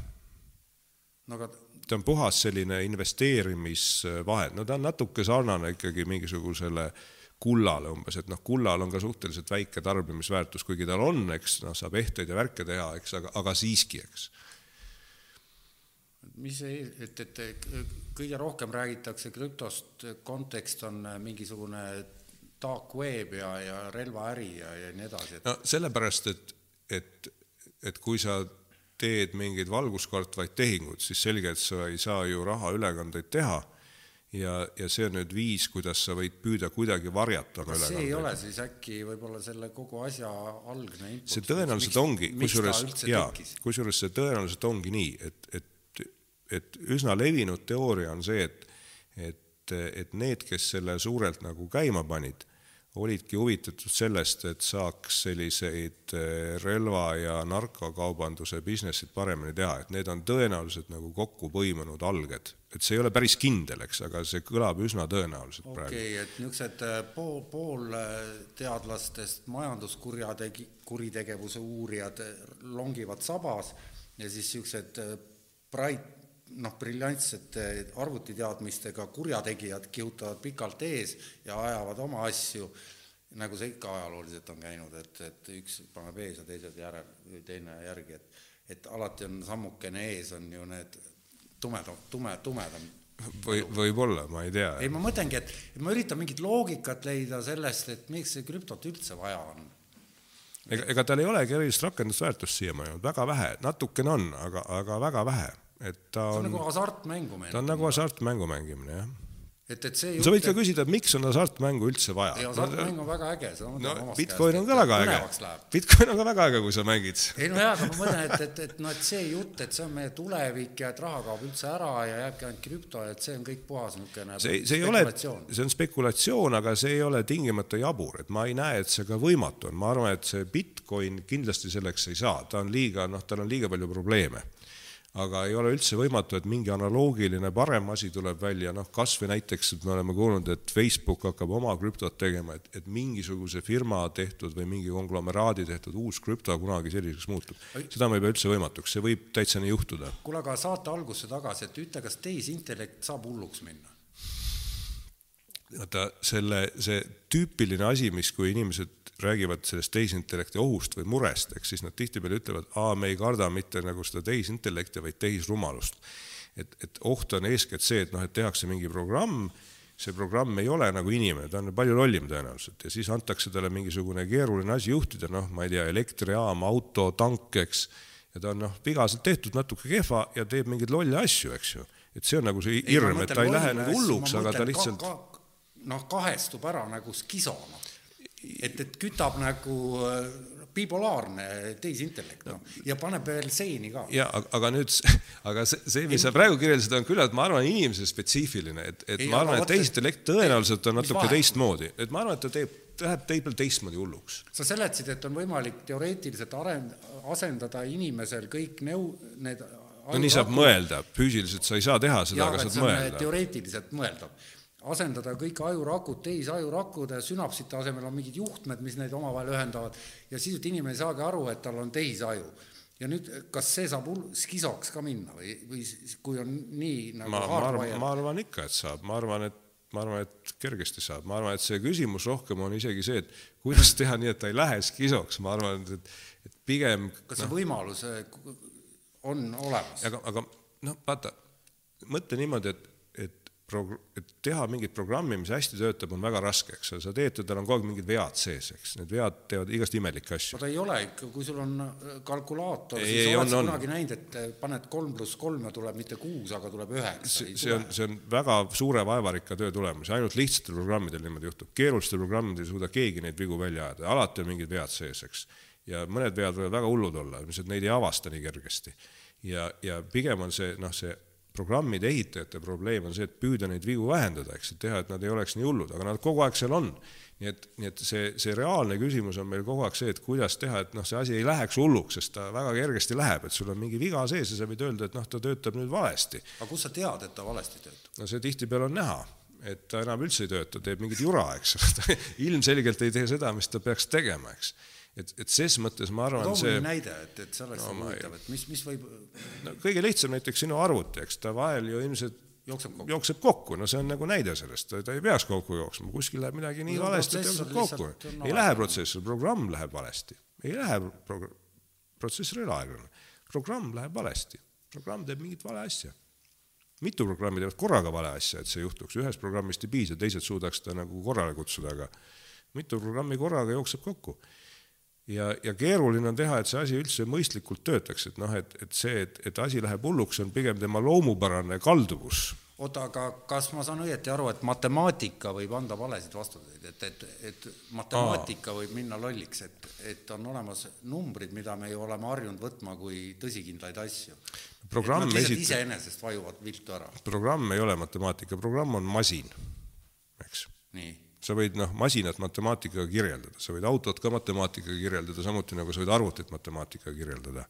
no aga ta on puhas selline investeerimisvahend, no ta on natuke sarnane ikkagi mingisugusele kullale umbes, et noh, kullal on ka suhteliselt väike tarbimisväärtus, kuigi tal on, eks noh, saab ehteid ja värke teha, eks, aga, aga siiski, eks. mis et, et kõige rohkem räägitakse krüptost, kontekst on mingisugune dark web ja, ja relvaäri ja, ja nii edasi et.... no sellepärast, et, et, et kui sa teed mingeid valguskartvaid tehinguid, siis selge, et sa ei saa ju rahaülekandeid teha ja, ja see on nüüd viis, kuidas sa võid püüda kuidagi varjata oma ülekandeid. see ei ole siis äkki võib-olla selle kogu asja algne impulss? see tõenäoliselt miks, ongi, kusjuures, jaa, kusjuures see tõenäoliselt ongi nii, et, et, et üsna levinud teooria on see, et, et, et need, kes selle suurelt nagu käima panid olidki huvitatud sellest, et saaks selliseid eh, relva- ja narkokaubanduse business'id paremini teha, et need on tõenäoliselt nagu kokku põimunud alged. et see ei ole päris kindel, eks, aga see kõlab üsna tõenäoliselt okay, praegu. okei, et niisugused eh, pool, poolteadlastest majanduskurjategi-, kuritegevuse uurijad longivad sabas ja siis niisugused bright noh, briljantsete arvutiteadmistega kurjategijad kihutavad pikalt ees ja ajavad oma asju, nagu see ikka ajalooliselt on käinud, et, et üks paneb ees ja teised järel, teine järgi, et et alati on sammukene ees, on ju need tumedam, tume, tumedam. Või, võib-olla, ma ei tea. ei, ma mõtlengi, et ma üritan mingit loogikat leida sellest, et miks see krüptot üldse vaja on. Ega, ega tal ei olegi erilist rakendusväärtust siiamaani olnud, väga vähe, natukene on, aga, aga väga vähe et ta on. see on nagu hasartmängu mängimine. ta on nagu hasartmängu mängimine, jah et, et see sa võid ka küsida, et miks on hasartmängu üldse vaja. ei, hasartmäng on väga äge, seda ma no, Bitcoin on ka väga äge. Bitcoin on ka väga äge, kui sa mängid. ei no jaa, aga ma mõtlen, et, et, et noh, et see jutt, et see on meie tulevik ja et raha kaob üldse ära ja jääbki ainult krüpto, et see on kõik puhas niisugune see, see ei ole, see on spekulatsioon, aga see ei ole tingimata jabur, et ma ei näe, et see ka võimatu on, ma arvan, et see Bitcoin kindlasti selleks ei saa, ta on liiga, noh, tal on liiga palju probleeme aga ei ole üldse võimatu, et mingi analoogiline parem asi tuleb välja, noh kas või näiteks, et me oleme kuulnud, et Facebook hakkab oma krüptot tegema, et, et mingisuguse firma tehtud või mingi konglomeraadi tehtud uus krüpto kunagi selliseks muutub. seda ma ei pea üldse võimatuks, see võib täitsa nii juhtuda. kuule, aga saate algusse tagasi, et ütle, kas tehisintellekt saab hulluks minna? vaata, selle, see tüüpiline asi, mis, kui inimesed räägivad sellest tehisintellekti ohust või murest, eks siis nad tihtipeale ütlevad, aa, me ei karda mitte nagu seda tehisintellekti, vaid tehisrumalust. et, et oht on eeskätt see, et noh, et tehakse mingi programm, see programm ei ole nagu inimene, ta on palju lollim tõenäoliselt ja siis antakse talle mingisugune keeruline asi juhtida, noh, ma ei tea, elektrijaam, auto, tank, eks, ja ta on noh, vigaselt tehtud, natuke kehva ja teeb mingeid lolle asju, eks ju. et see on nagu see hirm, et ta ei lähe nagu hulluks, aga ta lihtsalt ka, ka, noh, kahestub ära nagu skisona et, et kütab nagu äh, bipolaarne tehisintellekt, noh, ja paneb veel seeni ka. ja aga, aga nüüd, aga see, see, mis sa praegu kirjeldasid, on küllalt, ma arvan, inimese spetsiifiline, et, et ei, ma arvan, et tehisintellekt tõenäoliselt on natuke teistmoodi, et ma arvan, et ta teeb, läheb teisel teistmoodi hulluks. sa seletasid, et on võimalik teoreetiliselt arend-, asendada inimesel kõik nõu-, need no nii saab mõelda, füüsiliselt sa ei saa teha seda, aga saad mõelda. teoreetiliselt mõeldav asendada kõik ajurakud tehisajurakude, sünapsite asemel on mingid juhtmed, mis neid omavahel ühendavad. Ja sisuliselt inimene ei saagi aru, et tal on tehisaju. ja nüüd, kas see saab skisoks ka minna või, või kui on nii nagu ma, ma arvan, ma arvan ikka, et saab, ma arvan, et ma arvan, et kergesti saab, ma arvan, et see küsimus rohkem on isegi see, et kuidas teha nii, et ta ei lähe skisoks, ma arvan, et, et pigem kas see no, võimalus äh, on olemas? aga, aga noh, vaata, mõtle niimoodi, et prog-, et teha mingit programmi, mis hästi töötab, on väga raske, eks ole, sa teed, tal on kogu aeg mingid vead sees, eks, need vead teevad igast imelikke asju. oota, ei ole ikka, kui sul on äh, kalkulaator, siis ei, oled sa kunagi näinud, et äh, paned kolm pluss kolm ja tuleb mitte kuus, aga tuleb üheksa? see on, see on väga suure vaevarikka töö tulemus, ainult lihtsatel programmidel niimoodi juhtub, keerulistel programmidel ei suuda keegi neid vigu välja ajada, alati on mingid vead sees, eks. ja mõned vead võivad väga hullud olla, et neid ei avasta nii kergesti. ja, ja pigem on see, noh, see programmide ehitajate probleem on see, et püüda neid vigu vähendada, eks, et teha, et nad ei oleks nii hullud, aga nad kogu aeg seal on. nii et, nii et see, see reaalne küsimus on meil kogu aeg see, et kuidas teha, et noh, see asi ei läheks hulluks, sest ta väga kergesti läheb, et sul on mingi viga sees ja sa võid öelda, et noh, ta töötab nüüd valesti. aga kust sa tead, et ta valesti töötab? no see tihtipeale on näha, et ta enam üldse ei tööta, teeb mingit jura, eks ilmselgelt ei tee seda, mis ta peaks tegema, eks et, et ses mõttes ma arvan, too see näide, et, et see oleks No no, ma ei- huvitav, et mis, mis võib, no kõige lihtsam näiteks sinu arvuti, eks ta vahel ju ilmselt Jookseb kokku. jookseb kokku, no see on nagu näide sellest, ta ei peaks kokku jooksma, kuskil läheb midagi nii No valesti, et jookseb kokku. ei lähe protsessor, programm läheb valesti, ei lähe pro-, protsessor ei ole aeglane, programm läheb valesti, programm teeb mingit vale asja. Mitu programmi teevad korraga vale asja, et see juhtuks, ühest programmist ei piisa, teised suudaks ta nagu korrale kutsuda, aga mitu programmi korraga jookseb kokku ja, ja keeruline on teha, et see asi üldse mõistlikult töötaks, et noh, et, et see, et, et asi läheb hulluks, on pigem tema loomupärane kalduvus. oota, aga kas ma saan õieti aru, et matemaatika võib anda valesid vastuseid, et, et, et matemaatika võib minna lolliks, et, et on olemas numbrid, mida me ju oleme harjunud võtma kui tõsikindlaid asju. Programm esit- iseenesest vajuvad viltu ära, programm ei ole matemaatika, programm on masin, eks nii sa võid noh, masinat matemaatikaga kirjeldada, sa võid autot ka matemaatikaga kirjeldada, samuti nagu sa võid arvutit matemaatikaga kirjeldada.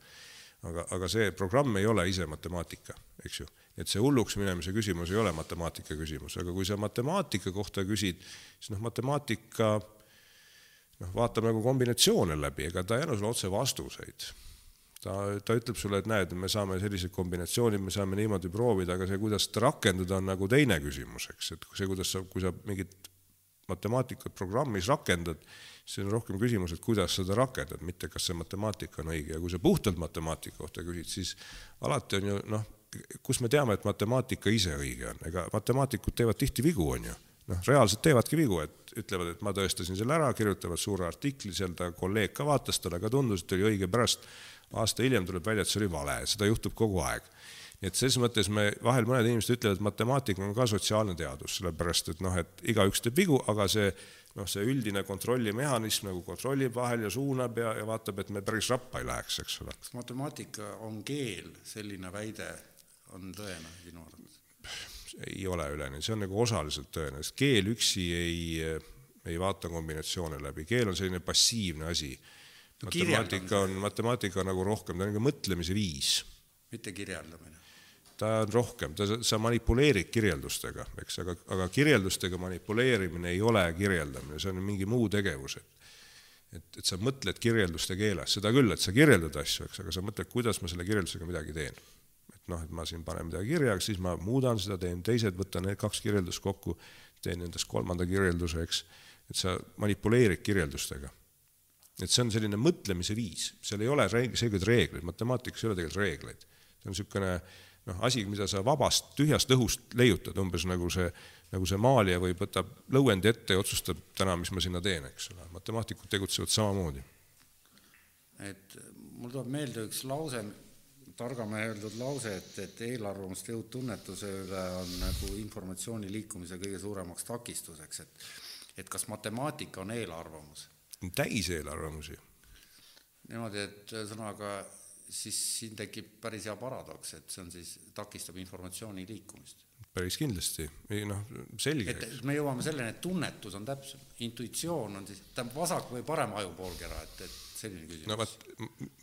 aga, aga see programm ei ole ise matemaatika, eks ju. et see hulluks minemise küsimus ei ole matemaatika küsimus, aga kui sa matemaatika kohta küsid, siis noh, matemaatika noh, vaatab nagu kombinatsioone läbi, ega ta ei anna sulle otse vastuseid ta, ta ütleb sulle, et näed, me saame sellised kombinatsioonid, me saame niimoodi proovida, aga see, kuidas seda rakendada, on nagu teine küsimus, eks, et see, kuidas sa, kui sa mingit matemaatikat programmis rakendad, siis on rohkem küsimus, et kuidas seda rakendad, mitte kas see matemaatika on õige. Ja kui sa puhtalt matemaatika kohta küsid, siis alati on ju noh, kus me teame, et matemaatika ise õige on, ega matemaatikud teevad tihti vigu, on ju. Noh, reaalselt teevadki vigu, et ütlevad, et ma tõestasin selle ära, kirjutavad suure artikli seal, ta kolleeg ka vaatas, talle ka tundus, et oli õige, pärast. Aasta hiljem tuleb välja, et see oli vale, seda juhtub kogu aeg nii et ses mõttes me vahel mõned inimesed ütlevad, et matemaatika on ka sotsiaalne teadus, sellepärast et noh, et igaüks teeb vigu, aga see noh, see üldine kontrollimehhanism nagu kontrollib vahel ja suunab ja, ja vaatab, et me päris rappa ei läheks, eks ole. kas matemaatika on keel, selline väide on tõene sinu arvates? ei ole üleni, see on nagu osaliselt tõene, sest keel üksi ei, ei vaata kombinatsioone läbi, keel on selline passiivne asi. No matemaatika on, matemaatika on nagu rohkem, ta on nagu mõtlemise viis mitte kirjeldamine. Ta on rohkem, ta, sa manipuleerid kirjeldustega, eks, aga, aga kirjeldustega manipuleerimine ei ole kirjeldamine, see on mingi muu tegevus, et et, et sa mõtled kirjelduste keeles, seda küll, et sa kirjeldad asju, eks, aga sa mõtled, kuidas ma selle kirjeldusega midagi teen. et noh, et ma siin panen midagi kirja, siis ma muudan seda, teen teised, võtan need kaks kirjeldust kokku, teen nendest kolmanda kirjelduse, eks, et sa manipuleerid kirjeldustega et see on selline mõtlemise viis, seal ei ole selgeid reegleid, matemaatikas ei ole tegelikult reegleid. see on niisugune noh, asi, mida sa vabast tühjast õhust leiutad, umbes nagu see, nagu see maalija võib, võtab lõuendi ette ja otsustab täna, mis ma sinna teen, eks ole, matemaatikud tegutsevad samamoodi. et mul tuleb meelde üks lause, targamehe öeldud lause, et, et eelarvamuste jõud tunnetuse üle on nagu informatsiooni liikumise kõige suuremaks takistuseks, et et kas matemaatika on eelarvamus? täis eelarvamusi. niimoodi, et ühesõnaga siis siin tekib päris hea paradoks, et see on siis, takistab informatsiooni liikumist. päris kindlasti, ei noh, selge, et me jõuame selleni, et tunnetus on täpsem, intuitsioon on siis, tähendab vasak või parem ajupoolkera, et, et selline küsimus. No vot,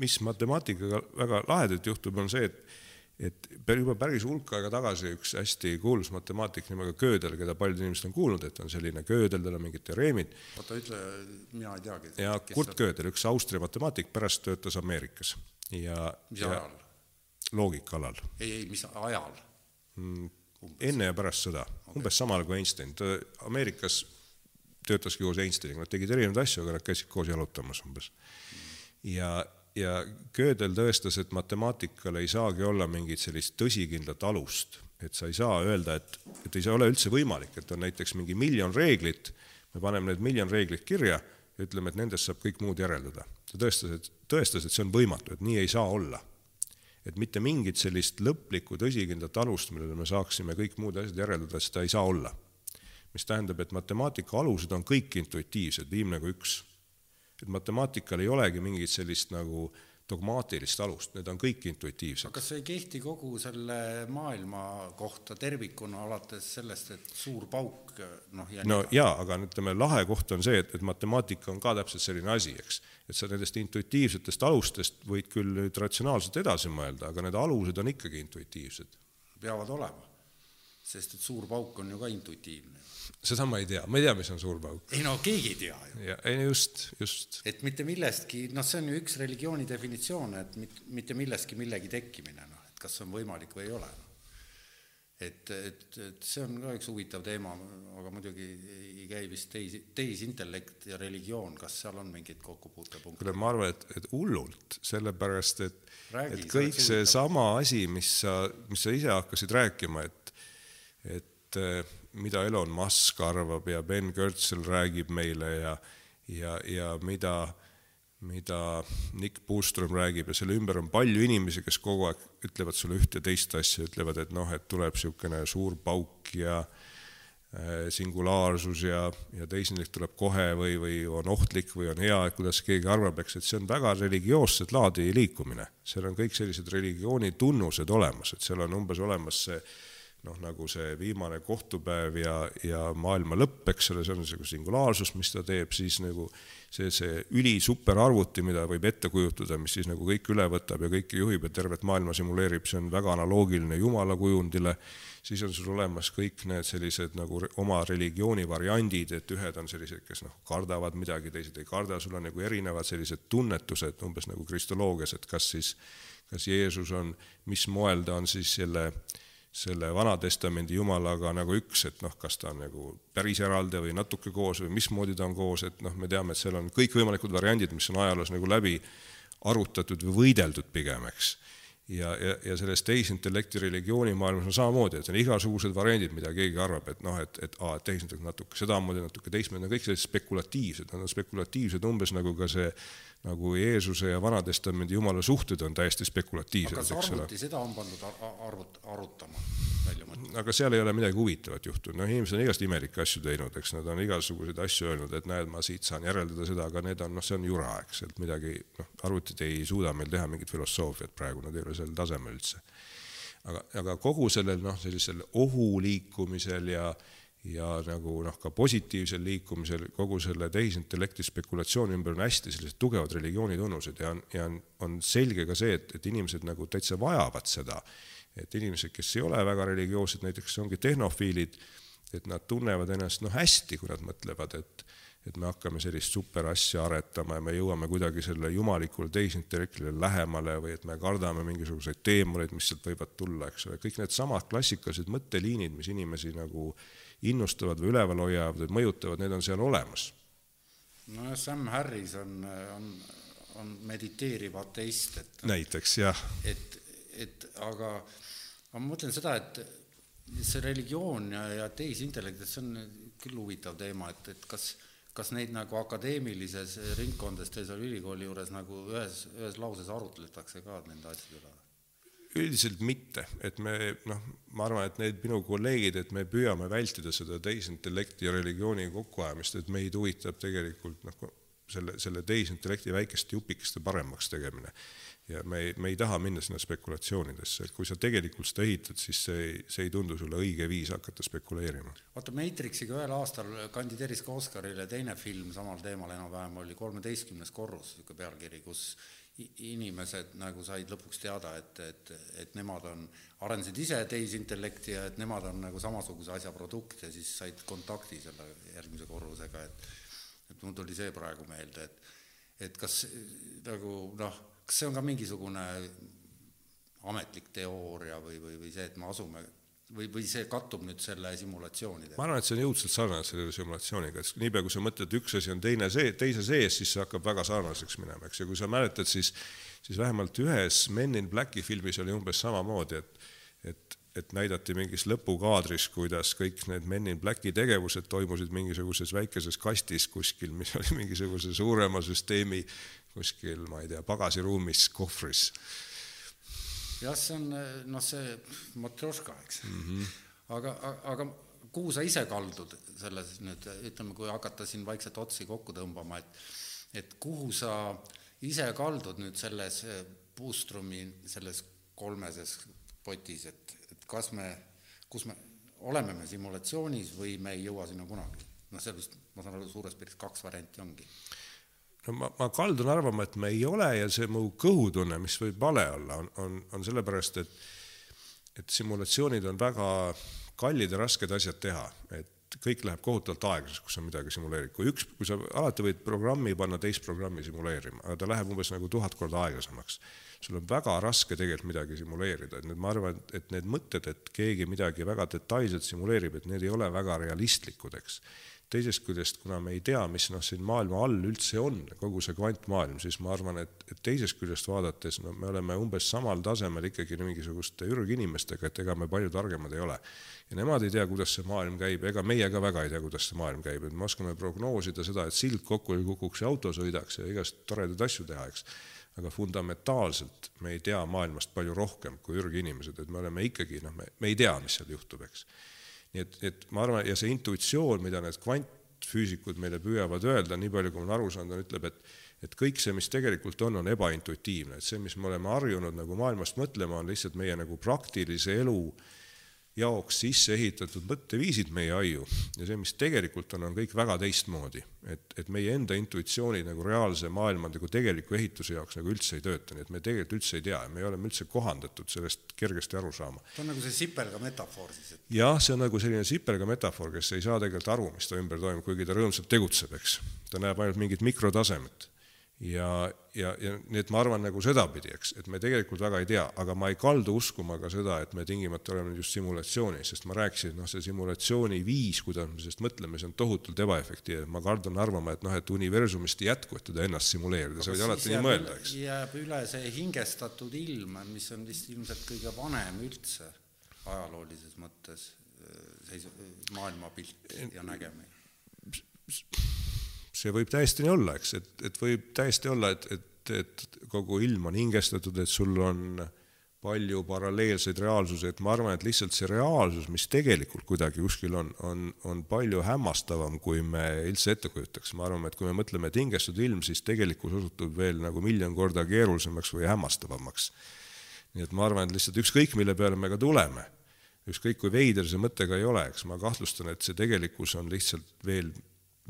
mis matemaatikaga väga lahedalt juhtub, on see, et et juba päris hulk aega tagasi üks hästi kuulus matemaatik nimega Gödel, keda paljud inimesed on kuulnud, et on selline Gödel, tal on mingid teoreemid oota, ütle, mina ei teagi. ja Kurt Gödel, üks Austria matemaatik, pärast töötas Ameerikas ja, mis ja ajal? loogika alal. ei, ei, mis ajal? enne ja pärast sõda okay., umbes samal ajal kui Einstein, ta Ameerikas töötaski koos Einsteiniga, nad tegid erinevaid asju, aga nad käisid koos jalutamas umbes. ja, ja Gödel tõestas, et matemaatikal ei saagi olla mingit sellist tõsikindlat alust, et sa ei saa öelda, et, et ei saa ole üldse võimalik, et on näiteks mingi miljon reeglit, me paneme need miljon reeglit kirja ja ütleme, et nendest saab kõik muud järeldada. ta tõestas, et tõestas, et see on võimatu, et nii ei saa olla et mitte mingit sellist lõplikku tõsikindlat alust, millele me saaksime kõik muud asjad järeldada, seda ei saa olla. mis tähendab, et matemaatika alused on kõik intuitiivsed, viim nagu üks. Et matemaatikal ei olegi mingit sellist nagu dogmaatilist alust, need on kõik intuitiivsed. kas see ei kehti kogu selle maailma kohta tervikuna, alates sellest, et suur pauk noh, ja no jaa, aga ütleme, lahe koht on see, et, et matemaatika on ka täpselt selline asi, eks. et sa nendest intuitiivsetest alustest võid küll nüüd ratsionaalselt edasi mõelda, aga need alused on ikkagi intuitiivsed. peavad olema. Sest et suur pauk on ju ka intuitiivne. seda ma ei tea, ma ei tea, mis on suur pauk. ei no keegi ei tea ju. ja, ei just, just. et mitte millestki, noh, see on ju üks religiooni definitsioon, et mit, mitte millestki millegi tekkimine, noh, et kas see on võimalik või ei ole no et, et, et see on ka üks huvitav teema, aga muidugi ei käi vist teisi, tehisintellekt ja religioon, kas seal on mingeid kokkupuutepunkte? kuule, ma arvan, et, et hullult, sellepärast et, et kõik seesama asi, mis sa, mis sa ise hakkasid rääkima, et, et eh, mida Elon Musk arvab ja Ben Goertzel räägib meile ja, ja, ja mida mida Nick Puustrom räägib ja selle ümber on palju inimesi, kes kogu aeg ütlevad sulle üht ja teist asja, ütlevad, et noh, et tuleb niisugune suur pauk ja äh, singulaarsus ja, ja teisendlik tuleb kohe või, või on ohtlik või on hea, et kuidas keegi arvab, eks, et see on väga religioosset laadi liikumine. seal on kõik sellised religiooni tunnused olemas, et seal on umbes olemas see noh, nagu see viimane kohtupäev ja, ja maailma lõpp, eks ole, see on niisugune singulaarsus, mis ta teeb, siis nagu see, see ülisuperarvuti, mida võib ette kujutada, mis siis nagu kõik üle võtab ja kõike juhib ja tervet maailma simuleerib, see on väga analoogiline Jumala kujundile, siis on sul olemas kõik need sellised nagu oma religiooni variandid, et ühed on sellised, kes noh, kardavad midagi, teised ei karda, sul on nagu erinevad sellised tunnetused, umbes nagu kristoloogias, et kas siis, kas Jeesus on, mis moel ta on siis selle äh, selle Vana-testamendi Jumalaga nagu üks, et noh, kas ta on nagu päris eraldi või natuke koos või mismoodi ta on koos, et noh, me teame, et seal on kõikvõimalikud variandid, mis on ajaloos nagu läbi arutatud või võideldud pigem, eks. ja, ja, ja selles tehisintellekti religioonimaailmas on samamoodi, et on igasugused variandid, mida keegi arvab, et noh, et, et aa, et tehisintellekt natuke sedamoodi, natuke teistmoodi, on kõik sellised spekulatiivsed, nad on spekulatiivsed umbes nagu ka see nagu Jeesuse ja Vana-testamendi jumala suhted on täiesti spekulatiivsed, ole. kas arvuti seda on pandud arvut-, arutama välja mõtlema? aga seal ei ole midagi huvitavat juhtunud, noh, inimesed on igast imelikke asju teinud, eks nad on igasuguseid asju öelnud, et näed, ma siit saan järeldada seda, aga need on, noh, see on jura, eks, et midagi, noh, arvutid ei suuda meil teha mingit filosoofiat praegu, nad ei ole sel tasemel üldse. aga, aga kogu sellel, noh, sellisel ohu liikumisel ja ja nagu noh, ka positiivsel liikumisel kogu selle tehisintellekti spekulatsiooni ümber on hästi sellised tugevad religiooni tunnused ja on, ja on, on selge ka see, et, et inimesed nagu täitsa vajavad seda. et inimesed, kes ei ole väga religioossed, näiteks ongi tehnofiilid, et nad tunnevad ennast noh hästi, kui nad mõtlevad, et et me hakkame sellist superasja aretama ja me jõuame kuidagi selle jumalikule tehisintellektile lähemale või et me kardame mingisuguseid teemoneid, mis sealt võivad tulla, eks ole, kõik needsamad klassikalised mõtteliinid, mis inimesi nagu innustavad või üleval hoiavad või mõjutavad, need on seal olemas. nojah, Sam Harris on, on, on mediteeriv ateist, et näiteks, jah. et, et aga, aga ma mõtlen seda, et see religioon ja, ja tehisintellekt, et see on küll huvitav teema, et, et kas, kas neid nagu akadeemilises ringkondades teil seal ülikooli juures nagu ühes, ühes lauses arutletakse ka nende asjade üle? üldiselt mitte, et me noh, ma arvan, et need minu kolleegid, et me püüame vältida seda tehisintellekti ja religiooni kokkuajamist, et meid huvitab tegelikult noh, selle, selle tehisintellekti väikeste jupikeste paremaks tegemine. Ja me ei, me ei taha minna sinna spekulatsioonidesse, et kui sa tegelikult seda ehitad, siis see ei, see ei tundu sulle õige viis hakata spekuleerima. vaata, Matrixiga ühel aastal kandideeris ka Oscarile teine film samal teemal enam-vähem, oli kolmeteistkümnes korrus, niisugune pealkiri, kus inimesed nagu said lõpuks teada, et, et, et nemad on, arendasid ise tehisintellekti ja et nemad on nagu samasuguse asja produkt ja siis said kontakti selle järgmise korrusega, et et mul tuli see praegu meelde, et et kas nagu noh, kas see on ka mingisugune ametlik teooria või, või, või see, et me asume või, või see kattub nüüd selle simulatsioonidega? ma arvan, et see on jõudsalt sarnane selle simulatsiooniga, et niipea, kui sa mõtled, üks asi on teine see, teise sees, siis see hakkab väga sarnaseks minema, eks, ja kui sa mäletad, siis siis vähemalt ühes Men in Blacki filmis oli umbes samamoodi, et et, et näidati mingis lõpukaadris, kuidas kõik need Men in Blacki tegevused toimusid mingisuguses väikeses kastis kuskil, mis oli mingisuguse suurema süsteemi kuskil, ma ei tea, pagasiruumis, kohvris jah, see on noh, see matrjoška, eks mm. -hmm. aga, aga kuhu sa ise kaldud selles nüüd, ütleme, kui hakata siin vaikselt otsi kokku tõmbama, et et kuhu sa ise kaldud nüüd selles Puustrumi selles kolmeses potis, et, et kas me, kus me, oleme me simulatsioonis või me ei jõua sinna kunagi? noh, seal vist, ma saan aru, suures piiris kaks varianti ongi no ma, ma kaldun arvama, et me ei ole ja see mu kõhutunne, mis võib vale olla, on, on, on sellepärast, et et simulatsioonid on väga kallid ja rasked asjad teha, et kõik läheb kohutavalt aeglaseks, kus sa midagi simuleerid. kui üks, kui sa alati võid programmi panna teist programmi simuleerima, aga ta läheb umbes nagu tuhat korda aeglasemaks. sul on väga raske tegelikult midagi simuleerida, et nüüd ma arvan, et need mõtted, et keegi midagi väga detailselt simuleerib, et need ei ole väga realistlikud, eks teisest küljest, kuna me ei tea, mis noh, siin maailma all üldse on, kogu see kvantmaailm, siis ma arvan, et, et teisest küljest vaadates, no me oleme umbes samal tasemel ikkagi mingisuguste ürginimestega, et ega me palju targemad ei ole. ja nemad ei tea, kuidas see maailm käib, ega meie ka väga ei tea, kuidas see maailm käib, et me oskame prognoosida seda, et sild kokku ei kukuks ja auto sõidaks ja igast toredaid asju teha, eks. Aga fundamentaalselt me ei tea maailmast palju rohkem kui ürginimesed, et me oleme ikkagi noh, me, me ei tea, mis seal juhtub, eks nii et, et ma arvan, ja see intuitsioon, mida need kvantfüüsikud meile püüavad öelda, nii palju, kui ma olen aru saanud, on, ütleb, et et kõik see, mis tegelikult on, on ebaintuitiivne, et see, mis me oleme harjunud nagu maailmast mõtlema, on lihtsalt meie nagu praktilise elu äh, jaoks sisse ehitatud mõtteviisid meie aiu ja see, mis tegelikult on, on kõik väga teistmoodi. et, et meie enda intuitsiooni nagu reaalse maailma nagu tegeliku ehituse jaoks nagu üldse ei tööta, nii et me tegelikult üldse ei tea ja me oleme üldse kohandatud sellest kergesti aru saama. see on nagu see sipelga metafoor siis et...? jah, see on nagu selline sipelga metafoor, kes ei saa tegelikult aru, mis ta ümber toimub, kuigi ta rõõmsalt tegutseb, eks. ta näeb ainult mingit mikrotasemet ja, ja, ja nii et ma arvan nagu sedapidi, eks, et me tegelikult väga ei tea, aga ma ei kaldu uskuma ka seda, et me tingimata oleme just simulatsioonis, sest ma rääkisin, noh, see simulatsiooni viis, kuidas me sellest mõtleme, see on tohutult ebaefektiivne, ma kardun arvama, et noh, et universumist ei jätku, et teda ennast simuleerida, sa võid alati nii mõelda, eks. jääb üle see hingestatud ilm, mis on vist ilmselt kõige vanem üldse ajaloolises mõttes seisu, maailmapilt ja nägemine see võib täiesti nii olla, eks, et, et võib täiesti olla, et, et, et kogu ilm on hingestatud, et sul on palju paralleelseid reaalsusi, et ma arvan, et lihtsalt see reaalsus, mis tegelikult kuidagi kuskil on, on, on palju hämmastavam, kui me üldse ette kujutaks. ma arvan, et kui me mõtleme, et hingestatud ilm, siis tegelikkus osutub veel nagu miljon korda keerulisemaks või hämmastavamaks. nii et ma arvan, et lihtsalt ükskõik, mille peale me ka tuleme, ükskõik kui veider see mõte ka ei ole, eks ma kahtlustan, et see tegelikkus on lihtsalt veel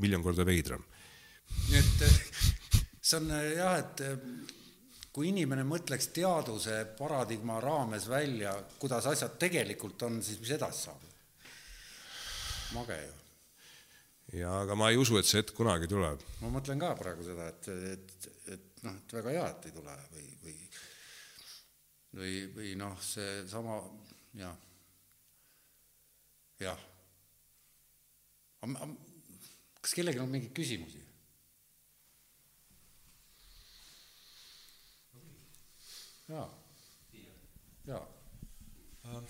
miljon korda veidram nii et eh, see on eh, jah, et eh, kui inimene mõtleks teaduse paradigma raames välja, kuidas asjad tegelikult on, siis mis edasi saab? mage ju. ja aga ma ei usu, et see hetk kunagi tuleb. ma mõtlen ka praegu seda, et, et, et noh, et väga hea, et ei tule või, või või, või noh, seesama jah, jah. kas kellelgi on mingeid küsimusi? Jaa. Äh,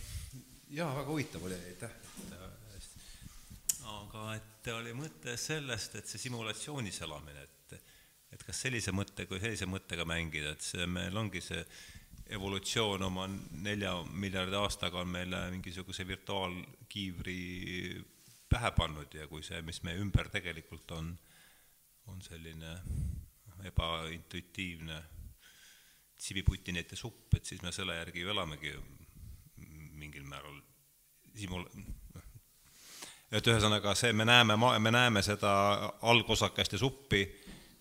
jaa, väga huvitav oli, aitäh. aga et oli mõte sellest, et see simulatsioonis elamine, et, et kas sellise mõttega või sellise mõttega mängida, et see, meil ongi see evolutsioon oma nelja miljardi aastaga on meile mingisuguse virtuaalkiivri pähe pannud ja kui see, mis meie ümber tegelikult on, on selline ebaintuitiivne siviputinite supp, et siis me selle järgi ju elamegi mingil määral simul-, noh. et ühesõnaga see, me näeme, me näeme seda algosakeste suppi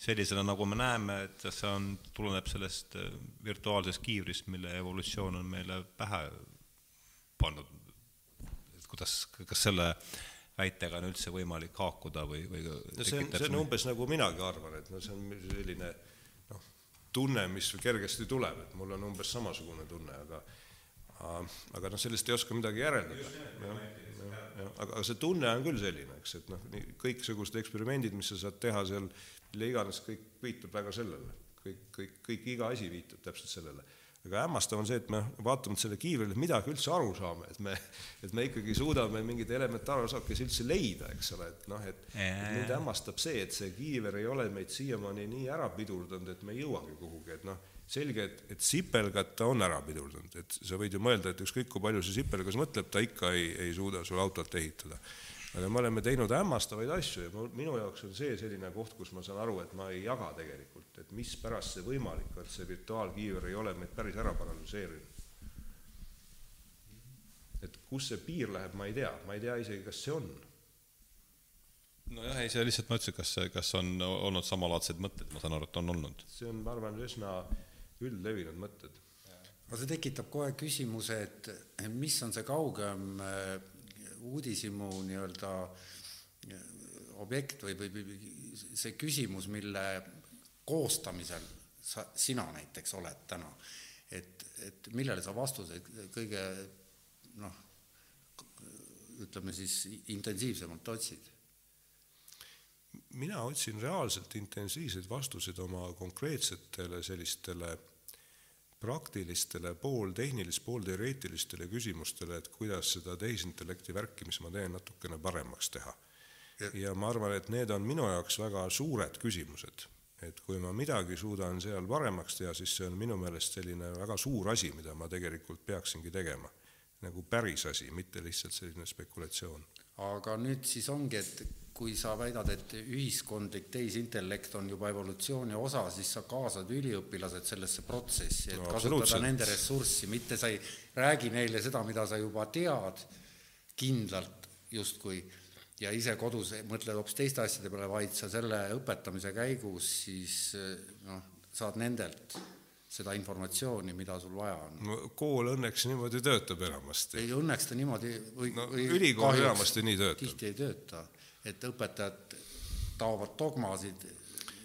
sellisena, nagu me näeme, et see on, tuleneb sellest äh, virtuaalsest kiivrist, mille evolutsioon on meile pähe pannud. et kuidas, kas selle väitega on üldse võimalik haakuda või, või no see on, see on umbes nagu minagi arvan, et no see on selline tunne, mis kergesti tuleb, et mul on umbes samasugune tunne, aga aga noh, sellest ei oska midagi järeldada. aga, aga see tunne on küll selline, eks, et noh, kõiksugused eksperimendid, mis sa saad teha seal, mille iganes, kõik viitab väga sellele. kõik, kõik, kõik, iga asi viitab täpselt sellele aga hämmastav on see, et me vaatamata selle kiivrile midagi üldse aru saame, et me, et me ikkagi suudame mingeid elementaarosakesi üldse leida, eks ole, et noh, et, et mind hämmastab see, et see kiiver ei ole meid siiamaani nii ära pidurdanud, et me ei jõuagi kuhugi, et noh, selge, et, et sipelgat ta on ära pidurdanud, et sa võid ju mõelda, et ükskõik kui palju see sipelgas mõtleb, ta ikka ei, ei suuda sul autot ehitada aga me oleme teinud hämmastavaid asju ja minu jaoks on see selline koht, kus ma saan aru, et ma ei jaga tegelikult, et mispärast see võimalik on, et see virtuaalkiiver ei ole meid päris ära paralüseerinud. et kus see piir läheb, ma ei tea, ma ei tea isegi, kas see on. nojah, ei, see lihtsalt ma ütlesin, kas, kas on olnud samalaadsed mõtted, ma saan aru, et on olnud. see on, ma arvan, üsna üldlevinud mõtted. aga see tekitab kohe küsimuse, et mis on see kaugem uudishimu nii-öelda äh, objekt või, või see küsimus, mille koostamisel sa, sina näiteks oled täna, et, et millele sa vastuseid kõige noh, ütleme siis intensiivsemalt otsid? mina otsin reaalselt intensiivseid vastuseid oma konkreetsetele sellistele praktilistele, pooltehnilist, poolteoreetilistele küsimustele, et kuidas seda tehisintellekti värki, mis ma teen, natukene paremaks teha. ja ma arvan, et need on minu jaoks väga suured küsimused. et kui ma midagi suudan seal paremaks teha, siis see on minu meelest selline väga suur asi, mida ma tegelikult peaksingi tegema. nagu päris asi, mitte lihtsalt selline spekulatsioon. aga nüüd siis ongi, et kui sa väidad, et ühiskondlik tehisintellekt on juba evolutsiooni osa, siis sa kaasad üliõpilased sellesse protsessi, et no, kasutada nende ressurssi, mitte sa ei räägi neile seda, mida sa juba tead kindlalt justkui ja ise kodus mõtled hoopis teiste asjade peale, vaid sa selle õpetamise käigus siis noh, saad nendelt seda informatsiooni, mida sul vaja on. no kool õnneks niimoodi töötab enamasti. ei, õnneks ta niimoodi või no, või ülikool enamasti nii töötab. tihti ei tööta et õpetajad taovad dogmasid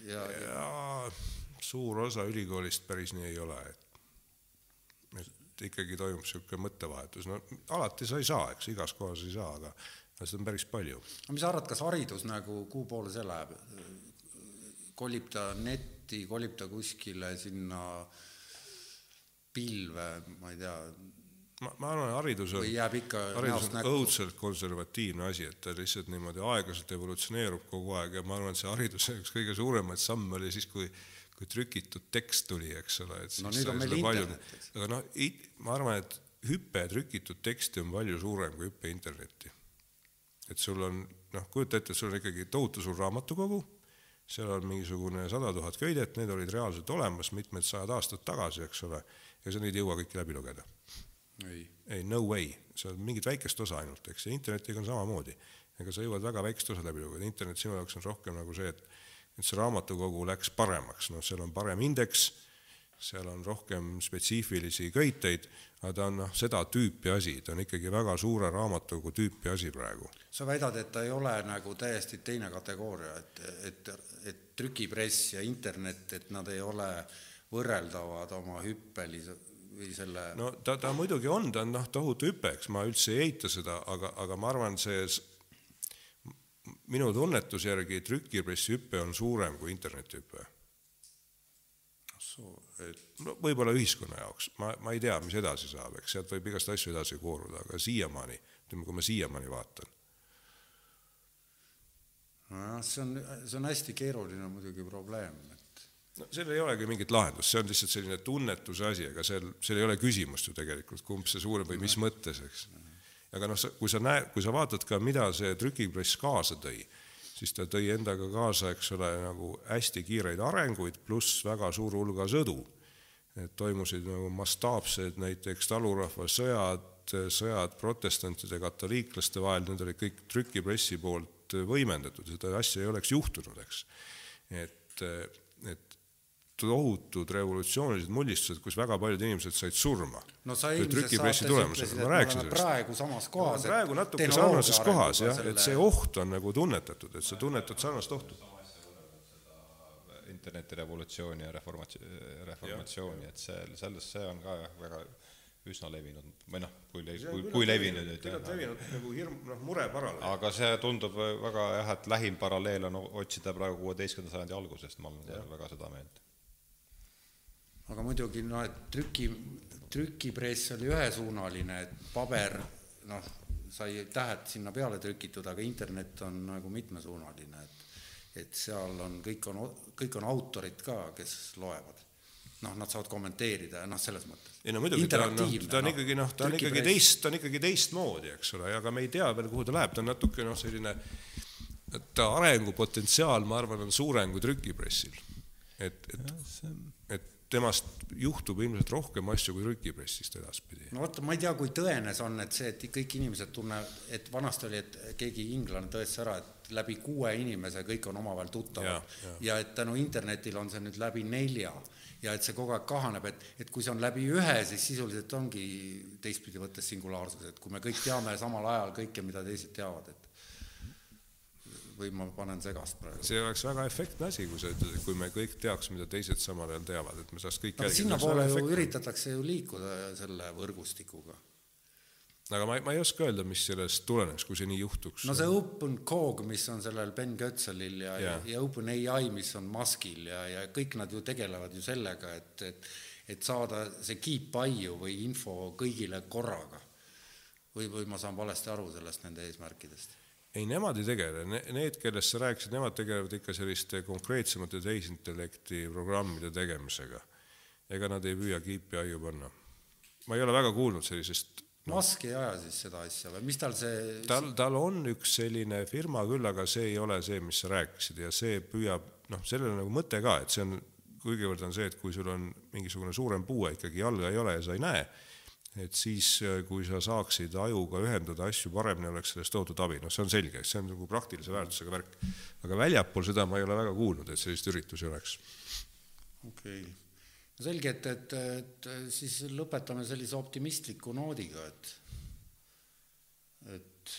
ja, ja suur osa ülikoolist päris nii ei ole, et et ikkagi toimub niisugune mõttevahetus, no alati sa ei saa, eks, igas kohas ei saa, aga seda on päris palju. no mis sa arvad, kas haridus nagu, kuhu poole see läheb? kolib ta netti, kolib ta kuskile sinna pilve, ma ei tea, ma, ma arvan, haridus on, haridus on õudselt konservatiivne asi, et ta lihtsalt niimoodi aeglaselt evolutsioneerub kogu aeg ja ma arvan, et see hariduse üks kõige suuremaid samme oli siis, kui kui trükitud tekst tuli, eks ole, et no nüüd on meil internet. aga noh, ma arvan, et hüpe trükitud teksti on palju suurem kui hüpe internetti. et sul on, noh, kujuta ette, et sul on ikkagi tohutu suur raamatukogu, seal on mingisugune sada tuhat köidet, need olid reaalselt olemas mitmed sajad aastad tagasi, eks ole, ja sa neid ei jõua kõiki läbi lugeda ei, ei, no way, sa mingit väikest osa ainult, eks, ja internetiga on samamoodi. ega sa jõuad väga väikest osa läbi lugeda, internet sinu jaoks on rohkem nagu see, et et see raamatukogu läks paremaks, noh, seal on parem indeks, seal on rohkem spetsiifilisi köiteid, aga ta on noh, seda tüüpi asi, ta on ikkagi väga suure raamatukogu tüüpi asi praegu. sa väidad, et ta ei ole nagu täiesti teine kategooria, et, et, et trükipress ja internet, et nad ei ole võrreldavad oma hüppelise või selle no ta, ta muidugi on, ta on noh, tohutu hüpe, eks ma üldse ei eita seda, aga, aga ma arvan, see minu tunnetuse järgi trükipressi hüpe on suurem kui interneti hüpe. et no võib-olla ühiskonna jaoks, ma, ma ei tea, mis edasi saab, eks sealt võib igast asju edasi kooruda, aga siiamaani, ütleme, kui ma siiamaani vaatan. nojah, see on, see on hästi keeruline muidugi probleem no seal ei olegi mingit lahendust, see on lihtsalt selline tunnetuse asi, ega seal, seal ei ole küsimust ju tegelikult, kumb see suurem või mis mõttes, eks. aga noh, kui sa näed, kui sa vaatad ka, mida see trükipress kaasa tõi, siis ta tõi endaga kaasa, eks ole, nagu hästi kiireid arenguid, pluss väga suur hulga sõdu. et toimusid nagu mastaapsed näiteks talurahva sõjad, sõjad protestantide, katoliiklaste vahel, need olid kõik trükipressi poolt võimendatud, seda asja ei oleks juhtunud, eks. et, et tohutud revolutsioonilised mullistused, kus väga paljud inimesed said surma. no sa eelmises saates ütlesid, et me oleme praegu samas kohas. praegu natuke sarnases kohas jah selle..., et see oht on nagu tunnetatud, et sa tunnetad sarnast ohtu. internetirevolutsiooni ja reformatsiooni, reformatsiooni, et see, selles, see on ka jah, väga üsna levinud või noh, kui, kui, kui levinud nüüd. küllalt levinud nagu hirm, noh, mure paralleel. aga see tundub väga jah, et lähim paralleel on otsida praegu kuueteistkümnenda sajandi algusest, ma olen väga seda meelt aga muidugi noh, et trüki, trükipress oli ühesuunaline, et paber noh, sai tähed sinna peale trükitud, aga internet on nagu mitmesuunaline, et et seal on, kõik on, kõik on autorid ka, kes loevad. noh, nad saavad kommenteerida ja noh, selles mõttes. ei no muidugi, ta on, noh, ta on no, ikkagi noh, ta on ikkagi teist, ta on ikkagi teistmoodi, eks ole, aga me ei tea veel, kuhu ta läheb, ta on natuke noh, selline, ta arengupotentsiaal, ma arvan, on suurem kui trükipressil. et, et, et temast juhtub ilmselt rohkem asju kui trükipressist edaspidi. no vot, ma ei tea, kui tõene see on, et see, et kõik inimesed tunnevad, et vanasti oli, et keegi inglane tõestas ära, et läbi kuue inimese kõik on omavahel tuttavad ja, ja. ja et tänu internetile on see nüüd läbi nelja ja et see kogu aeg kahaneb, et, et kui see on läbi ühe, siis sisuliselt ongi teistpidi võttes singulaarsus, et kui me kõik teame samal ajal kõike, mida teised teavad, et või ma panen segast praegu? see oleks väga efektne asi, kui sa ütled, et kui me kõik teaks, mida teised samal ajal teavad, et me saaks kõik no, sinnapoole ju efektne. üritatakse ju liikuda selle võrgustikuga. aga ma, ma ei oska öelda, mis sellest tuleneks, kui see nii juhtuks. no see OpenCog, mis on sellel Ben Götzelil ja, ja, ja OpenAI, mis on Muskil ja, ja kõik nad ju tegelevad ju sellega, et, et et saada see keep aiu või info kõigile korraga. või, või ma saan valesti aru sellest nende eesmärkidest ei, nemad ei tegele, need, kellest sa rääkisid, nemad tegelevad ikka selliste konkreetsemate tehisintellekti programmide tegemisega. ega nad ei püüa kiipi aiu panna. ma ei ole väga kuulnud sellisest no, Musk ei aja siis seda asja või mis tal see tal, tal on üks selline firma küll, aga see ei ole see, mis sa rääkisid ja see püüab, noh, sellel on nagu mõte ka, et see on, kuigivõrd on see, et kui sul on mingisugune suurem puue ikkagi, jalga ei ole ja sa ei näe et siis, äh, kui sa saaksid ajuga ühendada asju paremini, oleks sellest tohutut abi, noh, see on selge, see on nagu praktilise väärtusega värk. aga väljapool seda ma ei ole väga kuulnud, et selliseid üritusi oleks. okei okay., selge, et, et, et siis lõpetame sellise optimistliku noodiga, et, et,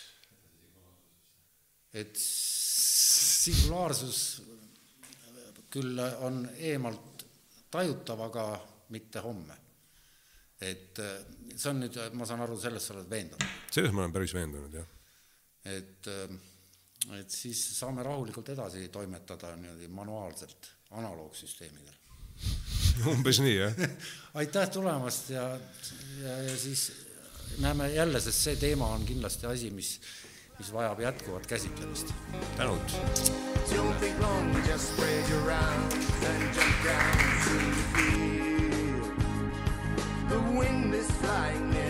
et singulaarsus küll on eemalt tajutav, aga mitte homme et äh, see on nüüd, äh, ma saan aru, selles sa oled veendunud? selles ma olen päris veendunud, jah. et, äh, et siis saame rahulikult edasi toimetada niimoodi manuaalselt, analoogsüsteemidel. umbes nii, jah aitäh tulemast ja, ja, ja siis näeme jälle, sest see teema on kindlasti asi, mis, mis vajab jätkuvat käsitlemist. tänud. You'll be lonely, just spread your arms and jump down to your feet. Win this flying.